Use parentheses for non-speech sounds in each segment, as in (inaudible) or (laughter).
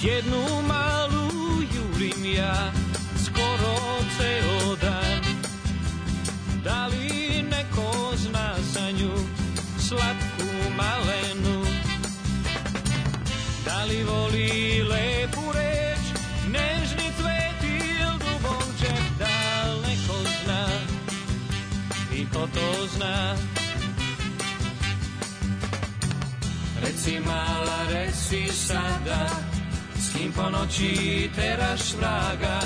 Jednu malú Julim ja skoro ceodan. Dali neko nás za ňu slatku malenu. Dali volí lepu reč, nežný cvetil dubom že Dal neko nás, i ko to zna. Reci mala, reci sada, Noćnim po noći teraš vraga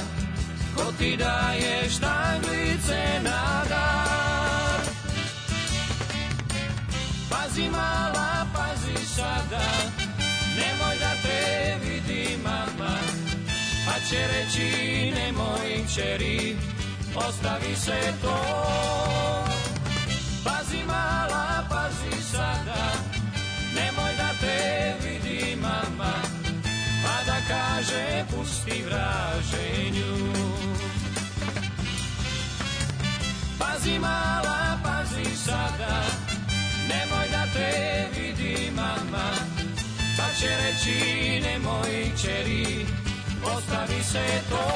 Ko ti daje štanglice na dar Pazi mala, pazi sada Nemoj da te vidi mama Pa će reći nemoj čeri Ostavi se to Pazi mala, pazi sada pusti vraženju Pazi mala, pazi sada Nemoj da te vidi mama Pa će reći nemoj čeri Ostavi se to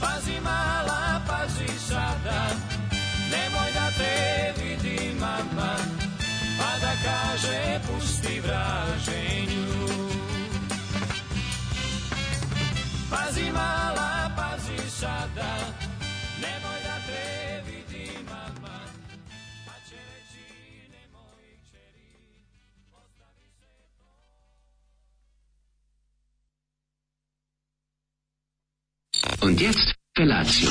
Pazi mala, pazi sada Nemoj da te vidi mama Pa da kaže pusti vraženju Pazi mala, pazi sada, nemoj da te vidi mama, pa će reći nemoj čeri, ostavi se to. Und jetzt Felatio.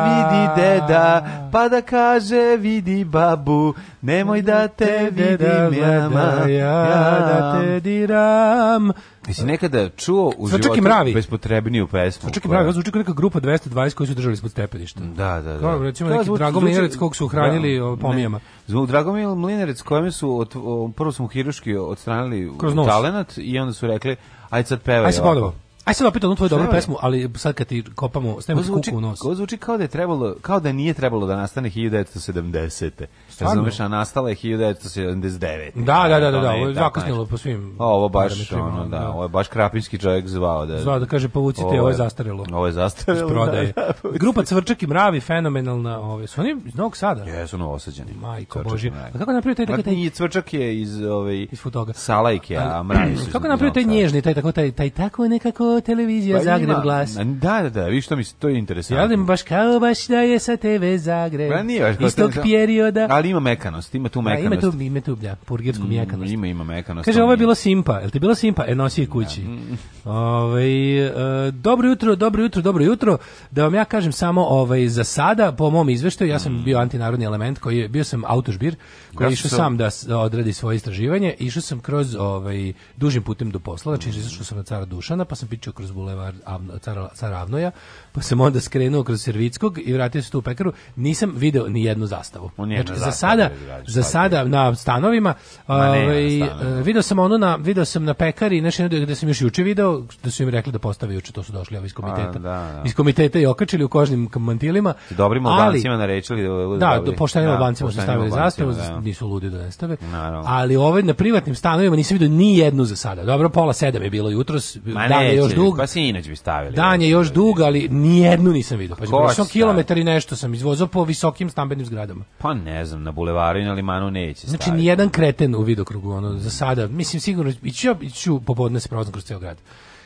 deda, pa da kaže vidi babu, nemoj da te da vidim jama, da da ja da te diram. Jesi nekada čuo u Svačak životu mravi. bespotrebniju pesmu? Svačak i mravi, ovo zvuči kao neka grupa 220 koji su držali ispod stepeništa. Da, da, da. Kao recimo neki zvuči, Mlinerec kog su hranili da, pomijama. Zbog Dragomir Mlinerec kojem su, od, prvo su mu hiruški odstranili talenat i onda su rekli, ajde sad pevaj. Ajde se podovo. Aj sad opet onu tvoju dobru pesmu, ali sad kad ti kopamo, stavimo kuku u nos. Ko zvuči kao da je trebalo, kao da nije trebalo da nastane 1970. Razumeš, a nastala je 1979. Da, da, da, da, da, ovo je zakasnilo po svim. Ovo baš, ono, da, da, ovo je baš krapinski čovjek zvao da... Zvao da kaže, povucite, ovo je zastarelo. Ovo je zastarelo, da, prodaje. Da, Grupa Cvrčak i Mravi, fenomenalna, ove, su oni iz Novog Sada? Jesu novosađani. Majko Bože. A kako napravio taj taj... taj... Cvrčak je iz, ove, iz Salajke, a Mravi su Kako napravio taj nježni, taj, tako, taj, taj, tako nekako televizija pa Zagreb ima, glas. Da, da, da, vi što mi to je interesantno. Ja ja, baš kao baš da je sa TV Zagreb. Pa nije baš Iz tog perioda. Ali ima mekanost, ima tu mekanost. Da, ima tu, ima tu, da, purgetsku mm, mekanost. Mm, ima, ima mekanost. Kaže, ovo je bilo simpa. Jel ti bilo simpa? E, nosi je kući. Da. Mm. Ove, ovaj, e, dobro jutro, dobro jutro, dobro jutro. Da vam ja kažem samo ovaj, za sada, po mom izveštaju, ja sam mm. bio antinarodni element, koji je, bio sam autožbir, koji ja išao sam... sam da, da odradi svoje istraživanje. Išao sam kroz ovaj, dužim putem do posla, znači mm. izašao sam na cara Dušana, pa sam trčao kroz bulevar Car Caravnoja, pa sam onda skrenuo kroz Servickog i vratio se tu u pekaru. Nisam video ni jednu zastavu. Znači, za sada, da za sada na stanovima, ovaj, eh, video sam ono na, video sam na pekari, nešto gde sam još juče video, da su im rekli da postave juče, to su došli ovi iz komiteta. A, da, da. Iz komiteta i okačili u kožnim mantilima. Dobrim Albancima narečili da Da, da do da, poštenim Albancima su stavili zastavu, nisu ludi da ne stave. Ali ovaj na privatnim stanovima nisam video ni jednu za sada. Dobro, pola sedam je bilo jutros, da još još dug. Pa sinoć bi stavili. Dan je još da dug, ali ni nijednu nisam video. Pa prošao kilometar i nešto sam izvozao po visokim stambenim zgradama. Pa ne znam, na bulevaru i na limanu neće znači, staviti. Znači, jedan kreten u vidokrugu, ono, za sada. Mislim, sigurno, iću, iću popodne da se prolazim kroz ceo grad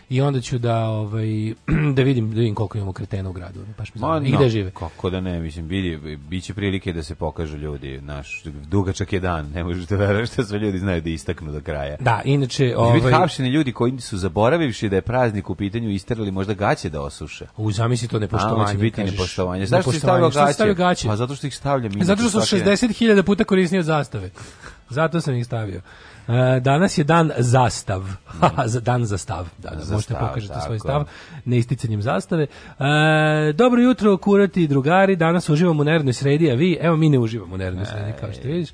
i onda ću da ovaj (clears throat) da vidim da vidim koliko imamo kretena u gradu baš mi Ma, no, gde žive kako da ne mislim vidi biće prilike da se pokažu ljudi naš dugačak je dan ne možete da verovati šta da sve ljudi znaju da istaknu do kraja da inače ovaj hapšeni ljudi koji su zaboravivši da je praznik u pitanju isterali možda gaće da osuše u zamisli to nepoštovanje A, će biti kažeš, nepoštovanje zašto stavljaju gaće? Stavio gaće pa zato što ih stavljam zato što su 60.000 puta koristio zastave zato sam ih stavio E, danas je dan zastav. Mm. dan za stav. Da, da, možete stav, pokažete tako. svoj stav neisticanjem zastave. E, dobro jutro, kurati i drugari. Danas uživamo u nervnoj sredi, a vi, evo mi ne uživamo u nervnoj sredi, kao što vidiš.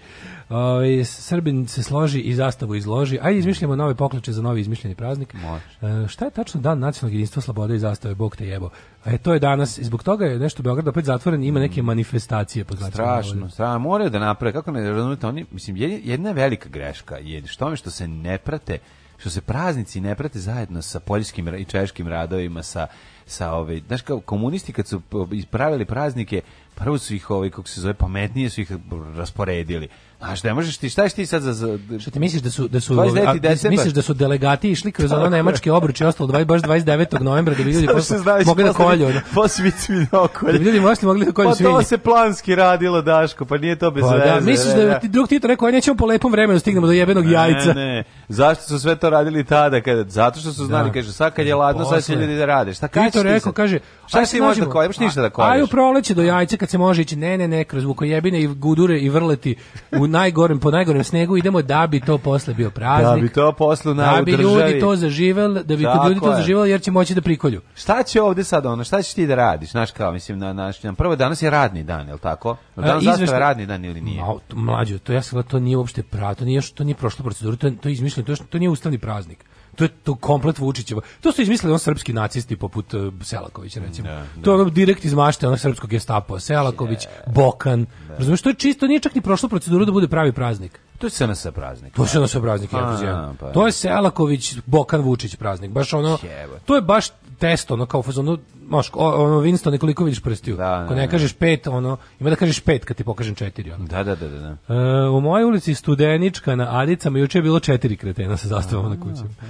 Ovaj Srbin se složi i zastavu izloži. Ajde izmišljamo nove pokloče za novi izmišljeni praznik. Može. E, šta je tačno dan nacionalnog jedinstva slobode i zastave? Bog te jebo. A E to je danas i zbog toga je nešto Beograd opet zatvoren, ima neke mm. manifestacije pod Strašno, Sa Moraju da naprave kako ne razumete oni, mislim jedna velika greška je što mi što se ne prate što se praznici ne prate zajedno sa poljskim i češkim radovima sa sa ove, znaš kao komunisti kad su pravili praznike, prvo su ih ovaj kako se zove pametnije su ih rasporedili. A šta možeš ti, šta je ti sad za... za šta ti misliš da su... Da su 29. Misliš da su delegati išli kroz ono nemačke obruče i ostalo 20, baš 29. novembra da bi ljudi posle, mogli da kolju. Posvici mi okolje. Da bi ljudi možda mogli da kolju pa svinje. Pa to se planski radilo, Daško, pa nije to bez pa, da, veze. Da, misliš da, ti drug Tito rekao, ja e, nećemo po lepom vremenu da stignemo do jebenog ne, jajca. Ne, ne. Zašto su sve to radili tada? Kada, zato što su znali, da. kaže, sad kad je ladno, sad će ljudi da rade. Šta kaže Tito rekao, kaže, šta si možeš da kolješ, ništa da kolješ. Aj u proleće do jajca kad se može ići. Ne, ne, ne, kroz vukojebine i gudure i vrleti u najgorem, po najgorem snegu idemo da bi to posle bio praznik. Da bi to posle na Da bi ljudi to zaživeli, da bi Tako ljudi to zaživeli jer će moći da prikolju. Šta će ovde sad ono? Šta ćeš ti da radiš? Znaš kao, mislim, na, na, na prvo danas je radni dan, el' tako? Danas izvešta... zastava je radni dan ili nije? Mlađe, to ja sam to nije uopšte prav, to nije, što nije prošlo proceduru, to, to je izmišljeno, to, to nije ustavni praznik. To je to komplet Vučićeva. To su izmislili on srpski nacisti poput uh, Selakovića mm, recimo. Da, da. To je da. ono direkt iz mašte onog srpskog gestapo, Selaković, da. Bokan. Razumeš, to je čisto nije čak ni prošlo proceduru da bude pravi praznik. To je SNS praznik. To je SNS praznik, ja pa, To je da. Selaković, Bokan Vučić praznik. Baš ono, Jeba. to je baš test, ono kao ono, moš, ono Winston nekoliko vidiš prstiju. Da, Ako ne, ne da, da. kažeš pet, ono, ima da kažeš pet kad ti pokažem četiri. Ono. Da, da, da, da. da. E, u mojoj ulici Studenička na Adicama juče je bilo četiri kretena sa zastavama na kući. Pa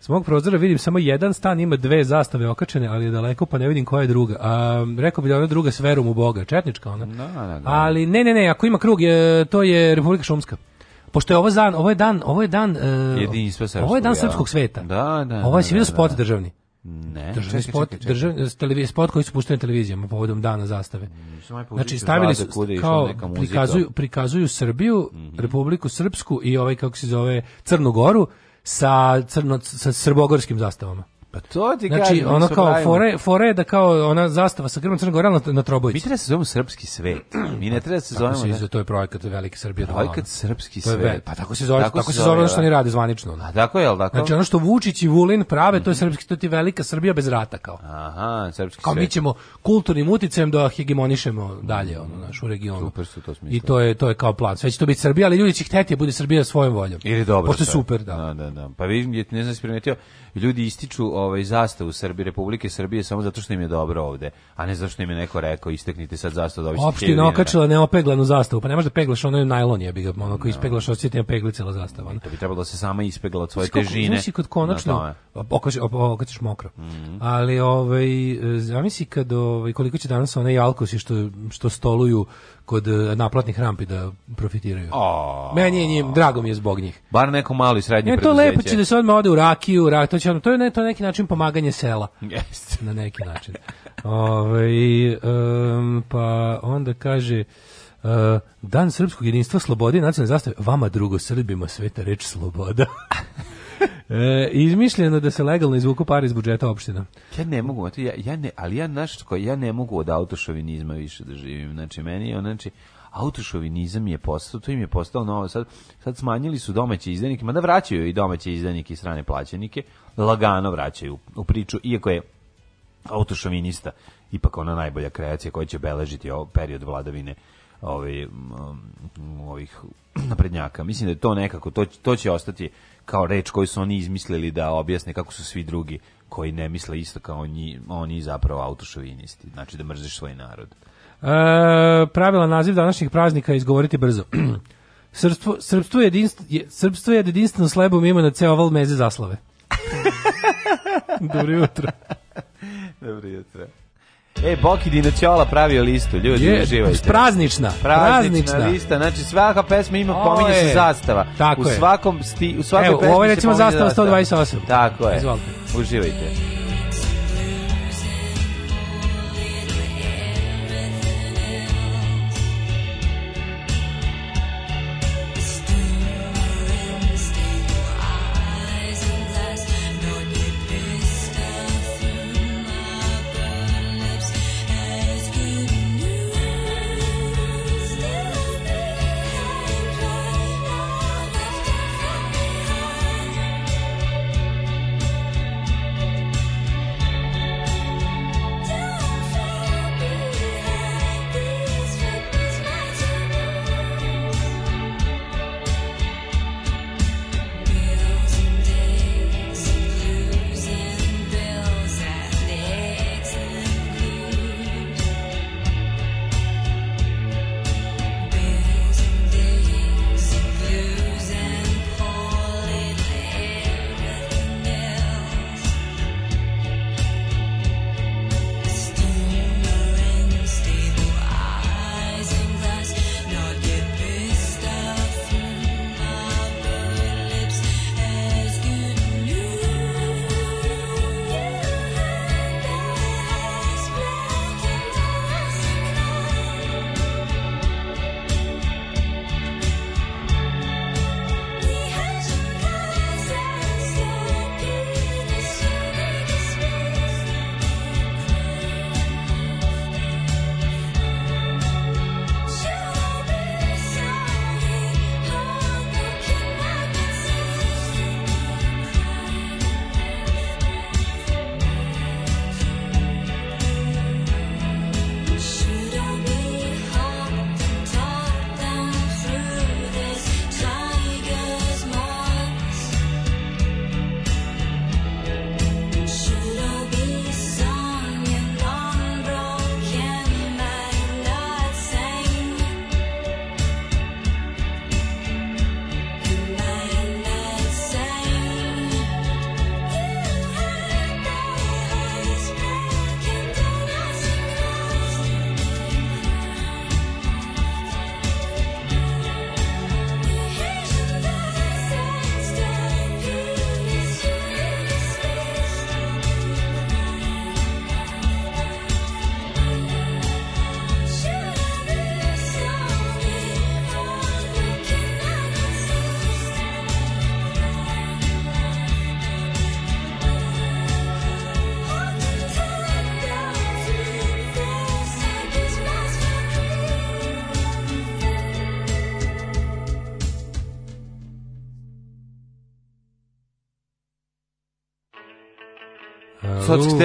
s mog prozora vidim samo jedan stan, ima dve zastave okačene, ali je daleko pa ne vidim koja je druga. A, rekao bi da ona druga s verom u Boga, četnička ona. Da, da, ali ne, ne, ne, ako ima krug, je, to je Republika Šumska pošto je ovo dan, ovo je dan, ovo je dan, uh, ovo je dan srpskog sveta. Da, da. Ovo je civilno spot državni. Ne. Državni čekaj, spot, čekaj, čekaj. Državni, spot koji su pušteni televizijama povodom dana zastave. Znači stavili su kao prikazuju prikazuju Srbiju, mm -hmm. Republiku Srpsku i ovaj kako se zove Crnu Goru sa crno sa srbogorskim zastavama. Pa to ti znači, kažem, ono kao fore, fore da kao ona zastava sa grbom Crne na, na Trobojici. Mi treba da se zovemo srpski svet. Mi ne treba da se zovemo. Tako se zove, to je projekat Velike Srbije. Projekat srpski to je, svet. Pa tako se zove, tako, tako se zove ono što oni da. rade zvanično. A tako je, al tako. Znači ono što Vučić i Vulin prave, to je srpski, to ti Velika Srbija bez rata kao. Aha, srpski kao, svet. mi ćemo kulturnim uticajem da hegemonišemo dalje ono naš u regionu. Super su to smisli. I to je to je kao plan. Sve će to biti Srbija, ali ljudi će hteti da bude Srbija svojom voljom. Ili dobro. Pošto super, da. Da, da, da. Pa vi ne znam primetio, ljudi ističu ovaj zastavu Srbije Republike Srbije samo zato što im je dobro ovde, a ne zato što im je neko rekao isteknite sad zastavu dobićete. Da Opština okačila neopeglanu zastavu, pa ne može da peglaš je najlon je bi ga ono koji da. ispeglaš osjetio cela zastava. To bi trebalo da se sama ispegla od svoje Skako, težine. Znači kod konačno okačiš okačiš mokro. Mm -hmm. Ali ovaj e, zamisli kad ovaj koliko će danas onaj alkosi što što stoluju kod e, naplatnih rampi da profitiraju. O, Meni je njim, drago mi je zbog njih. Bar neko malo i srednje ne, to lepo će da se odmah ode u rakiju, rak, to, će, to je ne, to neki način pomaganje sela. Yes. Na neki način. Ove, ovaj, um, pa onda kaže... Uh, dan srpskog jedinstva slobode i nacionalne zastave vama drugo Srbima sveta reč sloboda (laughs) e, izmišljeno da se legalno izvuku par iz budžeta opština. Ja ne mogu, ja, ja ne, ali ja naš, ja ne mogu od autošovinizma više da živim. Znači, meni je, znači, autošovinizam je postao, to im je postao novo, sad, sad smanjili su domaće izdanike, mada vraćaju i domaće izdanike i strane plaćenike, lagano vraćaju u priču, iako je autošovinista ipak ona najbolja kreacija koja će beležiti period vladavine ovi, ovaj, mm, ovih naprednjaka. Mislim da je to nekako, to, to će ostati kao reč koju su oni izmislili da objasne kako su svi drugi koji ne misle isto kao oni, oni zapravo autošovinisti, znači da mrziš svoj narod. E, pravila naziv današnjih praznika izgovoriti brzo. (clears throat) srpstvo, srpstvo, jedinst, je, srpstvo je jedinstveno slebom ima da na ceo oval meze zaslave. (laughs) Dobro jutro. Dobro jutro. E, Boki Dinoćola pravio listu, ljudi, je, uživajte. Praznična, praznična, praznična. lista, znači svaka pesma ima, o, pominje se zastava. Tako u svakom sti, u svakoj Evo, pesmi ovo je recimo zastava 128. Tako je. Izvolite. Uživajte.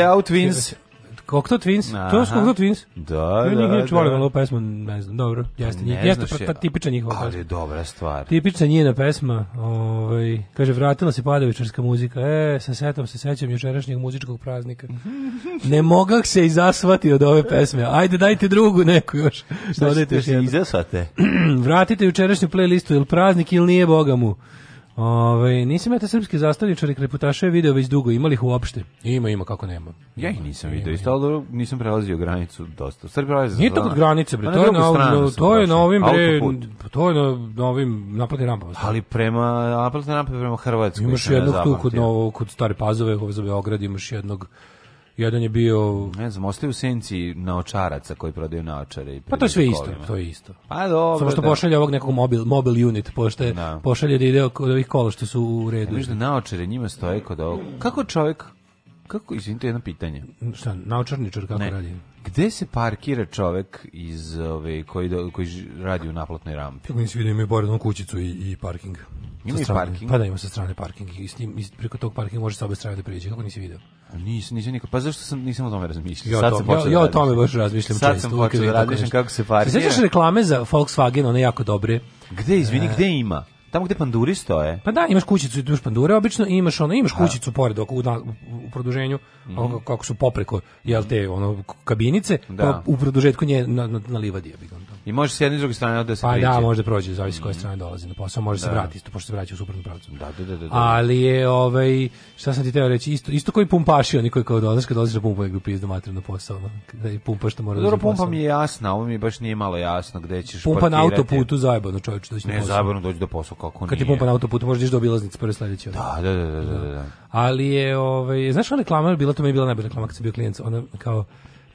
out Twins. Kokto Twins? Aha. To su Kokto Twins? Da, da, da. Ja volim ovu pesmu, ne znam, dobro, jeste njih. Jeste pa, tipična njihova pesma. Ali je dobra stvar. Tipična njena pesma, ovaj, kaže, vratila se padavičarska muzika. E, sa setom se sećam jučerašnjeg muzičkog praznika. (laughs) ne mogak se izasvati od ove pesme. Ajde, dajte drugu neku još. Šta dodajte još izasvate? (clears throat) Vratite jučerašnju playlistu, ili praznik ili nije, boga mu. Ove, nisam ja te srpske zastavljačare kreputaše video već dugo, imali ih uopšte? Ima, ima, kako nema. Ja ih nisam video, isto, ali nisam prelazio granicu dosta. Sad prelazio Nije to kod granice, bre, to pa je na, to je na ovim, bre, pa to je na, na ovim naplatnim rampama. Ali prema, naplatne rampe prema Hrvatskoj. Imaš jednog tu kod, novo, kod Stare Pazove, ovo ovaj za Beograd, imaš jednog Jedan je bio ne znam, ostaje u senci naočaraca koji prodaju naočare i Pa to je sve isto, to je isto. Pa dobro. Samo što da. pošalje ovog nekog mobil mobil unit, pošto da. pošalje da ide kod ovih kola što su u redu. Vidiš da naočare njima stoje kod ovog. Kako čovjek kako izvinite jedno pitanje. Šta, naočarničar kako ne. radi? Gde se parkira čovjek iz ove koji do, koji radi u naplatnoj rampi? Kako nisi da vidio imaju porednu kućicu i, i parking. Ima i parking. Pa da, ima sa strane parking i s njim, preko tog parkinga može sa obe strane da pređe, kako nisi video? Nisam, nisam nikad, pa zašto sam, nisam o tome razmišljao? Ja, Sad tom, sam ja, ja, o da tome baš razmišljam Sad često. Sad sam počeo da razmišljam kako se parkira. Se reklame za Volkswagen, one jako dobre? Gde, izvini, e, gde ima? Tamo gde panduri stoje. Pa da, imaš kućicu i imaš pandure, obično imaš ono, imaš da. kućicu pored oko u, u produženju, mm -hmm. kako su popreko jel te ono kabinice, da. pa u produžetku nje na na, na livadi je I može se jedne i druge strane da se pa da, priđe. Pa da, može prođe, zavisi s koje mm. strane dolazi na posao, može da. se da. vratiti, isto pošto se vraća u suprotnu pravcu. Da, da, da, da, da, Ali je, ovaj, šta sam ti teo reći, isto, isto koji pumpaši, oni koji kao dolaziš, kad dolaziš da pumpa, nekdo pizdu mater na posao, da je pumpa što mora da Dobro, pumpa mi je jasna, ovo mi baš nije malo jasno gde ćeš pumpa parkirati. Pumpa na autoputu zajebano čovječe doći na posao. Ne, zajebano doći do posao, kako nije. Kad ti pumpa na autoputu, možeš doći do obilaznice prve sledeće. Da, da, da, da, da, da. Ali je, ovaj, znaš ona reklama, bila to mi je bila najbolja reklama kad sam bio klijent, ona kao,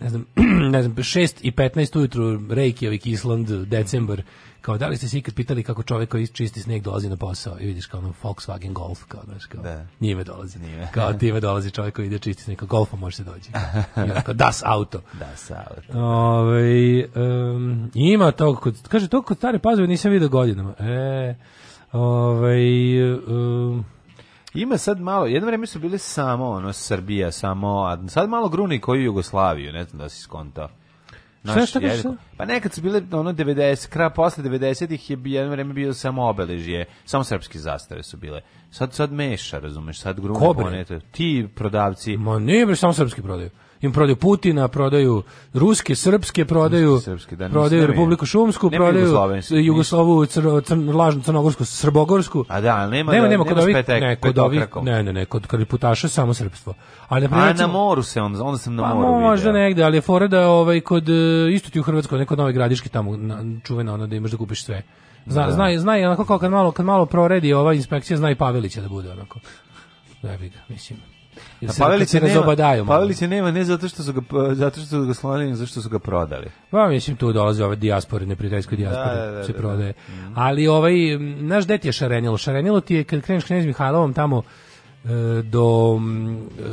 ne znam, (clears throat) ne znam, 6 i 15 ujutru Reykjavik, Island, decembar, kao da li ste se ikad pitali kako čovjek koji čisti sneg dolazi na posao i vidiš kao ono Volkswagen Golf, kao, znaš, kao, da. njime dolazi. Njime. Kao time dolazi čovjek koji ide čisti sneg, kao Golfa može se dođi. (laughs) Kao, das auto. Das auto. Ove, ovaj, um, ima to, kod, kaže, to kod stare pazove nisam vidio godinama. E, ovaj um, Ima sad malo, jedno vreme su bile samo ono Srbija, samo, a sad malo gruni koju Jugoslaviju, ne znam da si skontao. Naš, šta, šta, šta? Pa nekad su bile ono 90, kraj posle 90-ih je jedno vreme bio samo obeležje, samo srpske zastave su bile. Sad sad meša, razumeš, sad grune ponete. Ti prodavci. Ma ne, bre, samo srpski prodaju im prodaju Putina, prodaju ruske, srpske, prodaju, ruske, srpske, da, prodaju Republiku Šumsku, prodaju Jugoslavu, cr, cr, lažnu crnogorsku, srbogorsku. A da, nema, nema, da- nema, kod ovih, ne, kod ovih, ne, ne, ne, kod kariputaša samo srpstvo. Ali, na A na moru se on, onda sam na pa moru vidio. Možda negde, ali je fora da ovaj, kod, eh, isto ti u Hrvatskoj, neko nove gradiški tamo na, čuvena ona da imaš da kupiš sve. Zna, da. zna, zna onako kao kad malo, kad malo proredi ova inspekcija, zna i Pavelića da bude onako. Da bi ga, mislim. Pavelića ne zobadaju. Pavelića nema ne zato što su ga zato što su ga slonili, zato što su ga prodali. Pa mislim tu dolazi ova dijaspora, neprijateljske dijaspore da, da, da, se da. prodaje. Mm. Ali ovaj naš det je šarenilo. Šarenilo ti je kad kreneš Knez Mihajlovom tamo e, do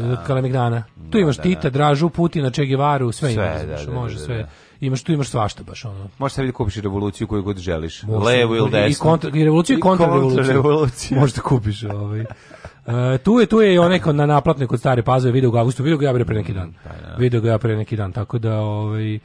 da. Kalemegdana. Tu da, imaš da, Tita, da. Dražu, Putina, Che Guevaru, sve, sve imaš, da, da, može sve. Imaš tu imaš svašta baš ono. Možeš sebi da kupiš revoluciju koju god želiš. Možeš, Levu ili desno. I, kontra, i revoluciju i kontrarevoluciju. Kontra Možeš da kupiš ovaj. (laughs) E, tu je, tu je i onaj kod na naplatne kod stare pazove video ga avgustu, video ga ja pre neki dan. Pa, da, ja. Da, da. Video ga ja pre neki dan, tako da ovaj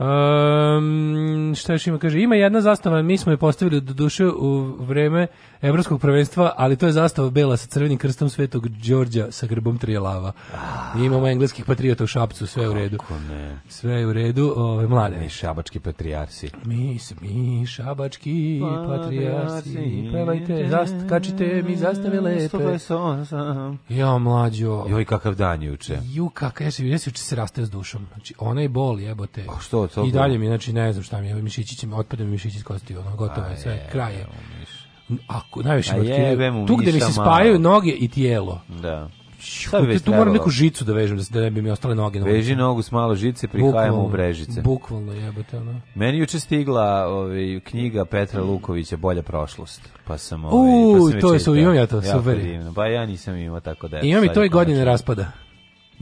Um, šta još ima? Kaže, ima jedna zastava, mi smo je postavili do duše u vreme evropskog prvenstva, ali to je zastava bela sa crvenim krstom svetog Đorđa sa grbom trijelava. I ah. imamo engleskih patriota u Šapcu, sve u redu. Ne? Sve je u redu, ove, mlade. Mi šabački patrijarsi. Mi, s- mi šabački pa, patrijarsi, pevajte, zast, kačite mi zastave lepe. Ja, mlađo, Joj, kakav dan juče. ju kakav, ja se se juče se rastao s dušom. Znači, onaj bol jebote. A Što, to I dalje mi, znači, ne znam šta mi je, mišići će mi, otpade mišići iz kosti, ono, gotovo je, sve, je, kraj je. Ako, najviše mi Tu gde mi se spajaju malo. noge i tijelo. Da. Šta bi tu moram neku žicu da vežem da, da ne bi mi ostale noge. Veži nogu s malo žice, prihajamo u brežice. Bukvalno jebote ono. Meni juče stigla ovaj knjiga Petra Lukovića Bolja prošlost. Pa sam ovaj U, pa sam to je su imam ja to, super. Divno. Pa ja nisam imao tako da. Imam i to i godine raspada.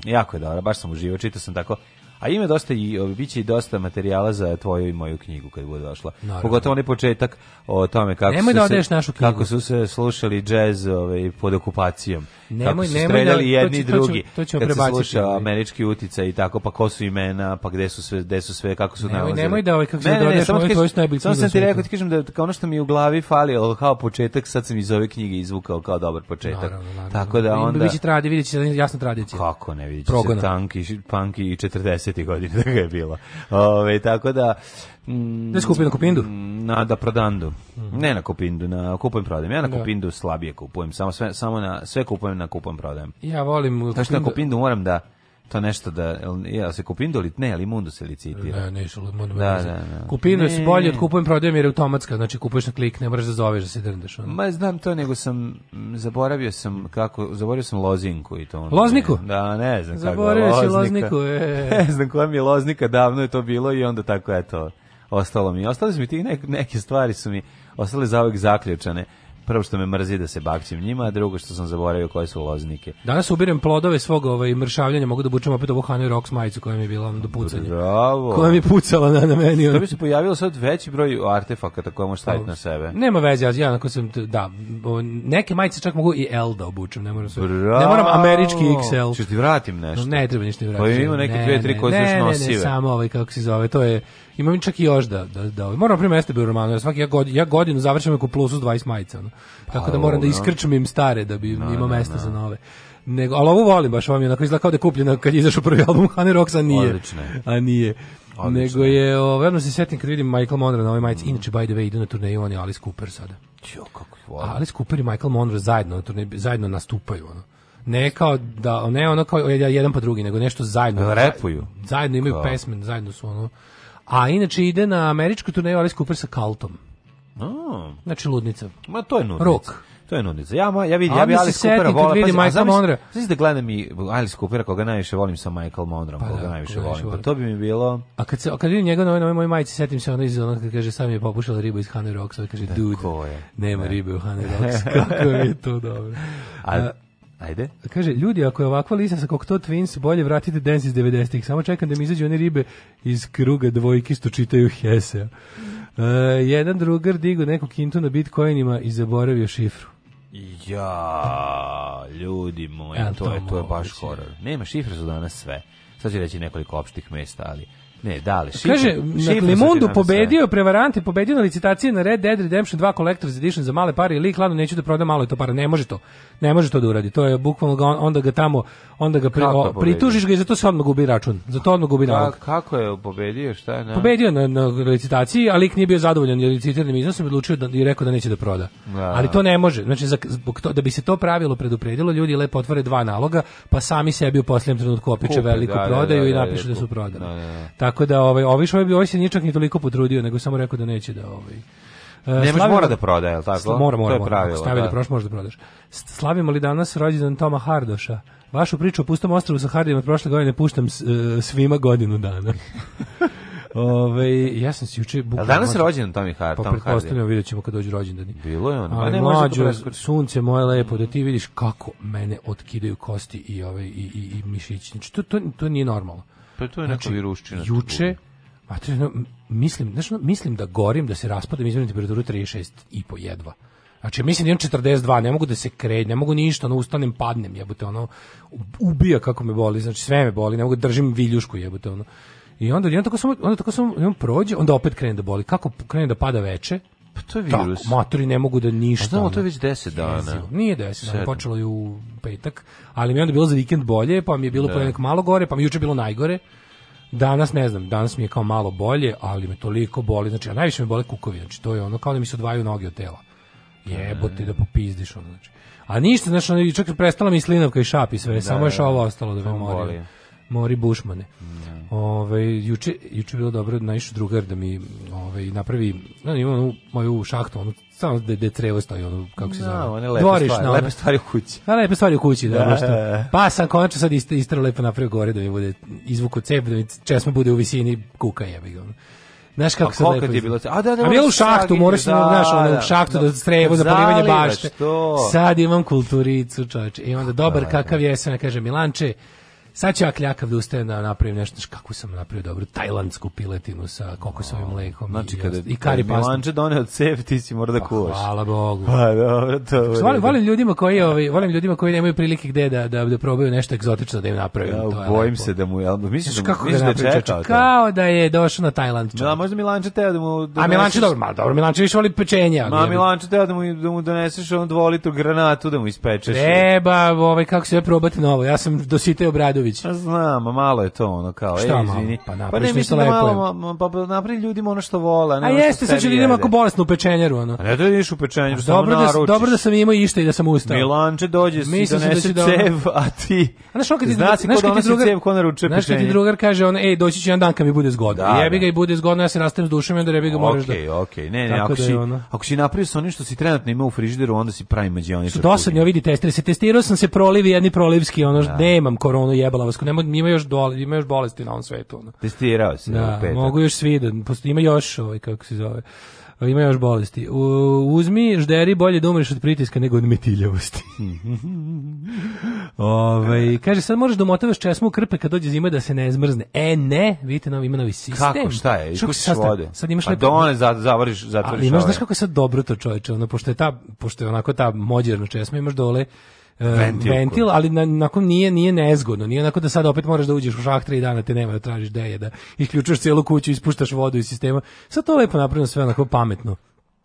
Jako je dobro, baš sam uživao, čitao sam tako A ima dosta i biće i dosta materijala za tvoju i moju knjigu kad bude došla. Naravno. Pogotovo onaj početak o tome kako nemoj su da se našu knjigu. kako su se slušali džez ovaj pod okupacijom. Nemoj, kako su streljali nemoj da, jedni i drugi. To ćemo ću, sluša ovaj. američki uticaj i tako pa ko su imena, pa gde su sve, gde su sve, kako su nalazili. Nemoj da ovaj kako se dođe ne, ne, samo ovaj tvoj najbolji. Samo sam ti rekao, ti kažem da ono što mi u glavi fali, al kao početak, sad sam iz ove knjige izvukao kao dobar početak. Naravno, naravno. Tako da onda biće vidite, videće jasno tradicija. Kako ne videće? Tanki, panki i 40 90. godine da ga je bilo. Ove, tako da... Mm, ne skupio na Kupindu? Na da prodandu. Mm -hmm. Ne na Kupindu, na kupujem prodajem. Ja na da. Kupindu slabije kupujem, samo sve, samo na, sve kupujem na kupujem prodajem. Ja volim... Znači na Kupindu moram da to nešto da ja se kupindolit ne, ali mundo se licitira. Ne, da, ne, Mundus. Da, da, da. Kupino je bolje od kupujem prodajem jer je automatska, znači kupuješ na klik, ne moraš da zoveš da se drndeš. Ono. Ma znam to, nego sam zaboravio sam kako, zaboravio sam lozinku i to ono. Lozniku? Ne, da, ne znam zaboravio kako. Zaboravio lozniku. E. (laughs) ne znam koja mi je loznika, davno je to bilo i onda tako eto. ostalo mi. Ostale su mi ti neke, neke stvari su mi ostale zaovek zaključane prvo što me mrzi da se bakćim njima, a drugo što sam zaboravio koje su loznike. Danas ubirem plodove svog ovaj, mršavljenja, mogu da bučem opet ovu Hanoi Rocks majicu koja mi je bila do pucanja. Bravo. Koja mi je pucala na, na meni. Što bi se pojavilo sad veći broj artefakata koje možeš staviti pa, na sebe? Nema veze, ja ako sam, da, neke majice čak mogu i L da obučem, ne moram, sve, ne moram američki XL. Češ ti vratim nešto? No, Ne, treba ništa vratiti. Pa ima neke dvije, tri koje su još nosive. Ne, ne, samo ovaj, kako se zove, to je imam čak i još da da da moram prema STB u romano ja svaki ja godinu, ja godinu završavam oko plusu 20 majica ono. Pa tako da moram da iskrčim im stare da bi no, da, imao da, mesta no, da. no. za nove nego ali ovo volim baš vam je onako izgleda kao da je kupljena kad je izašao prvi album Honey Rocks a nije Odlično. a nije Odlično. nego je ovaj se setim kad vidim Michael Monroe na ovoj majici mm. inače by the way idu na turneju on i Alice Cooper sada jo kako volim Alice Cooper i Michael Monroe zajedno na turneju zajedno nastupaju ono ne kao da ne ono kao jedan po drugi nego nešto zajedno repuju zajedno imaju pesme zajedno su ono A inače ide na američku turneju Alice Cooper sa Kaltom. Oh. Znači ludnica. Ma to je ludnica. Rok. To je nudnica. Ja, ja vidim, ja bi Alice Coopera volim. Vidi Michael Monroe. Znači da gledam i Alice Coopera koga najviše volim sa Michael Monroe, pa da, koga da, najviše koga volim. volim. Pa to bi mi bilo... A kad, se, kad vidim njega na ovoj mojoj majici, setim se ono iz onog kad kaže sam je popušala ribu iz Honey Rocks, ovaj kaže, da, dude, nema ne. Da. ribe u Honey Rocks. (laughs) Kako je to dobro. A, Ajde. Kaže, ljudi, ako je ovakva lista sa Cocteau Twins, bolje vratite Dance iz 90-ih. Samo čekam da mi izađu one ribe iz kruga dvojki što čitaju Hesea. Uh, e, jedan drugar digu neku kintu na Bitcoinima i zaboravio šifru. Ja, ljudi moji, to, to, je, to je baš horor. Nema, šifre su danas sve. Sad ću reći nekoliko opštih mesta, ali Ne, dale, šifru, Kaže, šifru na pobedio je prevarante, pobedio na licitaciji na Red Dead Redemption 2 Collector's Edition za male pare i lik, ladno, neću da prodam malo je to para, ne može to, ne može to da uradi, to je bukvalno ga, onda ga tamo, onda ga pri, o, pritužiš ga i zato se odmah gubi račun, zato odmah gubi nalog. Kako je pobedio, šta je? Na... Pobedio na, na licitaciji, ali lik nije bio zadovoljan jer licitiranim iznosom odlučio da, i rekao da neće da proda. Da. Ali to ne može, znači za, zbog to, da bi se to pravilo predupredilo, ljudi lepo otvore dva naloga, pa sami sebi u posljednjem trenutku opiče Kupi, veliku da, da, prodaju da, i da, napišu da, da su prodali. Tako da ovaj ovaj šoj ovaj-, ovaj se ničak ni toliko potrudio, nego samo rekao da neće da ovaj e, Nemaš mora da prodaje, al tako? Mora, mora, to je pravilo. Stavi da, da prošlo, da prodaš. Slavimo li danas rođendan Toma Hardoša? Vašu priču o pustom ostrovu sa Hardijem od prošle godine puštam s, uh, svima godinu dana. (laughs) Ove, ovaj, ja sam se juče bukvalno... Danas je rođendan Tomi Hart, pa Tom Hardy. Pa vidjet videćemo kad dođu rođendani. Bilo je ono. Ali ne, da mlađo, sunce moje lepo, da ti vidiš kako mene otkidaju kosti i, ove, ovaj, i, i, i mišići. Znači, to, to, to nije normalno. Pa to je znači, neka viruščina. Juče, materino, mislim, znači, mislim da gorim, da se raspadam, izmenim temperaturu 36,5 i po jedva. Znači, mislim da imam 42, ne mogu da se krenem, ne mogu ništa, ono, ustanem, padnem, jebote, ono, ubija kako me boli, znači, sve me boli, ne mogu da držim viljušku, jebote, ono. I onda, onda tako samo, onda tako samo, on prođe, onda opet krene da boli. Kako krene da pada veče, Pa to je virus. Tako, matori ne mogu da ništa. Pa Znamo, to je već 10 dana. Jezivo. Nije 10 dana, počelo je u petak, ali mi je onda bilo za vikend bolje, pa mi je bilo da. ponedeljak malo gore, pa mi juče bilo najgore. Danas ne znam, danas mi je kao malo bolje, ali me toliko boli, znači a najviše me boli kukovi, znači to je ono kao da mi se odvajaju noge od tela. Jebote da popizdiš ono, znači. A ništa, znači, čak prestala mi slinavka i šap i sve, da, samo je da, da. ovo ostalo da me mori. Mori Bušmane. Mm. Da. Ove, ovaj, juče, juče bilo dobro, naišu drugar da mi ove, ovaj, napravi, no, da, ima onu moju šahtu, onu samo da de trevo stoji ono kako se no, da, zove. One lepe Dvorišna, stvari, lepe stvari u kući. A lepe stvari u kući, da, da što. Pa sam konačno sad ist, istro lepo napravio gore da mi bude izvuku cep, da mi česma bude u visini kuka jebi ga. Znaš kako se lepo. Ti je bilo? A da, da. A bilo u šahtu, moraš da, znaš, ono, u šahtu da, da strevo za polivanje bašte. Što? Sad imam kulturicu, čoveče. I onda pa dobar kakav jesen, kaže Milanče sad ću ja kljakav da ustajem da napravim nešto, kako sam napravio dobro, tajlandsku piletinu sa kokosovim mlekom znači, i, kada, i kari pastu. Milanče doneo od sebe, ti si mora da pa, kuvaš. Hvala Bogu. Pa, dobro, to je. Znači, volim, volim, ljudima koji, ovi, volim ljudima koji nemaju prilike gde da, da, da probaju nešto egzotično da im napravim. Ja, to je bojim lepo. se da mu, ali misliš, znači, kako misliš da, da čekao Kao da je došao na Tajland. Da, možda Milanče teo da mu... Doneseš, A Milanče dobro, ma, dobro, Milanče više voli pečenje. Ma, Milanče teo da mu, da mu doneseš onu dvolitru granatu da mu ispečeš. Treba, ovaj, kako se probati novo. Ja sam dositeo bradovi Đorđević. Pa znam, malo je to ono kao, Šta ej, izvini. Pa, pa ne, mislim da malo, pa, pa napravi ljudima ono što vole. Ne a jeste, sad će ljudima ako bolestno u pečenjeru. Ono. A ne da u pečenjeru, pa samo dobro da naručiš. Da, dobro da sam imao išta i da sam ustao. Milanče dođe, si donese da, da cev, a ti... A znaš, kad ti, znaš, znaš, kad ti drugar, cev, ko naručuje znaš, kad ti drugar kaže, ono, ej, doći će jedan dan kad mi bude zgodno. Da, jebi ga da. i bude zgodno, ja se rastavim s dušom i onda jebi ga moraš da... Okej, okej, ne, ne, ako si, ako si napravio sa onim što si trenutno imao u frižideru, onda si pravi mađioničar. Dosadnje, vidi, testiraj se, testirao sam se prolivi, jedni prolivski, ono, nemam koronu, jeba jebala vas, nema, ima, još dole, ima još bolesti na ovom svetu. Ono. Testirao se. Da, mogu još svi da, ima još, ovaj, kako se zove, ima još bolesti. U, uzmi žderi, bolje da umreš od pritiska nego od metiljavosti. (laughs) Ove, ovaj, kaže, sad moraš da umotavaš česmu krpe kad dođe zima da se ne zmrzne. E, ne, vidite, novi, ima novi sistem. Kako, šta je? Iskusiš se vode. Sad imaš lepo... Pa za, zavariš, zatvoriš Ali imaš, znaš kako je sad dobro to čoveče, ono, pošto je ta, pošto je onako ta mođerna česma, imaš dole E, ventil, ventil ali na, nakon nije nije nezgodno, nije onako da sad opet moraš da uđeš u šah tri dana, te nema da tražiš gde je da isključuješ celu kuću, ispuštaš vodu iz sistema. Sad to lepo napravljeno sve onako pametno.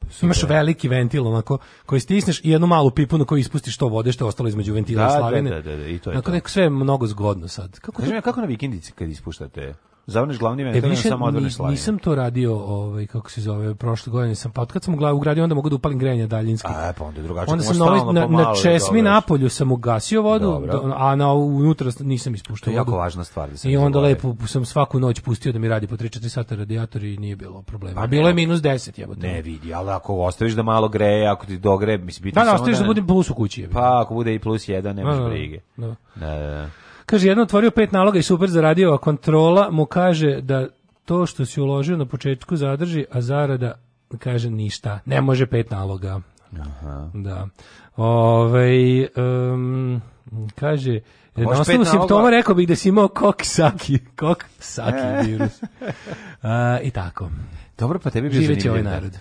Super. Imaš veliki ventil onako koji stisneš i jednu malu pipu na koju ispustiš to vode što je ostalo između ventila da, i da, slavine. Da, da, da, i to je. Onako to. sve je mnogo zgodno sad. Kako Znaš, to... kako na vikendici kad ispuštate Zavrneš glavni ventil, e, više, samo odvrneš slavine. Nisam to radio, ovaj, kako se zove, prošle godine sam, pa otkad sam u ugradio, onda mogu da upalim grejanje daljinski. A, pa onda drugačije. Onda sam na, ovaj, na, na česmi napolju sam ugasio vodu, do, a na unutra nisam ispuštao vodu. To je jako važna stvar. Da I onda lepo sam svaku noć pustio da mi radi po 3-4 sata radijator i nije bilo problema. Pa, bilo je minus 10, jebote. Ne vidi, ali ako ostaviš da malo greje, ako ti dogre, mislim, biti da, da, ostaviš da, da bude plus u kući. Jebote. Pa, ako bude i plus 1, nemaš da, da, da. brige. Da. da, da. Kaže, jedno otvorio pet naloga i super zaradio, a kontrola mu kaže da to što si uložio na početku zadrži, a zarada kaže ništa. Ne može pet naloga. Aha. Da. Ove, um, kaže, na osnovu simptoma rekao bih da si imao koksaki, koksaki e. virus. A, I tako. Dobro, pa tebi bi zanimljivo. Živeće ovaj narod.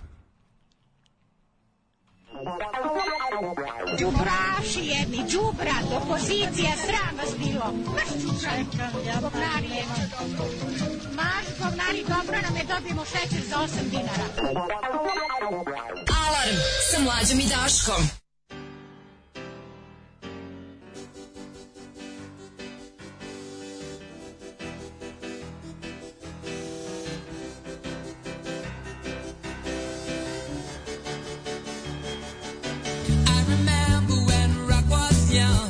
Đubraši jedni, do pozicija, sram vas bilo. Marš čučaj, govnari jedni. Marš govnari, dobro nam je, dobijemo šećer za 8 dinara. Alarm sa mlađom i Daškom. yeah.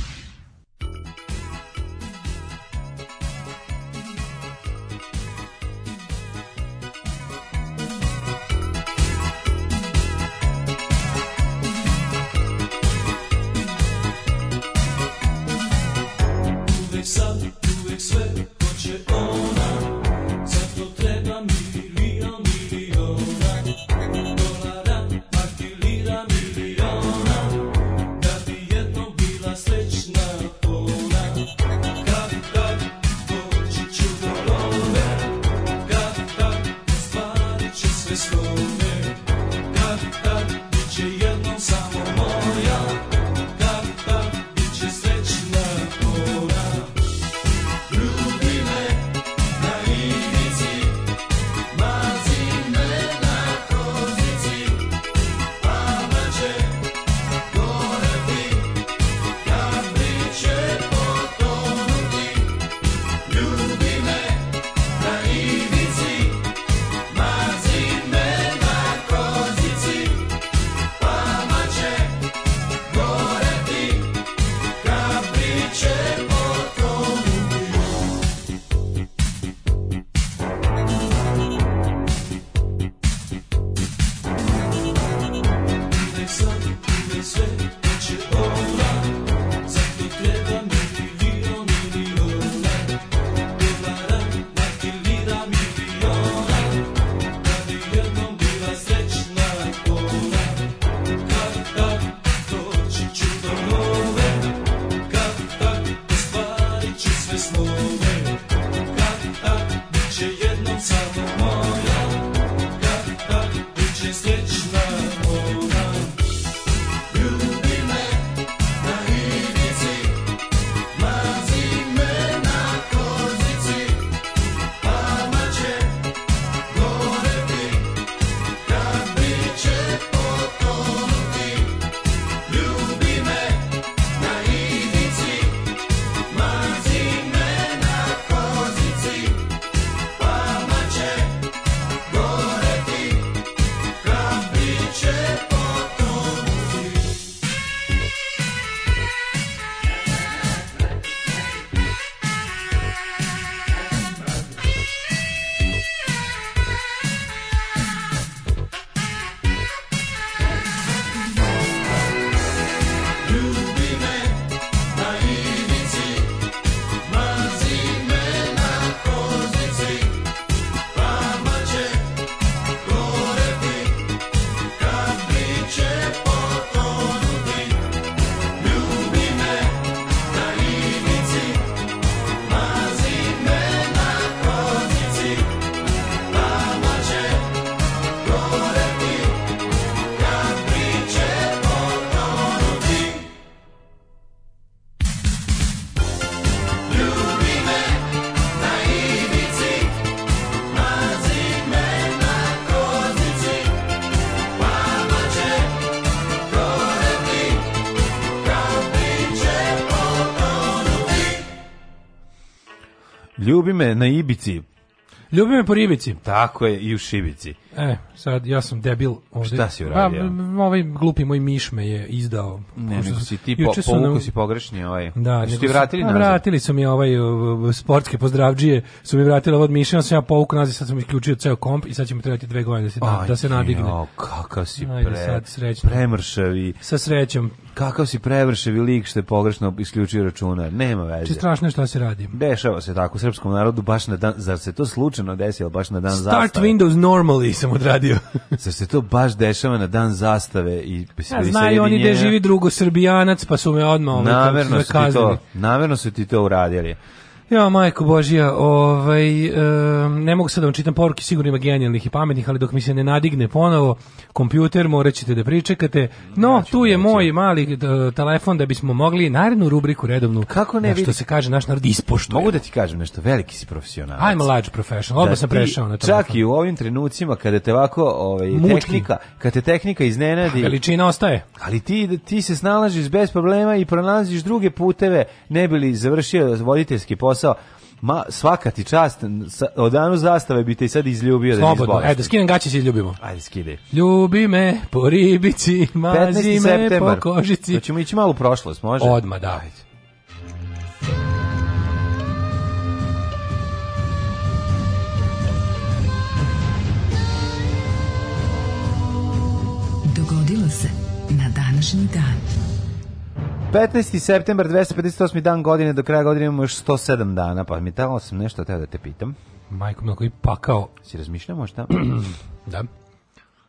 Ljubi me na Ibici. Ljubi me po Ibici. Tako je, i u Šibici. E, sad ja sam debil ovde. Šta si uradio? Pa, ovaj glupi moj miš me je izdao. Ne, nego si ti po, povuku si pogrešni ovaj. Da, nego ti vratili pa, nazad. Vratili su mi ovaj sportske pozdravđije, su mi vratili ovaj od miša, sam ja povuku nazad, sad sam isključio ceo komp i sad ćemo trebati dve godine da se, da, da se nadigne. Jo, kakav si pre, Ajde, sad, srećno. premršavi. Sa srećom. Kakav si prevrševi lik što je pogrešno isključio računar. Nema veze. Či strašno što se radi. Dešava se tako u srpskom narodu baš na dan, zar se to slučajno desilo baš na dan Start zastave? Start Windows normally sam odradio. Sad (laughs) se to baš dešava na dan zastave i ja, pa znaju oni da živi drugo srbijanac, pa su me odmah ovaj, namerno su, ti to, namerno su ti to uradili. Ja, majko Božija, ovaj, e, ne mogu sad da vam čitam poruke, sigurno ima genijalnih i pametnih, ali dok mi se ne nadigne ponovo kompjuter, morat ćete da pričekate. No, ja tu je reći. moj mali d, telefon da bismo mogli narednu rubriku redovnu, Kako ne, što se kaže naš narod ispoštuje. Mogu da ti kažem nešto, veliki si profesionalac. I'm a large professional, odmah da, sam prešao na telefon. Čak i u ovim trenucima kada te ovako ovaj, Mučki. tehnika, kada te tehnika iznenadi. Pa, veličina ostaje. Ali ti, ti se snalažiš bez problema i pronalaziš druge puteve, ne bili završio voditeljski posao posao, Ma, svaka ti čast, od danu zastave bi te sad izljubio da Slobodno. da Slobodno, eto, skinem gaće se izljubimo. Ajde, skidaj. Ljubi me po ribici, mazi me september. po kožici. Da ćemo ići malo u prošlost, može? Odma, da. Ajde. Dogodilo se na današnji dan. 15. septembar, 258. dan godine, do kraja godine imamo još 107 dana, pa mi tamo sam nešto teo da te pitam. Majko Milko i pakao. Si razmišljao možda? (clears throat) da.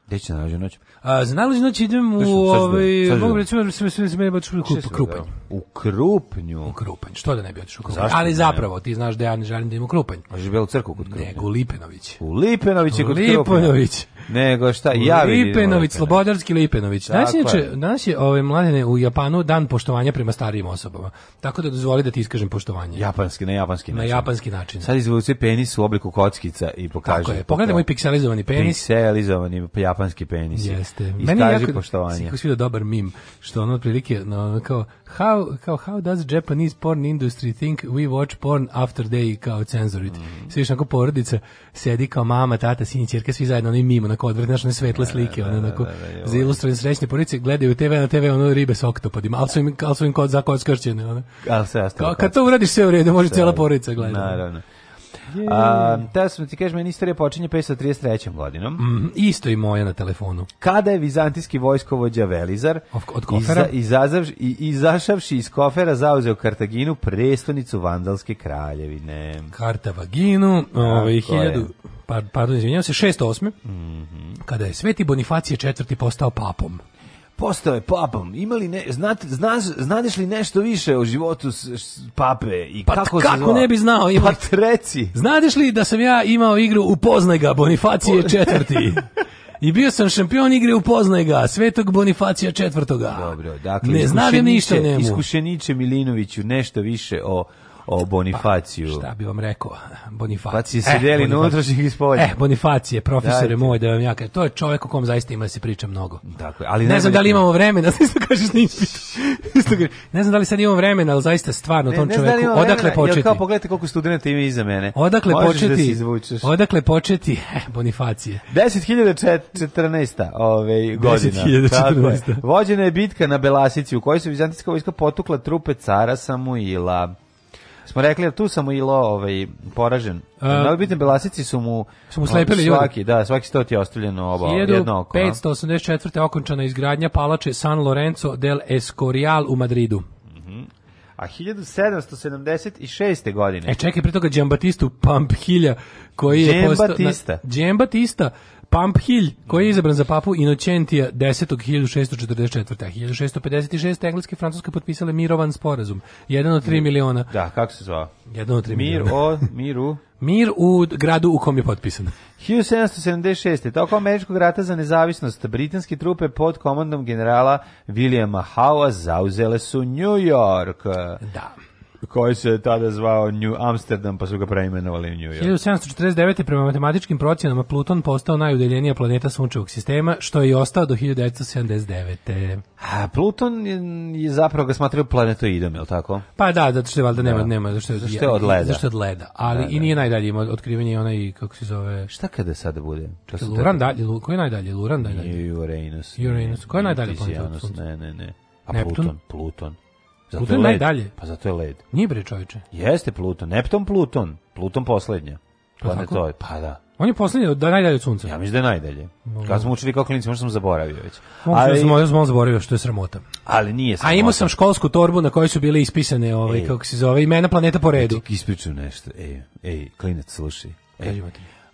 Gde će nalazi noć? A, za nalazi noć idem u... Da- ovaj, da- mogu reći, da se me meni baš u Krupanj. U Krupanju? U Krupanj, što da ne bi otišao u Krupanj? Ali zapravo, ti znaš da ja ne želim da idem u Krupanj. A žiš u crku kod Krupanj? Nego u Lipenović. U Lipenović je kod Krupanja. Lipenović. Nego šta, ja vidim. Lipenović, Slobodarski Lipenović. Znači, inače, danas je ove mladene u Japanu dan poštovanja prema starijim osobama. Tako da dozvoli da ti iskažem poštovanje. Japanski, na japanski način. Na japanski način. Sad izvuci penis u obliku kockica i pokaži. Tako je. Pogledaj moj pikselizovani penis. Pikselizovani japanski penis. Jeste. Iskaži Meni je jako, poštovanje. Kako svi da dobar mim, što ono otprilike, no, kao, how, kao, how does Japanese porn industry think we watch porn after they kao censor it? Mm. Sviš, ako porodica sedi kao mama, tata, sin i čirka, svi zajedno, oni mimo, onako odvrti, znaš, one svetle da, da, slike, da, one, onako, za ilustrovne srećne porodice, gledaju TV na TV, ono, ribe s oktopadima, ali su im, ali su im kod, za kod skrčene, ono. Ali se, Kad to uradiš sve u redu, može cijela porodica gledati. Naravno. Yeah. Uh, Teo sam da ti kažem, meni istorija počinje 533. godinom. Mm, isto i moja na telefonu. Kada je vizantijski vojskovođa Velizar of, od kofera? Iza, i, izašavši iz kofera zauzeo Kartaginu, prestonicu Vandalske kraljevine. Kartavaginu, ovaj, hiljadu, pa, pardon, izvinjam se, 608. Mm -hmm. Kada je Sveti Bonifacije IV. postao papom postao je papom. Imali ne, znate, znaš, znadeš li nešto više o životu s, s pape i pa kako se kako zva? ne bi znao? Ima... Pa treći. Znadeš li da sam ja imao igru Upoznaj ga, Bonifacije četvrti? I bio sam šampion igre upoznaj ga, Svetog Bonifacija četvrtoga. Dobro, dakle, ne znam ništa njemu. Iskušeniče Milinoviću, nešto više o o Bonifaciju. Pa, šta bi vam rekao? Bonifacije se deli eh, na unutrašnjih i spoljnih. E, eh, Bonifacije, profesore moj, da vam ja kažem, to je čovjek o kom zaista ima da se priča mnogo. Tako, ali ne, znam da li imamo vremena, isto (laughs) kažeš na ispitu. ne znam da li sad imamo vremena, ali zaista stvarno ne, tom ne da čoveku, vremena, odakle početi? kao pogledajte koliko studenta ima iza mene. Odakle Možeš da početi? Da odakle početi? (laughs) E, Bonifacije. 10.014. Ove, ovaj, godina. 10.014. Vođena je bitka na Belasici u kojoj su vizantijska vojska potukla trupe cara Samuila smo rekli da tu sam i ovaj poražen. Uh, Najbitnije da belasici su mu su mu slepili svaki, ljudi. da, svaki sto ti je ostavljeno oba 1584. jedno oko. 584. okončana izgradnja palače San Lorenzo del Escorial u Madridu. Uh A 1776. godine. E čekaj, pre toga Giambattista Pamphilja koji je postao Batista. Na, Jean Pamphilj, koji je izabran za papu Inocentija 10. 1644. 1656. Engleska i Francuska potpisale mirovan sporazum. Jedan od 3 miliona. Da, kako se zvao? Jedan od 3 Mir miliona. o, miru. (laughs) Mir u gradu u kom je potpisan. 1776. Tokom američkog rata za nezavisnost, britanske trupe pod komandom generala Williama Howa zauzele su New York. Da koji se tada zvao New Amsterdam, pa su ga preimenovali u New York. 1749. prema matematičkim procjenama Pluton postao najudeljenija planeta sunčevog sistema, što je i ostao do 1979. A Pluton je, je zapravo ga smatrao planetoidom, je li tako? Pa da, zato što je valjda nema, da. nema, zato što, je od leda. Zato što je od leda, ali da, da. i nije najdalje ima otkrivanje onaj, kako se zove... Šta kada sada bude? Čekaj, Luran dalje, Lu, koji je najdalje? Luran dalje? Uranus. Uranus, koji je najdalje planet Ne, ne, ne. A pa Neptun? Pluton, Pluton. Zato Pluton je led. najdalje. Pa zato je led. Nije bre čoveče. Jeste Pluton, Nepton Pluton, Pluton poslednja. Pa, pa to je, pa da. On je poslednji da najdalje od sunca. Ja mislim da je najdalje. Kad smo učili kao klinici, možda sam zaboravio već. Da Ali sam možda sam zaboravio što je sramota. Ali nije sramota. A imao sam školsku torbu na kojoj su bile ispisane ovaj e. kako se zove imena planeta po redu. Ispriču nešto. Ej, ej, klinac slušaj. E, ej,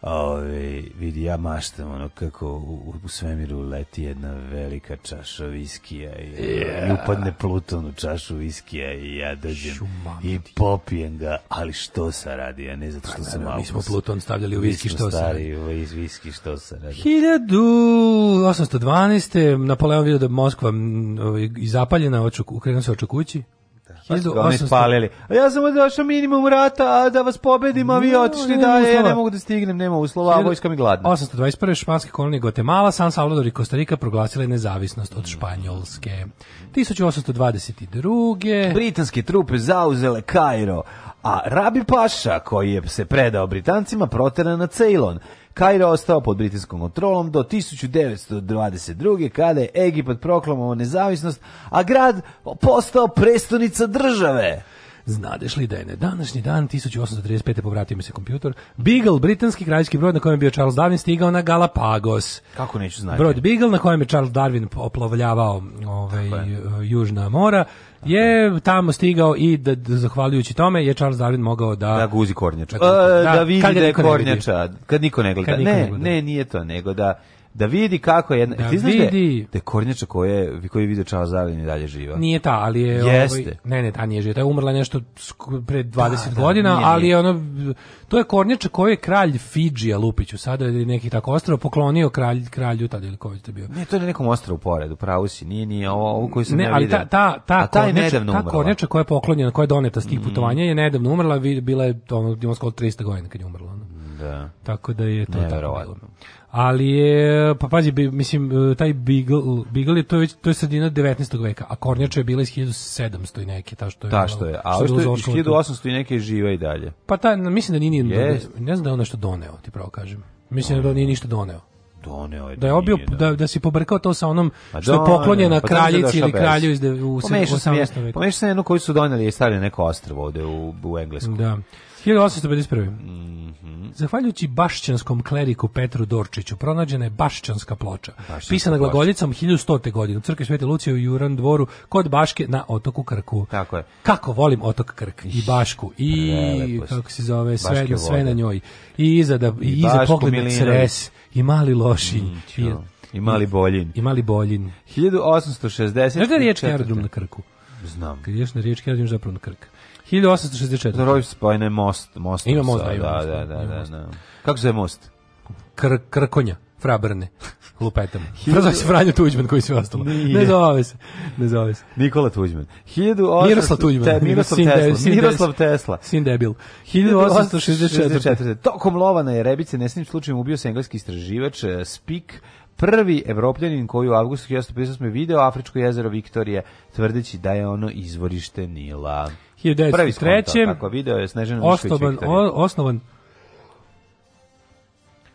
Ove, vidi, ja maštam ono kako u, u svemiru leti jedna velika čaša viskija i, yeah. i upadne Pluton u čašu viskija i ja dođem Šumano i popijem ga, ali što se radi, ja ne zato pa što pa, sam malo... Mi smo Pluton stavljali u viski što se radi. iz viski što se radi. 1812. Napoleon vidio da Moskva ovaj, i zapaljena, oču, ukrenuo se očekući, 1800... Pa spalili. A ja sam došao minimum rata, a da vas pobedim, a vi otišli no, dalje, ja ne mogu da stignem, nema uslova, a vojska mi gladna. 821. španske kolonije Guatemala, San Salvador i Kostarika proglasile nezavisnost od Španjolske. 1822. Britanske trupe zauzele Kairo, a Rabi Paša, koji je se predao Britancima, proteran na Ceylon. Kairo ostao pod britanskom kontrolom do 1922. kada je Egipat proklamovao nezavisnost, a grad postao prestonica države. Znadeš li da je na današnji dan 1835. povratio mi se kompjutor Beagle, britanski kraljski brod na kojem je bio Charles Darwin stigao na Galapagos. Kako neću znati? Brod Beagle na kojem je Charles Darwin oplovljavao ovaj, Južna mora je tamo stigao i da, da, zahvaljujući tome je Charles Darwin mogao da da guzi kornjača. Da, da, da vidi da je kornjača, kad niko ne gleda. Niko ne, ne, ne, nije to, nego da da vidi kako je jedna... Da ti znaš da vidi. Da je kornjača koje, koji je vidio Čala Zavljeni dalje živa? Nije ta, ali je... Ovaj- Jeste. Ovaj, ne, ne, ta nije živa. Ta je umrla nešto pre 20 da, da, godina, da, nije, ali je ono... To je kornjača koju je kralj Fidžija Lupiću, sada je neki tako ostrvo poklonio kralj, kralju tada ili koji to bio. Ne, to je na nekom ostrovu pored, pravu si, nije, nije ovo, ovo koju sam ne, ja ali vidio. Ta, ta, ta, ta, kornjača, je ta kornjača koja je poklonjena, koja je doneta s tih mm. putovanja, je nedavno umrla, bila je ono, imao skoro 300 godina kad je umrla. Ono. Da. Tako da je to Neverovatno. tako bilo ali je, pa pazi, mislim, e, taj Beagle, Beagle je, to je, to je sredina 19. veka, a Kornjača je bila iz 1700 i neke, ta što je. Ta što je, a ovo što je iz 1800 i neke živa i dalje. Pa ta, mislim da nije, yes. ne znam da je on nešto doneo, ti pravo kažem. Mislim da on nije ništa doneo. Doneo je. Da je obio, da, da si pobrkao to sa onom pa što je poklonjena pa da kraljici ili kralju iz de, u 18. veku. Pomešao sam jednu koju su doneli i stavili neko ostrvo ovde u, u Englesku. Da. 1851. Mm -hmm. Zahvaljujući bašćanskom kleriku Petru Dorčiću pronađena je bašćanska ploča, bašćanska pisana glagoljicom 1100. godine u crkvi Svete Lucije u Juran dvoru kod Baške na otoku Krku. Tako je. Kako volim otok Krk i Bašku i Prelepost. kako se zove sve, sve na njoj. I iza, da, i, i iza pogled Cres i mali Lošinj. Mm, i, I mali Boljin. I mali Boljin. 1860. Znaš da je riječki aerodrom na Krku? Znam. Kad ideš na riječki aerodrom zapravo na Krk. 1864. Rovi spojene most, most. Ima most, da da, da, da, da, da, da. Kako se most? Kr krkonja, frabrne. Lupetam. (laughs) Hiljadu... Zove se Franjo Tuđman koji se ostalo. Nije. Ne zove se. Ne zove se. Nikola Tuđman. 1800... Miroslav Tuđman. Te, Miroslav, sin Tesla. Sin Miroslav Tesla. Sin debil. 1864. Tokom lova na Jerebice nesnim slučajem ubio se engleski istraživač eh, Spik, prvi evropljanin koji u avgustu 1958. video Afričko jezero Viktorije, tvrdeći da je ono izvorište Nila. 1903. Prvi skonto, tako video je Snežana Mišković. Osnovan, osnovan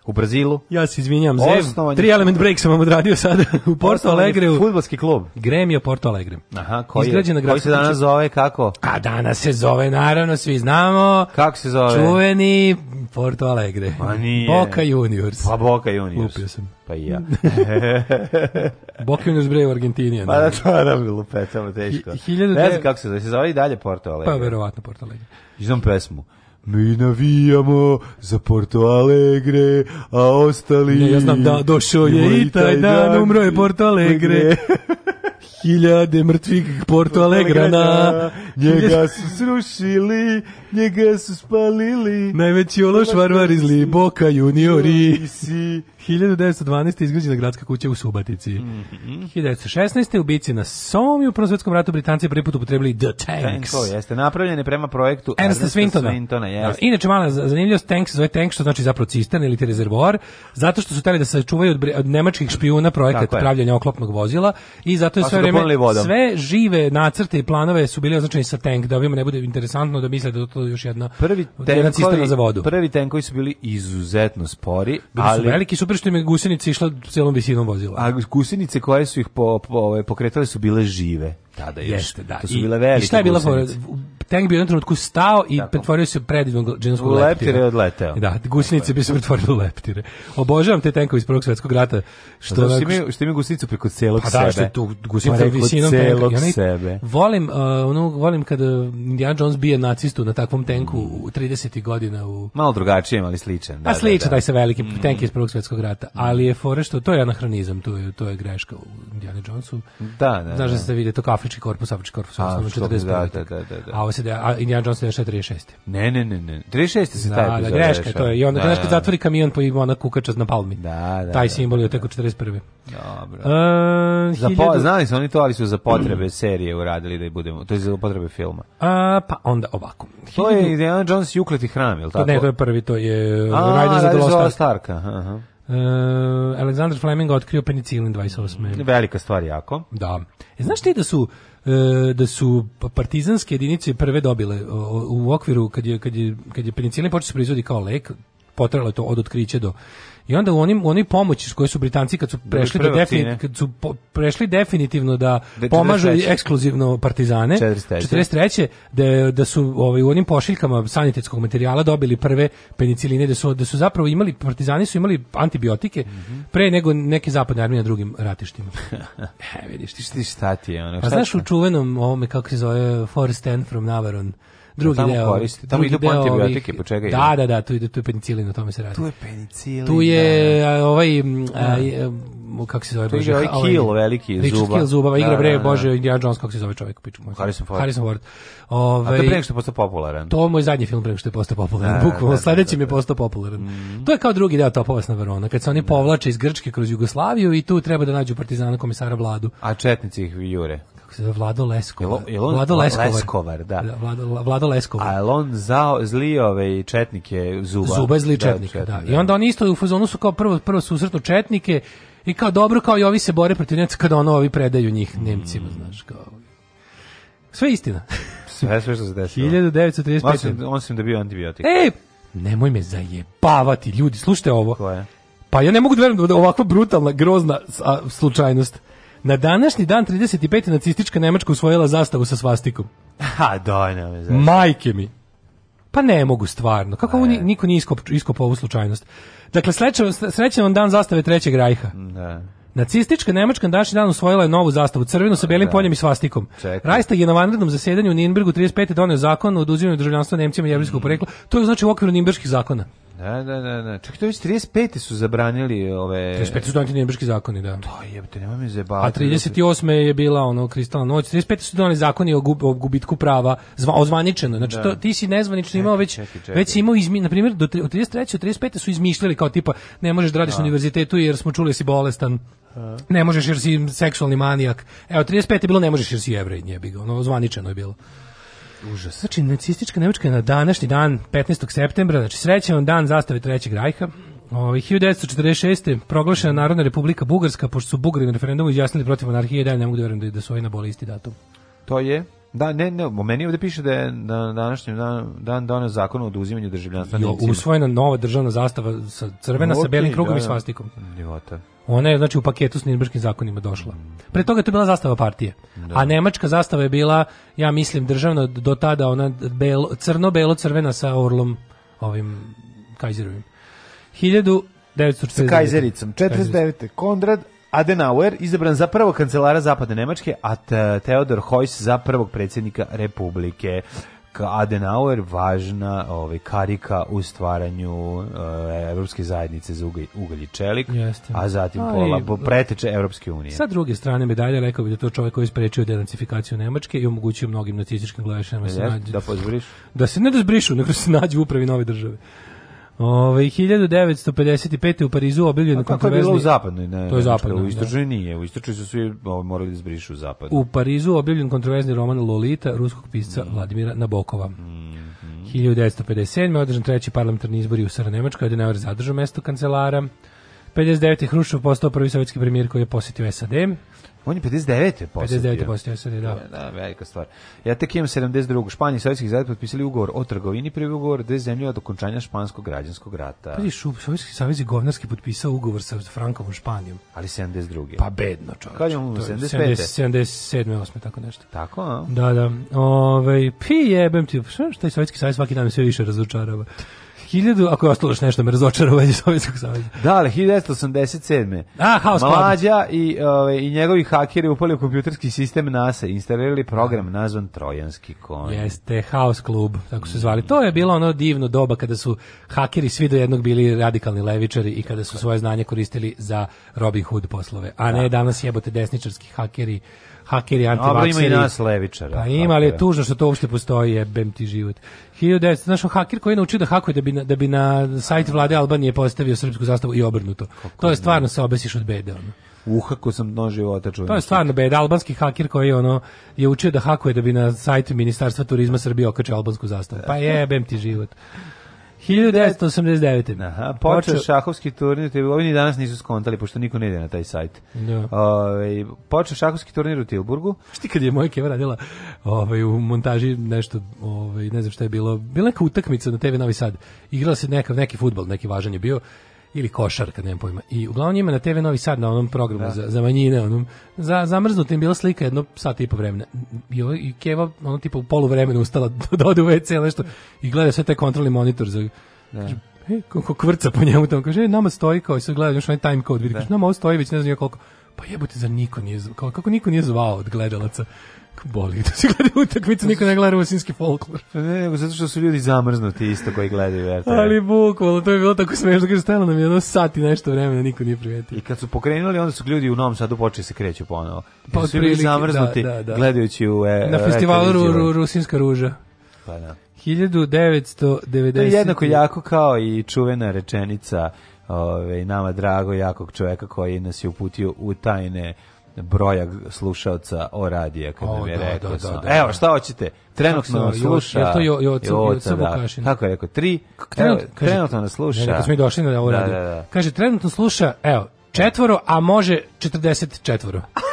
U Brazilu. Ja se izvinjam, Zev. Tri element break sam vam odradio sada (laughs) u Porto Alegre. Futbolski klub. Gremio Porto Alegre. Aha, koji, Izgrađena koji se danas zove, kako? A danas se zove, naravno, svi znamo. Kako se zove? Čuveni Porto Alegre. Pa nije. Boca Juniors. Pa Boca Juniors. Lupio sam. Pa i ja. (laughs) Boca Juniors bre u Argentini. Pa da, to da bi lupetamo teško. Hi, ne znam kako se zove, se zove i dalje Porto Alegre. Pa verovatno Porto Alegre. Izdam pesmu mi navijamo za Porto Alegre, a ostali... Ne, ja znam da došao je i taj dan, dan umro je Porto Alegre. (laughs) Hiljade mrtvih Porto Alegrana. Njega su srušili, njega su spalili. Najveći ološ varvar iz Liboka, juniori. 1912. izgrađena gradska kuća u Subatici. Mm -hmm. 1916. ubici na Somi u Prvom svetskom ratu Britanci prvi put upotrebili The Tanks. Tanko, jeste napravljene prema projektu Ernesta Swintona. Swintona da. jeste. Inače, mala zanimljivost, Tanks zove Tanks, što znači zapravo cisterna ili rezervoar, zato što su teli da se čuvaju od, od nemačkih špijuna projekat pravljanja oklopnog vozila i zato je pa sve vreme sve žive nacrte i planove su bili označeni sa tank, da ovima ne bude interesantno da misle da to još jedna prvi tenkovi, za vodu. Prvi tenkovi su bili izuzetno spori, bili ali su veliki super što im gusenice išla celom visinom vozila. A gusenice koje su ih po, po, ovaj, pokretale su bile žive tada još. Jeste, da. To su bile velike. I šta je bila tank bi u jednom trenutku stao i Tako. pretvorio se u predivnog džinovskog leptira. U leptire je odleteo. Da, gusnice bi se pretvorile u leptire. Obožavam te tenkovi iz Prvog svjetskog rata. Što, da, pa što, mi, što mi gusnicu preko celog sebe. Pa da, što tu gusnica preko visinom celog tenka. sebe. Volim, uh, ono, volim kada uh, Indiana Jones bije nacistu na takvom tenku u 30. godina. U... Malo drugačije, ali sličan. Da, A da, sličan, da, da. taj sa velikim mm. tenk iz Prvog svjetskog rata. Mm. Ali je fore što, to je anahronizam, to je, to je greška u Indiana Jonesu. Da, da. Znaš da, da. se vidi to afrički korpus, afrički korpus, A, 45. Da, da, da, da, da. A ovo se da Indiana Jones je 46. Ne, ne, ne, ne. 36 se da, taj da, epizod. Da, greška to je. I onda znaš kad zatvori kamion po pa ima ona kukača na palmi. Da, da. Taj da, simbol je da, tek 41. Dobro. Uh, za po, znali su oni to, ali su za potrebe (clears throat) serije uradili da i budemo, to je za potrebe filma. A, pa onda ovako. To je Indiana Jones i ukleti hram, je li tako? Ne, to je prvi, to je Raiden za Starka. Starka, aha. Uh, Alexander Fleming otkrio penicilin 28. Velika stvar jako. Da. E, znaš ti da su E, da su pa- partizanske jedinice prve dobile u okviru kad je kad je kad je penicilin počeo da se proizvodi kao lek potrajalo je to od otkrića do I onda u onim u onoj pomoći koje su Britanci kad su da prešli da defini, kad su po, prešli definitivno da De, da pomažu ekskluzivno Partizane 43. da da su ovaj u onim pošiljkama sanitetskog materijala dobili prve peniciline da su da su zapravo imali Partizani su imali antibiotike mm -hmm. pre nego neke zapadne armije na drugim ratištima. (laughs) e, vidiš ti šta ti je ono. Pa znaš u čuvenom ovome kako se zove Forest Forrest from Navaron drugi tamo deo. Koriste, tamo idu antibiotike, ovih, po čega Da, je. da, da, tu, ide, tu je penicilin, o tome se radi. Tu je penicilin. Tu je da, da. a, ovaj... Da. A, e, kako se zove bože ovaj, ovaj kill veliki Richard zuba kill zuba igra bre bože Indiana Jones kako se zove čovjek pičku Harrison Ford Harrison Ford ovaj A to ovaj- pre nego što je postao popularan to je moj zadnji film pre što je postao popularan bukvalno sledeći mi je postao popularan mm. to je kao drugi deo Topovasna Verona kad se oni povlače iz Grčke kroz Jugoslaviju i tu treba da nađu partizana komisara vladu a četnici ih jure kako se zove, Vlado Leskovar. Jel on, Vlado Leskovar, Leskovar da. da Vlado, Vlado Leskovar. A on zao, zli ove ovaj, četnike zuba. Zuba zli da, četnike, da, četnik, da. I onda da. oni isto u fazonu su kao prvo, prvo susretno četnike i kao dobro, kao i ovi se bore protiv Nemca kada ono ovi predaju njih Nemcima, mm. znaš, kao... Sve istina. (laughs) sve, sve što se desilo. 1935. On osim da bio antibiotik. Ej, nemoj me zajebavati, ljudi, slušajte ovo. Ko je? Pa ja ne mogu da verujem da ovakva brutalna, grozna slučajnost Na današnji dan 35. nacistička Nemačka usvojila zastavu sa svastikom. Ha, dojno me znači. Majke mi. Pa ne mogu stvarno. Kako ovo niko nije iskopao iskop ovu slučajnost? Dakle, srećan vam dan zastave Trećeg rajha. Da. Nacistička Nemačka današnji dan usvojila je novu zastavu, crvenu sa belim da. poljem i svastikom. Čekaj. Rajstag je na vanrednom zasedanju u Ninbergu 35. donio zakon o oduzimanju državljanstva Nemcima jevrijskog mm. porekla. To je znači u okviru Ninberških zakona. Da, da, da, da. Čak to već 35. su zabranili ove... 35. su donijeti njemački zakoni, da. To je, te nema mi zebati. A 38. je bila ono kristalna noć. 35. su donijeli zakoni o, gub, o gubitku prava, zva, ozvaničeno. Znači, da. to, ti si nezvanično imao već, čekaj, čekaj. već si imao, izmi, na primjer, do, 33. do 35. su izmišljali kao tipa ne možeš da radiš da. na univerzitetu jer smo čuli da si bolestan ne možeš jer si seksualni manijak. Evo, 35. je bilo ne možeš jer si jevrej, njebi bilo, ono zvaničeno je bilo. Užas. Znači, nacistička Nemačka je na današnji dan, 15. septembra, znači srećan dan zastave Trećeg rajha, Ovaj 1946. proglašena Narodna republika Bugarska, pošto su Bugari na referendumu izjasnili protiv monarhije, da ne mogu da verujem da, da su ovi na boli isti datum. To je? Da, ne, ne, meni ovde piše da je na današnjem dan, dan donio zakon o oduzimanju državljanstva Jo, usvojena nova državna zastava sa crvena, Voti, sa belim krugom da, i svastikom. Njivota. Ona je znači u paketu s nirnberškim zakonima došla. Pre toga je to bila zastava partije. Da. A nemačka zastava je bila, ja mislim, državna do tada ona belo, crno, belo, crvena sa orlom ovim Kajzerovim. 1949. Sa Kajzericom. 49. Kondrad Adenauer izabran za prvog kancelara zapadne Nemačke, a Theodor Heuss za prvog predsjednika Republike. Adenauer važna ovaj karika u stvaranju uh, evropske zajednice za ugalj, ugalj i čelik, Jeste. a zatim a pola i, preteče Evropske unije. Sa druge strane medalja rekao bi da to čovjek koji je sprečio denacifikaciju Nemačke i omogućio mnogim nacističkim glavišama da se nađu, da pozbriš. Da se ne razbrišu, da nego da se nađu u upravi nove države. Ove, ovaj, 1955. u Parizu obiljen kontroverzni... Kako je bilo u zapadnoj? Ne, to je zapadno. U da. istočnoj nije, u istočnoj su svi morali da zbrišu zapadno. U Parizu obiljen kontroverzni roman Lolita, ruskog pisca mm. Vladimira Nabokova. Mm. 1957. Mm. održan treći parlamentarni izbori u Sara Nemačkoj, Adenauer zadržao mesto kancelara. 59. Hrušov postao prvi sovjetski premijer koji je posjetio SAD. On je 59. posetio. 59. posetio se, da. da. Da, velika stvar. Ja tek imam 72. Španija i Sovjetski savez potpisali ugovor o trgovini, prvi ugovor dve zemlje od okončanja španskog građanskog rata. Pa šup, Sovjetski savez je govnarski potpisao ugovor sa Frankovom Španijom. Ali 72. Pa bedno, čovječ. Kad je on 75. 77. 8. tako nešto. Tako, a? Da, da. Ove, ovaj, pi jebem ti, što je Sovjetski savez svaki dan sve više razočarava. Hiljadu, ako je ostalo još nešto, me razočara u vezi Sovjetskog savjeza. Da, ali 1987. A, haos Mlađa i, ove, ovaj, i njegovi hakeri upali u kompjuterski sistem NASA, i instalirali program nazvan Trojanski konj. Jeste, House Club, tako su zvali. To je bilo ono divno doba kada su hakeri svi do jednog bili radikalni levičari i kada su svoje znanje koristili za Robin Hood poslove. A ne, da. danas jebote desničarski hakeri hakeri, antivakseri. Dobro, ima i nas levičara. Pa ima, ali je tužno što to uopšte postoji, jebem ti život. 1900, znaš, haker koji je naučio da hakuje da bi na, da bi na sajt vlade Albanije postavio srpsku zastavu i obrnuto. Kako to je stvarno se obesiš od bede, ono. Uhako sam dno života čujem. To je stvarno beda, albanski haker koji je ono je učio da hakuje da bi na sajtu Ministarstva turizma Srbije okačio albansku zastavu. Pa (laughs) jebem ti život. 1989. Aha, počeo, počeo šahovski turnir, te ovini danas nisu skontali, pošto niko ne ide na taj sajt. Da. Ove, ovaj, počeo šahovski turnir u Tilburgu. Šti kad je moja keva radila ove, ovaj, u montaži nešto, ove, ovaj, ne znam šta je bilo, bila neka utakmica na TV Novi Sad. Igrala se neka, neki futbol, neki važan je bio ili košarka, nemam pojma. I uglavnom ima na TV Novi Sad na onom programu da. za, za manjine, onom, za, zamrznutim bila slika jedno sat i po vremena. I, ovo, i Keva, ono tipa u polu vremena ustala (laughs) da, da ode u WC nešto i gleda sve te kontrolni monitor za... Da. Kaže, e, kako kvrca po njemu tamo, kaže, e, nama stoji kao, i sad gleda još onaj time code, vidi, da. kaže, nama ovo stoji već ne znam koliko, pa jebote, za niko nije, kao, kako niko nije zvao od gledalaca? boli (laughs) da se gleda utakmicu, niko ne gleda rusinski folklor. Pa ne, zato što su ljudi zamrznuti isto koji gledaju RTV. Ali bukvalno, to je bilo tako smešno, kaže stajalo nam jedno sat i nešto vremena, niko nije primetio. I kad su pokrenuli, onda su ljudi u Novom Sadu počeli se kreću ponovo. Pa su bili da, zamrznuti da, da, da. gledajući u e, Na festivalu ru, ru, Rusinska ruža. Pa da. 1990. Je jednako jako kao i čuvena rečenica ove, ovaj, nama drago jakog čoveka koji nas je uputio u tajne broja slušaoca o radija kad mi nam je da, rekao da, da, da, Evo, šta hoćete? Trenutno nas sluša. Je to jo, jo, jo, da. Kako je rekao? Tri? trenutno nas sluša. Ne, kad došli na ovo da, radio. Da, da. Kaže, trenutno sluša, evo, četvoro, a može 44. (laughs)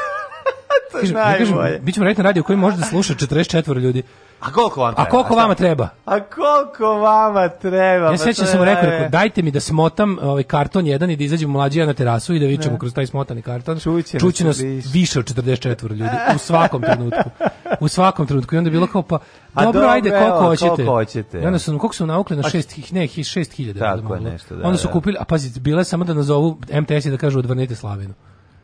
to je najbolje. bićemo raditi na radio koji može da sluša 44 ljudi. A koliko vam treba? A koliko vama treba? A koliko vama treba? Ja pa sećam sam rekao, rekao, dajte mi da smotam ovaj karton jedan i da izađemo mlađija na terasu i da vičemo ne. kroz taj smotani karton. Čuće, Čuće nas više od 44 ljudi u svakom trenutku. U svakom trenutku. I onda je bilo kao pa a dobro, dobro, ajde, koliko hoćete. Koliko hoćete. I onda su, koliko su naukli na 6, ne, 6000. Tako da nešto, da. Onda su da. kupili, a pazite, bila je samo da nazovu MTS i da kažu odvrnite Slavinu.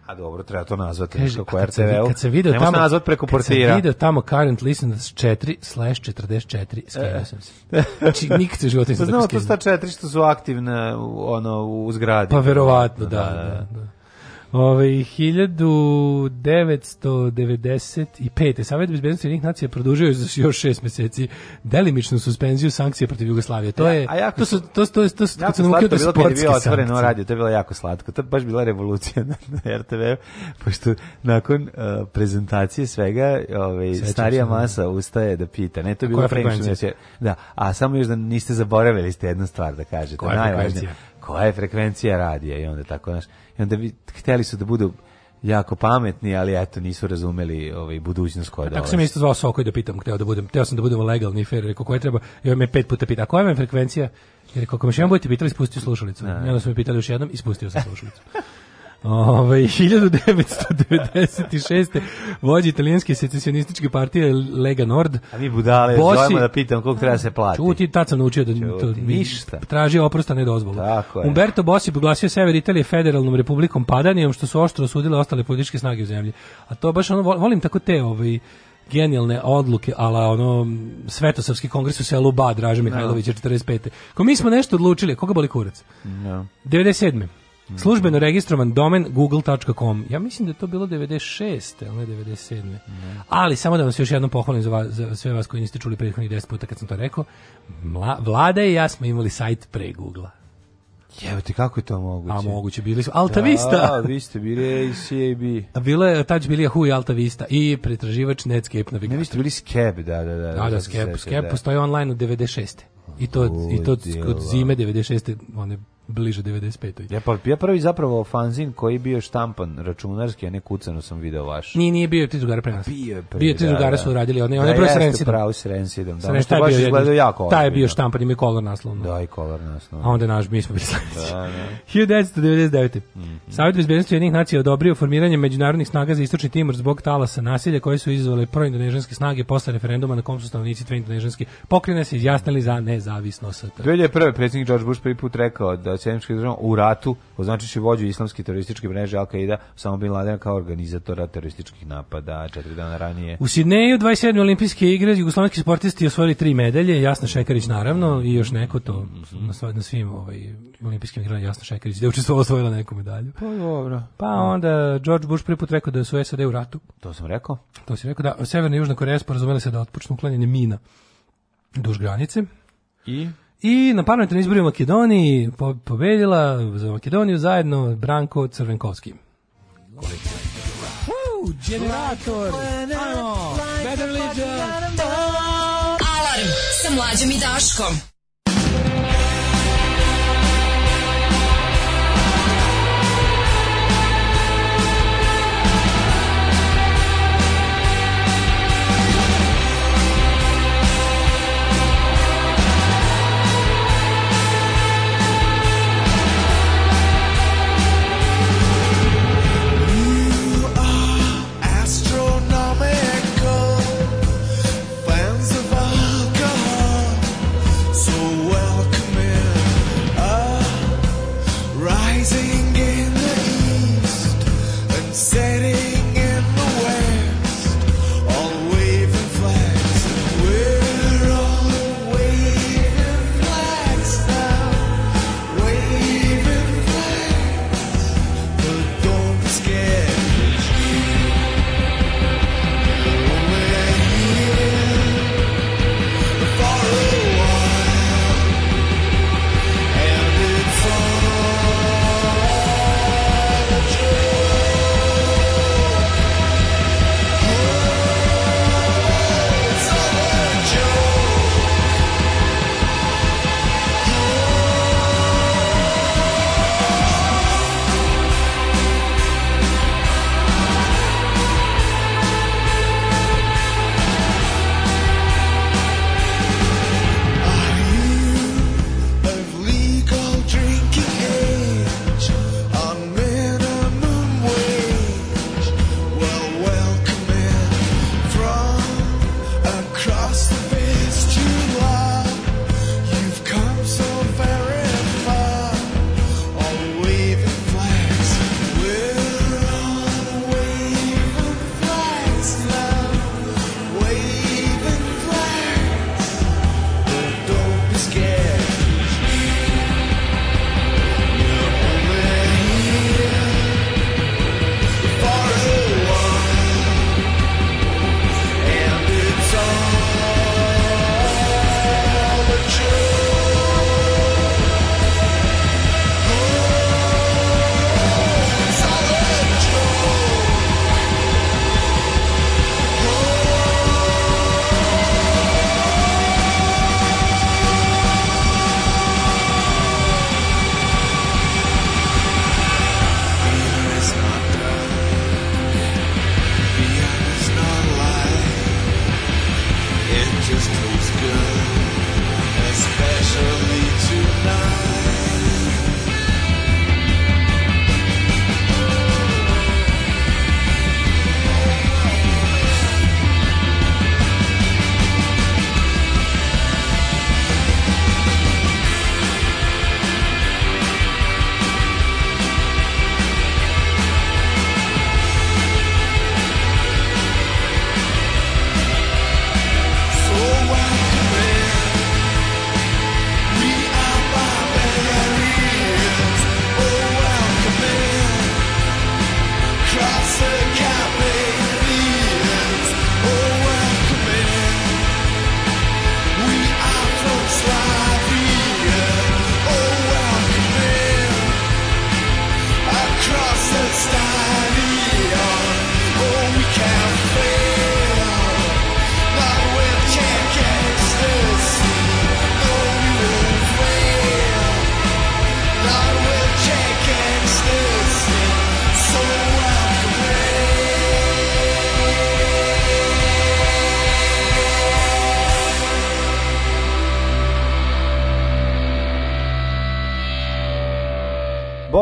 A dobro, treba to nazvati Kaže, kako kad, se, kad sam video tamo, nazvat preko portira. Kad sam tamo current listeners 4 slash 44, skenio sam se. E. Znači, nikad se života nisam tako skenio. Znao to sta 4 što su aktivne ono, u zgradi. Pa verovatno, da, da. da. da. da. Ove, 1995. Savjet bezbednosti jednih nacija produžio još, još šest meseci delimičnu suspenziju sankcije protiv Jugoslavije. To je, a jako, to su, to, to, to, to, jako slatko bilo kad je bio otvoreno radio, to je bilo jako slatko. To je baš bila revolucija na, na RTV, pošto nakon uh, prezentacije svega ovaj, starija da. masa ustaje da pita. Ne, to je bilo previše. Da, a samo još da niste zaboravili ste jednu stvar da kažete. Koja je frekvencija radija i onda tako, znaš, i onda vi, hteli su da budu jako pametni, ali eto nisu razumeli ovaj budućnost koja dolazi. Tako sam isto zvao Soko da pitam, hteo da budem, hteo sam da budem legalni fer, rekao koje treba, i on me pet puta pita, koja je frekvencija? Jer kako me još jednom budete pitali, spustio slušalicu. Da. I onda su me pitali još jednom i spustio sam slušalicu. (laughs) Ovaj 1996. (laughs) vođi italijanske secesionističke partije Lega Nord. A mi budale, Bosi, da pitam koliko treba da se plati. Čuti, tad sam naučio da to ništa. Traži oprosta ne dozvolu. Tako je. Umberto Bossi proglasio sever Italije federalnom republikom padanijom, što su oštro osudile ostale političke snage u zemlji. A to baš ono volim tako te ovaj genijalne odluke, ala ono Svetosavski kongres u selu Ba, Draže da. Mihajlovića no. 45. Ko mi smo nešto odlučili, koga boli kurac? No. Da. 97. Mhm. Službeno registrovan domen google.com. Ja mislim da je to bilo 96. ali ne 97. Mm. Ali samo da vam se još jednom pohvalim za, vas, za sve vas koji niste čuli prethodnih 10 puta kad sam to rekao. Mla, vlada i ja smo imali sajt pre Google-a. Jevo ti, kako je to moguće? A moguće, bili su Alta Vista. Da, vi ste bili ACAB. A bilo je, tad bili Yahoo i Alta Vista i pretraživač Netscape navigator. Ne, vi ste bili Skeb, da, da, da. Da, da, Skeb, da, Skeb da, da, postoji online u 96. I to, i to od zime 96. one bliže 95. Ja pa ja prvi zapravo fanzin koji bio štampan računarski, a ne kucano sam video vaš. Nije nije bio ti drugare pre nas. Bio je pre. Bio ti drugare da, da. su radili, oni oni da, pre Serensidom. Pravo Serensidom, da. Nešto baš izgledao jako. Taj je bio štampan i mi kolor naslovno. Da, i kolor naslovno. A onda naš mi smo bili sledeći. Da, da. 1999. Mm -hmm. Savet bezbednosti jednih nacija odobrio formiranje međunarodnih snaga za istočni Timor zbog talasa nasilja koje su izazvale proindonežanske snage posle referenduma na kom su stanovnici dve indonežanske pokrene se izjasnili za nezavisnost. 2001. predsjednik George Bush prvi put rekao da Sjedičkih država u ratu, označiši vođu islamske terorističke mreže Al-Qaida, samo Bin Ladena kao organizatora terorističkih napada četiri dana ranije. U Sidneju 27. olimpijske igre jugoslovenski sportisti osvojili tri medalje, Jasna Šekarić naravno i još neko to na svim ovaj, olimpijskim igrama Jasna Šekarić da je učestvovala osvojila neku medalju. Pa dobro. Pa onda George Bush prvi put rekao da su SAD u ratu. To sam rekao. To si rekao da Severna i Južna Koreja sporazumeli se da otpočnu uklanjanje mina duž granice. I I na parlamentarnim izborima u Makedoniji po, pobedila za Makedoniju zajedno Branko Crvenkovski. Koalicija. generator! Ajmo! Better Legion! Alarm sa mlađom i Daškom!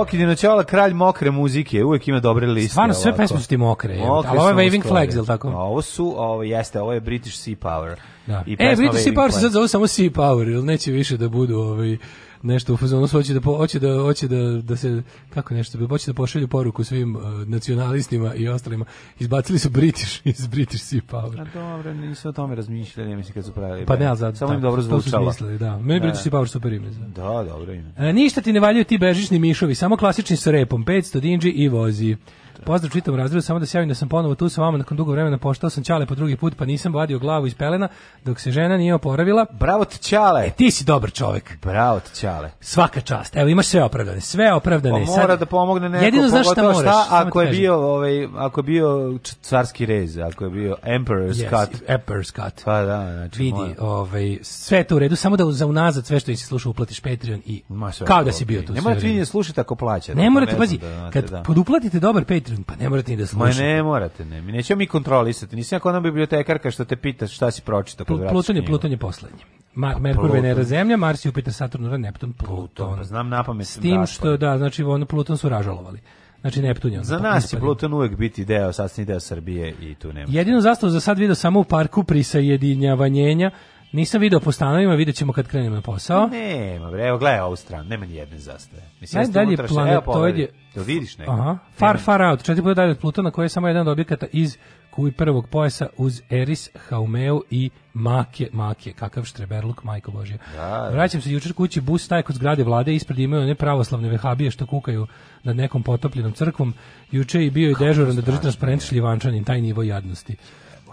Okinjeno znači, ćola, kralj mokre muzike, uvek ima dobre liste. Stvarno sve pesme su ti mokre, mokre ali ovo je Waving Flags, ili tako? Ovo su, ovo jeste, ovo je British Sea Power. Da. I e, British Sea Power se sad zove samo Sea Power, ili neće više da budu ovaj, nešto u fazonu hoće da hoće da hoće da da se kako nešto bi da hoće da pošalju poruku svim uh, nacionalistima i ostalima. Izbacili su British (laughs) iz British Sea Power. A dobro, nisu o tome razmišljali, ja mislim kad su pravili. Pa ne, za, samo im da, dobro zvučalo. Mislili, da. Meni da. British Sea Power super ime. Da, da dobro ime. E, ništa ti ne valjaju ti bežični mišovi, samo klasični s repom, 500 dinđi i vozi. Pozdrav čitam razredu, samo da se javim da sam ponovo tu sa vama nakon dugo vremena, poštao sam Ćale po drugi put, pa nisam vadio glavu iz pelena dok se žena nije oporavila. Bravo ti Ćale. E, ti si dobar čovjek. Bravo ti Ćale. Svaka čast. Evo imaš sve opravdane, sve opravdane. Pa mora Sad, da pomogne neko. Jedino znaš šta moraš. Šta, ako je bio ovaj ako je bio carski rez, ako je bio emperor's yes, cut, emperor's cut. Pa da, znači vidi, mora. ovaj sve je to u redu, samo da za unazad sve što nisi slušao uplatiš Patreon i Ma, kao da si bio tu. Ne pa morate vi slušati ako plaćate. Ne morate, pazi, da kad da. poduplatite dobar Patreon Patreon, pa ne morate ni da slušate. Ma ne morate, ne. Mi nećemo mi kontrolisati. Nisam ako ona bibliotekarka što te pita šta si pročitao kod Pluton je, Pluton je poslednji. Mar, pa Merkur, Venera, Zemlja, Mars, Jupiter, Saturn, Uran, Neptun, pa Pluton. Pa znam napamet. S tim da, što, pa- da, znači, ono Pluton su ražalovali. Znači Neptun je Za nas će Pluton uvek biti deo, sastavni deo Srbije i tu nema. Jedinu zastavu za sad video samo u parku prisajedinjavanjenja Nisam video po stanovima, vidjet kad krenemo na posao. Nema, bre, evo gledaj ovu stranu, nema ni jedne zastave. Mislim, Najdalji planetoid je... To da vidiš neko? Aha, far, far out, četiri puta dalje od Plutona, koji je samo jedan od objekata iz kuj prvog pojasa uz Eris, Haumeu i Make, Make, kakav štreberluk, majko Božja. Da, da. Vraćam se jučer kući, bus staje kod zgrade vlade, ispred imaju one pravoslavne vehabije što kukaju nad nekom potopljenom crkvom. Juče je bio i dežuran da drži transparent šljivančanin, taj nivo jadnosti.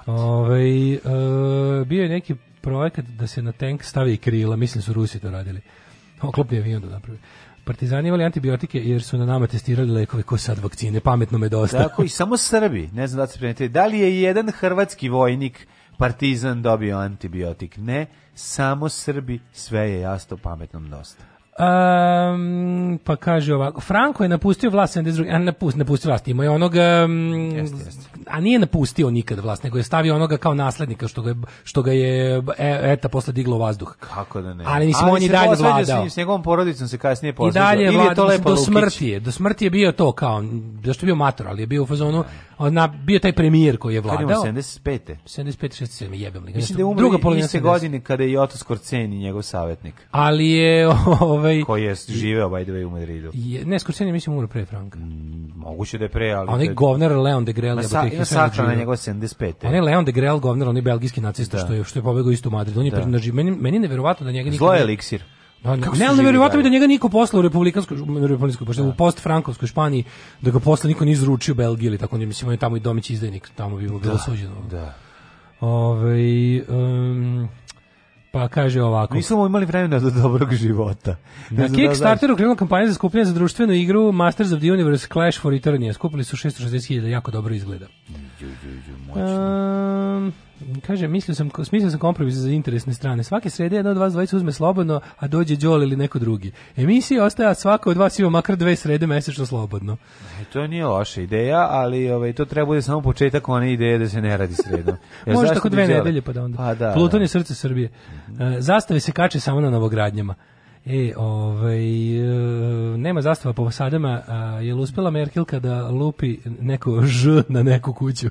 Ove, ovaj, e, bio je neki projekat da se na tank stavi krila, mislim da su Rusi to radili. Oklopni avion da napravi. Partizani imali antibiotike jer su na nama testirali lekove ko sad vakcine, pametno me dosta. Tako i samo Srbi, ne znam da se primetili. Da li je jedan hrvatski vojnik partizan dobio antibiotik? Ne, samo Srbi, sve je jasno pametnom dosta. Um, pa kaže ovako, Franko je napustio vlast 72. A napust, napustio vlast, imao je onoga... Um, jest, jest. A nije napustio nikad vlast, nego je stavio onoga kao naslednika što ga je, što ga je e, ETA posle diglo u vazduh. Kako da ne? Ali mislim, Ali on i dalje vladao. S, s njegovom porodicom se kasnije posledio. I dalje Ili je to lepo do smrti je, do smrti je bio to kao, zašto je bio mator, ali je bio u fazonu, na, bio taj premijer koji je vladao. Kada 75. 75, 67, jebem li. Mislim da je umri druga iste godine kada je Jotos Korceni njegov savjetnik. Ali je, (laughs) ovaj, ovaj koji je živeo by the way u Madridu. Je, ne, Scorsese mislim umro pre Franka. Mm, moguće da je pre, ali onaj govner eh. Leon de Grel je sa, je sa na njegov 75. On Leon de Grel govner, on je belgijski nacista da. što je što je pobegao isto u Madrid. On je da. Naži, meni meni neverovatno da njega nikad Zlo je eliksir. Da, Kako ne, ali nevjerovatno mi da njega niko posla u republikanskoj, republikanskoj pošto u da. post-frankovskoj Španiji, da ga posla niko nije izručio Belgiji ili tako, mislim, on je tamo i domić izdajnik, tamo bi bilo da, suđeno. Da. Ove, ovaj, um, Pa kaže ovako. Nismo imali vremena do dobrog života. Na da Kickstarteru krenula kampanja za skupljanje za društvenu igru Masters of the Universe Clash for Eternia. Skupili su 660.000, jako dobro izgleda. Ju, ju, ju, moćno. Um, Kaže, mislio sam, smislio sam kompromis za interesne strane. Svake srede jedna od vas dvojica uzme slobodno, a dođe Đol ili neko drugi. Emisija ostaje, a svaka od vas ima makar dve srede mesečno slobodno. E, to nije loša ideja, ali ovaj, to treba bude samo početak one ideje da se ne radi sredno. Ja, Može tako dve nedelje pa da onda. Pa, da, Pluton da. je srce Srbije. E, zastave se kače samo na novogradnjama. E, ovaj, e, nema zastava po fasadama, a je li uspela Merkel kada lupi neko ž na neku kuću?